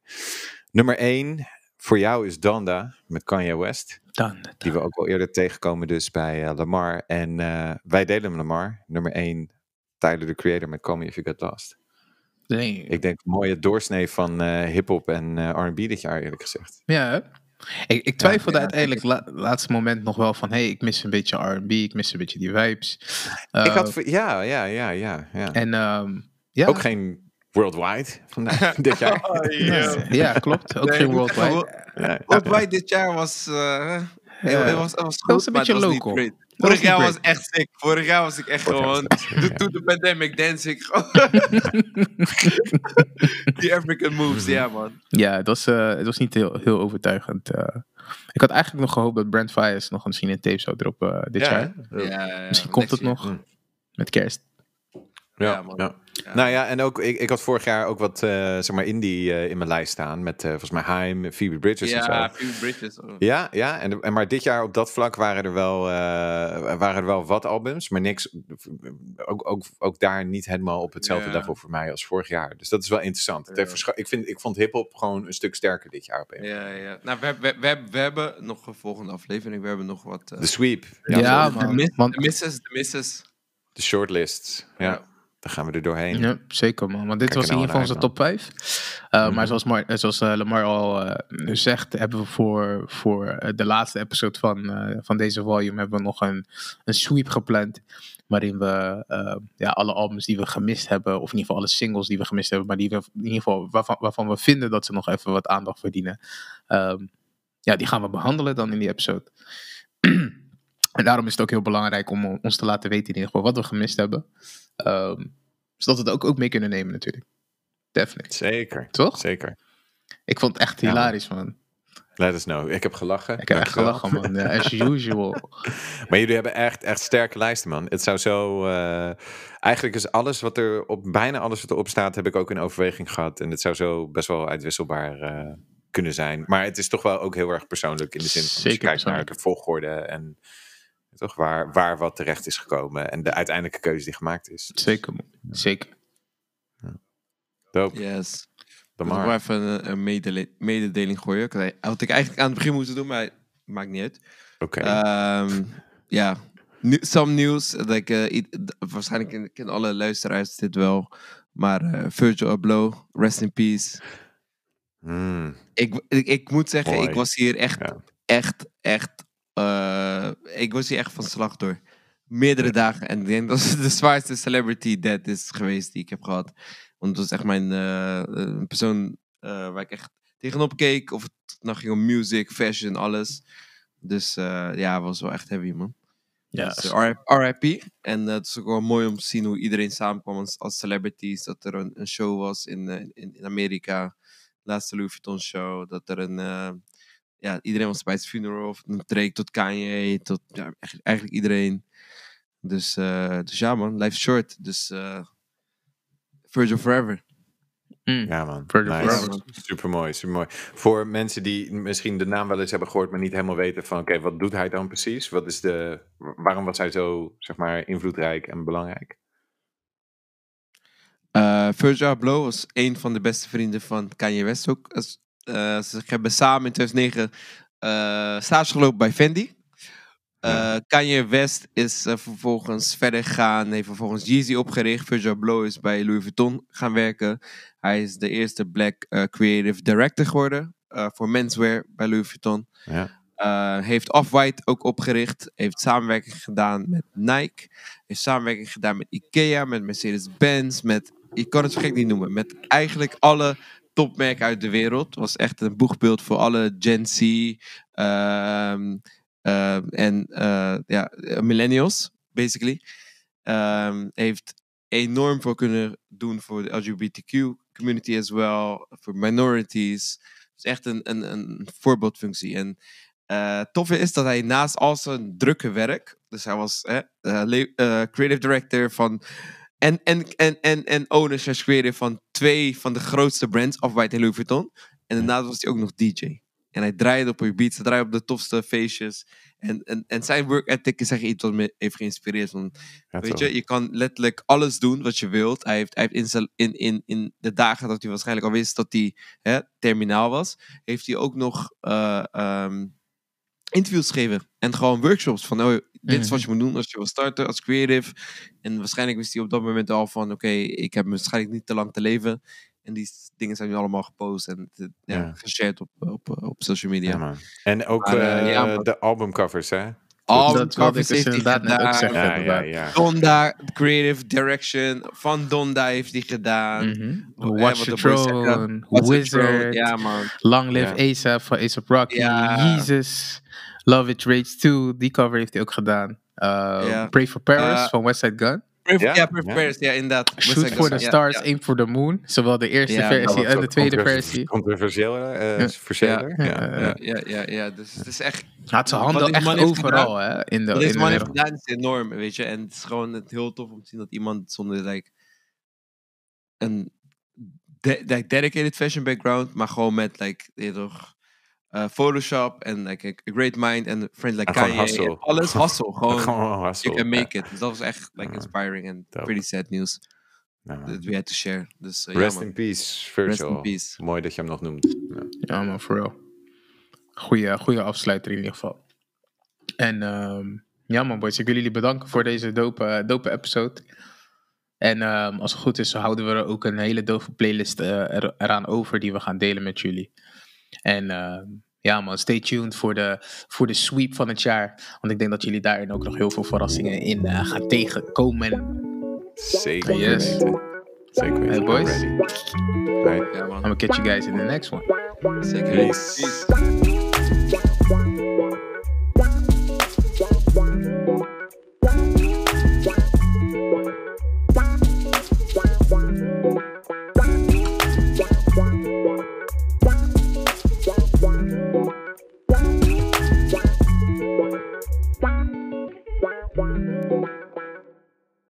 S2: Nummer één voor jou is Donda met Kanye West.
S1: Donda,
S2: Die we ook al eerder tegenkomen dus bij eh, Lamar. En wij delen hem Lamar. Nummer één, Tyler, the Creator met Call Me If You Get Lost.
S1: Nee.
S2: Ik denk een mooie doorsnee van hip-hop en RB dit jaar, eerlijk gezegd.
S1: Ja? Ik, ik twijfelde
S2: ja,
S1: uiteindelijk la, laatste moment nog wel van... hey, ik mis een beetje R&B, ik mis een beetje die vibes.
S2: ik had.
S1: Eh,
S2: Ja, ja, ja, ja. ja.
S1: En ehm, ja.
S2: Ook geen worldwide vandaag, dit jaar.
S1: Ja, ja, klopt. Ook geen worldwide.
S3: Worldwide dit jaar was... eh het was, het was
S1: Het
S3: goed,
S1: was een
S3: maar
S1: beetje
S3: het
S1: local.
S3: Vorig jaar was echt sick. Vorig jaar was ik echt
S2: Vorig
S3: gewoon... Toen de pandemic dance ik gewoon... Die African moves, ja man.
S1: Ja, het was, eh, het was niet heel, heel overtuigend. eh. ik had eigenlijk nog gehoopt dat Brent Fires nog een tape zou droppen eh, dit
S2: Ja,
S1: jaar.
S2: hè?
S3: Ja,
S1: Misschien komt het nog. Met kerst.
S2: Ja, ja. Nou ja, en ook, ik, ik had vorig jaar ook wat, eh, zeg maar, indie eh, in mijn lijst staan. Met eh, volgens mij Haim, Phoebe Bridges en zo.
S3: Ja, Phoebe Bridges. oh.
S2: Ja, ja en, en maar dit jaar op dat vlak waren er wel, eh, waren er wel wat albums, maar niks, ook, ook, ook daar niet helemaal op hetzelfde
S3: Ja.
S2: level voor mij als vorig jaar. Dus dat is wel interessant. Het heeft verscho- ik, vind, ik vond hip-hop gewoon een stuk sterker dit jaar op een.
S3: Ja, ja. Nou, we, we, we, we hebben nog een volgende aflevering. We hebben nog wat...
S2: De sweep,
S1: Ja, man.
S3: de misses, de misses.
S2: de shortlists. Ja, gaan we er doorheen.
S1: Ja, zeker man. Want dit
S2: Kijk
S1: was in ieder geval onze top 5. Maar zoals, Mar eh, zoals eh, Lamar al eh, nu zegt, hebben we voor, voor eh, de laatste episode van, eh, van deze volume hebben we nog een, een sweep gepland. Waarin we eh, ja, alle albums die we gemist hebben, of in ieder geval alle singles die we gemist hebben, maar die we, in ieder geval waarvan, waarvan we vinden dat ze nog even wat aandacht verdienen. ehm, ja, die gaan we behandelen dan in die episode. en daarom is het ook heel belangrijk om ons te laten weten in ieder geval wat we gemist hebben. Ehm, zodat we het ook, ook mee kunnen nemen natuurlijk. Definitely.
S2: Zeker.
S1: Toch?
S2: Zeker.
S1: Ik vond het echt
S2: Ja.
S1: hilarisch, man.
S2: Let us know. Ik heb gelachen.
S1: Ik heb echt gelachen, man. As usual.
S2: Maar jullie hebben echt, echt sterke lijsten, man. Het zou zo. eh, eigenlijk is alles wat er op. Bijna alles wat erop staat, heb ik ook in overweging gehad. En het zou zo best wel uitwisselbaar eh, kunnen zijn. Maar het is toch wel ook heel erg persoonlijk in de zin van. als je
S1: Zeker
S2: kijkt naar de volgorde en. Toch waar, waar wat terecht is gekomen. En de uiteindelijke keuze die gemaakt is.
S1: Zeker, man. Zeker.
S2: Dope.
S3: Yes. Ik
S2: Lamar.
S3: wil even een, een medele- mededeling gooien. Had- Had ik eigenlijk aan het begin moeten doen, maar maakt niet uit.
S2: Oké.
S3: Ehm, ja, Nu- some news. Like, eh, d- waarschijnlijk ken- kennen alle luisteraars dit wel. Maar eh, Virgil Abloh, rest in peace.
S2: Hmm.
S3: Ik, ik, ik moet zeggen,
S2: Mooi.
S3: ik was hier echt, echt, echt... eh, ik was hier echt van slag door. Meerdere dagen. En ik denk dat het de zwaarste celebrity death is geweest die ik heb gehad. Want het was echt mijn eh, een persoon eh, waar ik echt tegenop keek. Of het nou ging om music, fashion, alles. Dus eh, ja, het was wel echt heavy, man.
S1: Ja,
S3: Dus, eh, RIP. En eh, het is ook wel mooi om te zien hoe iedereen samenkwam als, als celebrities. Dat er een, een show was in, eh, in, in Amerika. Laatste Louis Vuitton show. Dat er een... eh, ja, iedereen was bij het funeral. Van Drake tot Kanye. Tot ja, eigenlijk, eigenlijk iedereen. Dus, eh, dus ja man, life short. Dus eh Virgil Forever.
S2: Ja man,
S1: Virgil
S2: nice.
S1: Forever.
S2: Supermooi, supermooi. Voor mensen die misschien de naam wel eens hebben gehoord, maar niet helemaal weten van oké, wat doet hij dan precies? Wat is de, waarom was hij zo, zeg maar, invloedrijk en belangrijk?
S3: Eh Virgil Abloh was een van de beste vrienden van Kanye West ook. Als- eh, ze hebben samen in 2009 eh stage gelopen bij Fendi. Eh, Kanye West is vervolgens verder gegaan, heeft vervolgens Yeezy opgericht. Virgil Abloh is bij Louis Vuitton gaan werken. Hij is de eerste black creative director geworden voor menswear bij Louis Vuitton.
S2: Ja.
S3: Heeft Off-White ook opgericht. Heeft samenwerking gedaan met Nike. Heeft samenwerking gedaan met Ikea, met Mercedes-Benz. Met, je kan het zo gek niet noemen. Met eigenlijk alle topmerken uit de wereld. Was echt een boegbeeld voor alle Gen Z ehm, ehm, en eh, ja, millennials, basically. Ehm, heeft enorm voor kunnen doen voor de LGBTQ community as well. Voor minorities. Is echt een, een, een voorbeeldfunctie. En eh toffe is dat hij naast al zijn drukke werk, dus hij was eh, eh, creative director van en, en, en, en, en owner slash creator van twee van de grootste brands, Off-White en Louis Vuitton. En daarnaast was hij ook nog DJ. En hij draaide op je beats, hij draaide op de tofste feestjes. En, en, en zijn work ethic is echt iets wat me heeft geïnspireerd. Want,
S2: Ja,
S3: weet je, je kan letterlijk alles doen wat je wilt. Hij heeft, hij heeft in, in, in de dagen dat hij waarschijnlijk al wist dat hij hè, terminaal was, heeft hij ook nog eh, ehm, interviews gegeven. En gewoon workshops van, oh, dit is wat je moet doen als je wil starten als creative. En waarschijnlijk wist hij op dat moment al van, oké, ik heb waarschijnlijk niet te lang te leven. En die dingen zijn nu allemaal gepost en eh, ja,
S2: Ja.
S3: geshared op, op, op social media.
S2: Ja. En ook
S3: Maar, eh,
S2: eh,
S3: ja, man.
S2: de albumcovers, hè?
S3: Album
S1: Dat wilde ik
S3: covers
S1: dus
S3: heeft hij
S1: ook
S3: gedaan.
S1: zeggen.
S2: Ja, ja.
S3: Donda, creative direction van Donda heeft hij gedaan.
S1: Mhm.
S3: Wat-
S1: Watch
S3: eh,
S1: the. Throne, Wizard,
S3: Throne, Ja, man.
S1: Long Live. ASAP van ASAP Rocky,
S3: Ja.
S1: Jesus, Love It Rage 2, die cover heeft hij ook gedaan. Uh,
S3: Ja.
S1: Pray for Paris
S3: Uh,
S1: van West Side Gun.
S3: Pray for-
S2: Ja?
S3: For
S2: Ja.
S3: Paris, ja, inderdaad.
S1: Shoot for the Stars. Aim for the Moon. Zowel de eerste versie en de tweede versie.
S2: Controversieel, eh,
S3: Ja.
S1: Ja.
S2: ja.
S1: Ja.
S3: Ja, ja, ja, ja, dus het is echt...
S1: Had zijn handen echt overal hè, in de,
S3: Wat
S1: in
S3: deze
S1: de
S3: man heeft gedaan is enorm, weet je. En het is gewoon het heel tof om te zien dat iemand zonder like, een de- like, dedicated fashion background, maar gewoon met like, toch, eh, Photoshop en like, a great mind en friend like Kanye. Alles hustle. Gewoon,
S2: Gewoon hustle,
S3: you can make it. Dus dat was echt like,
S2: Ja.
S3: inspiring en
S2: Dope.
S3: pretty sad news. That we had to share. Dus, eh, ja,
S2: Rest in peace, Virgil.
S3: in peace.
S2: Mooi dat je hem nog noemt. Ja.
S1: Ja, man, for real. Goeie, goeie afsluiter in ieder geval. En ehm, ja, man, boys, ik wil jullie bedanken voor deze dope, dope episode. En ehm, als het goed is, houden we er ook een hele dove playlist eh, er, eraan over die we gaan delen met jullie. En ehm, ja, man, stay tuned voor de, voor de sweep van het jaar. Want ik denk dat jullie daarin ook nog heel veel verrassingen in eh, gaan tegenkomen.
S2: Zeker
S1: Yes.
S2: weten. Zeker weten.
S1: Hey, boys.
S2: Right.
S3: Man.
S1: I'm gonna catch you guys in the next one.
S3: Zeker.
S2: Peace.
S3: Peace.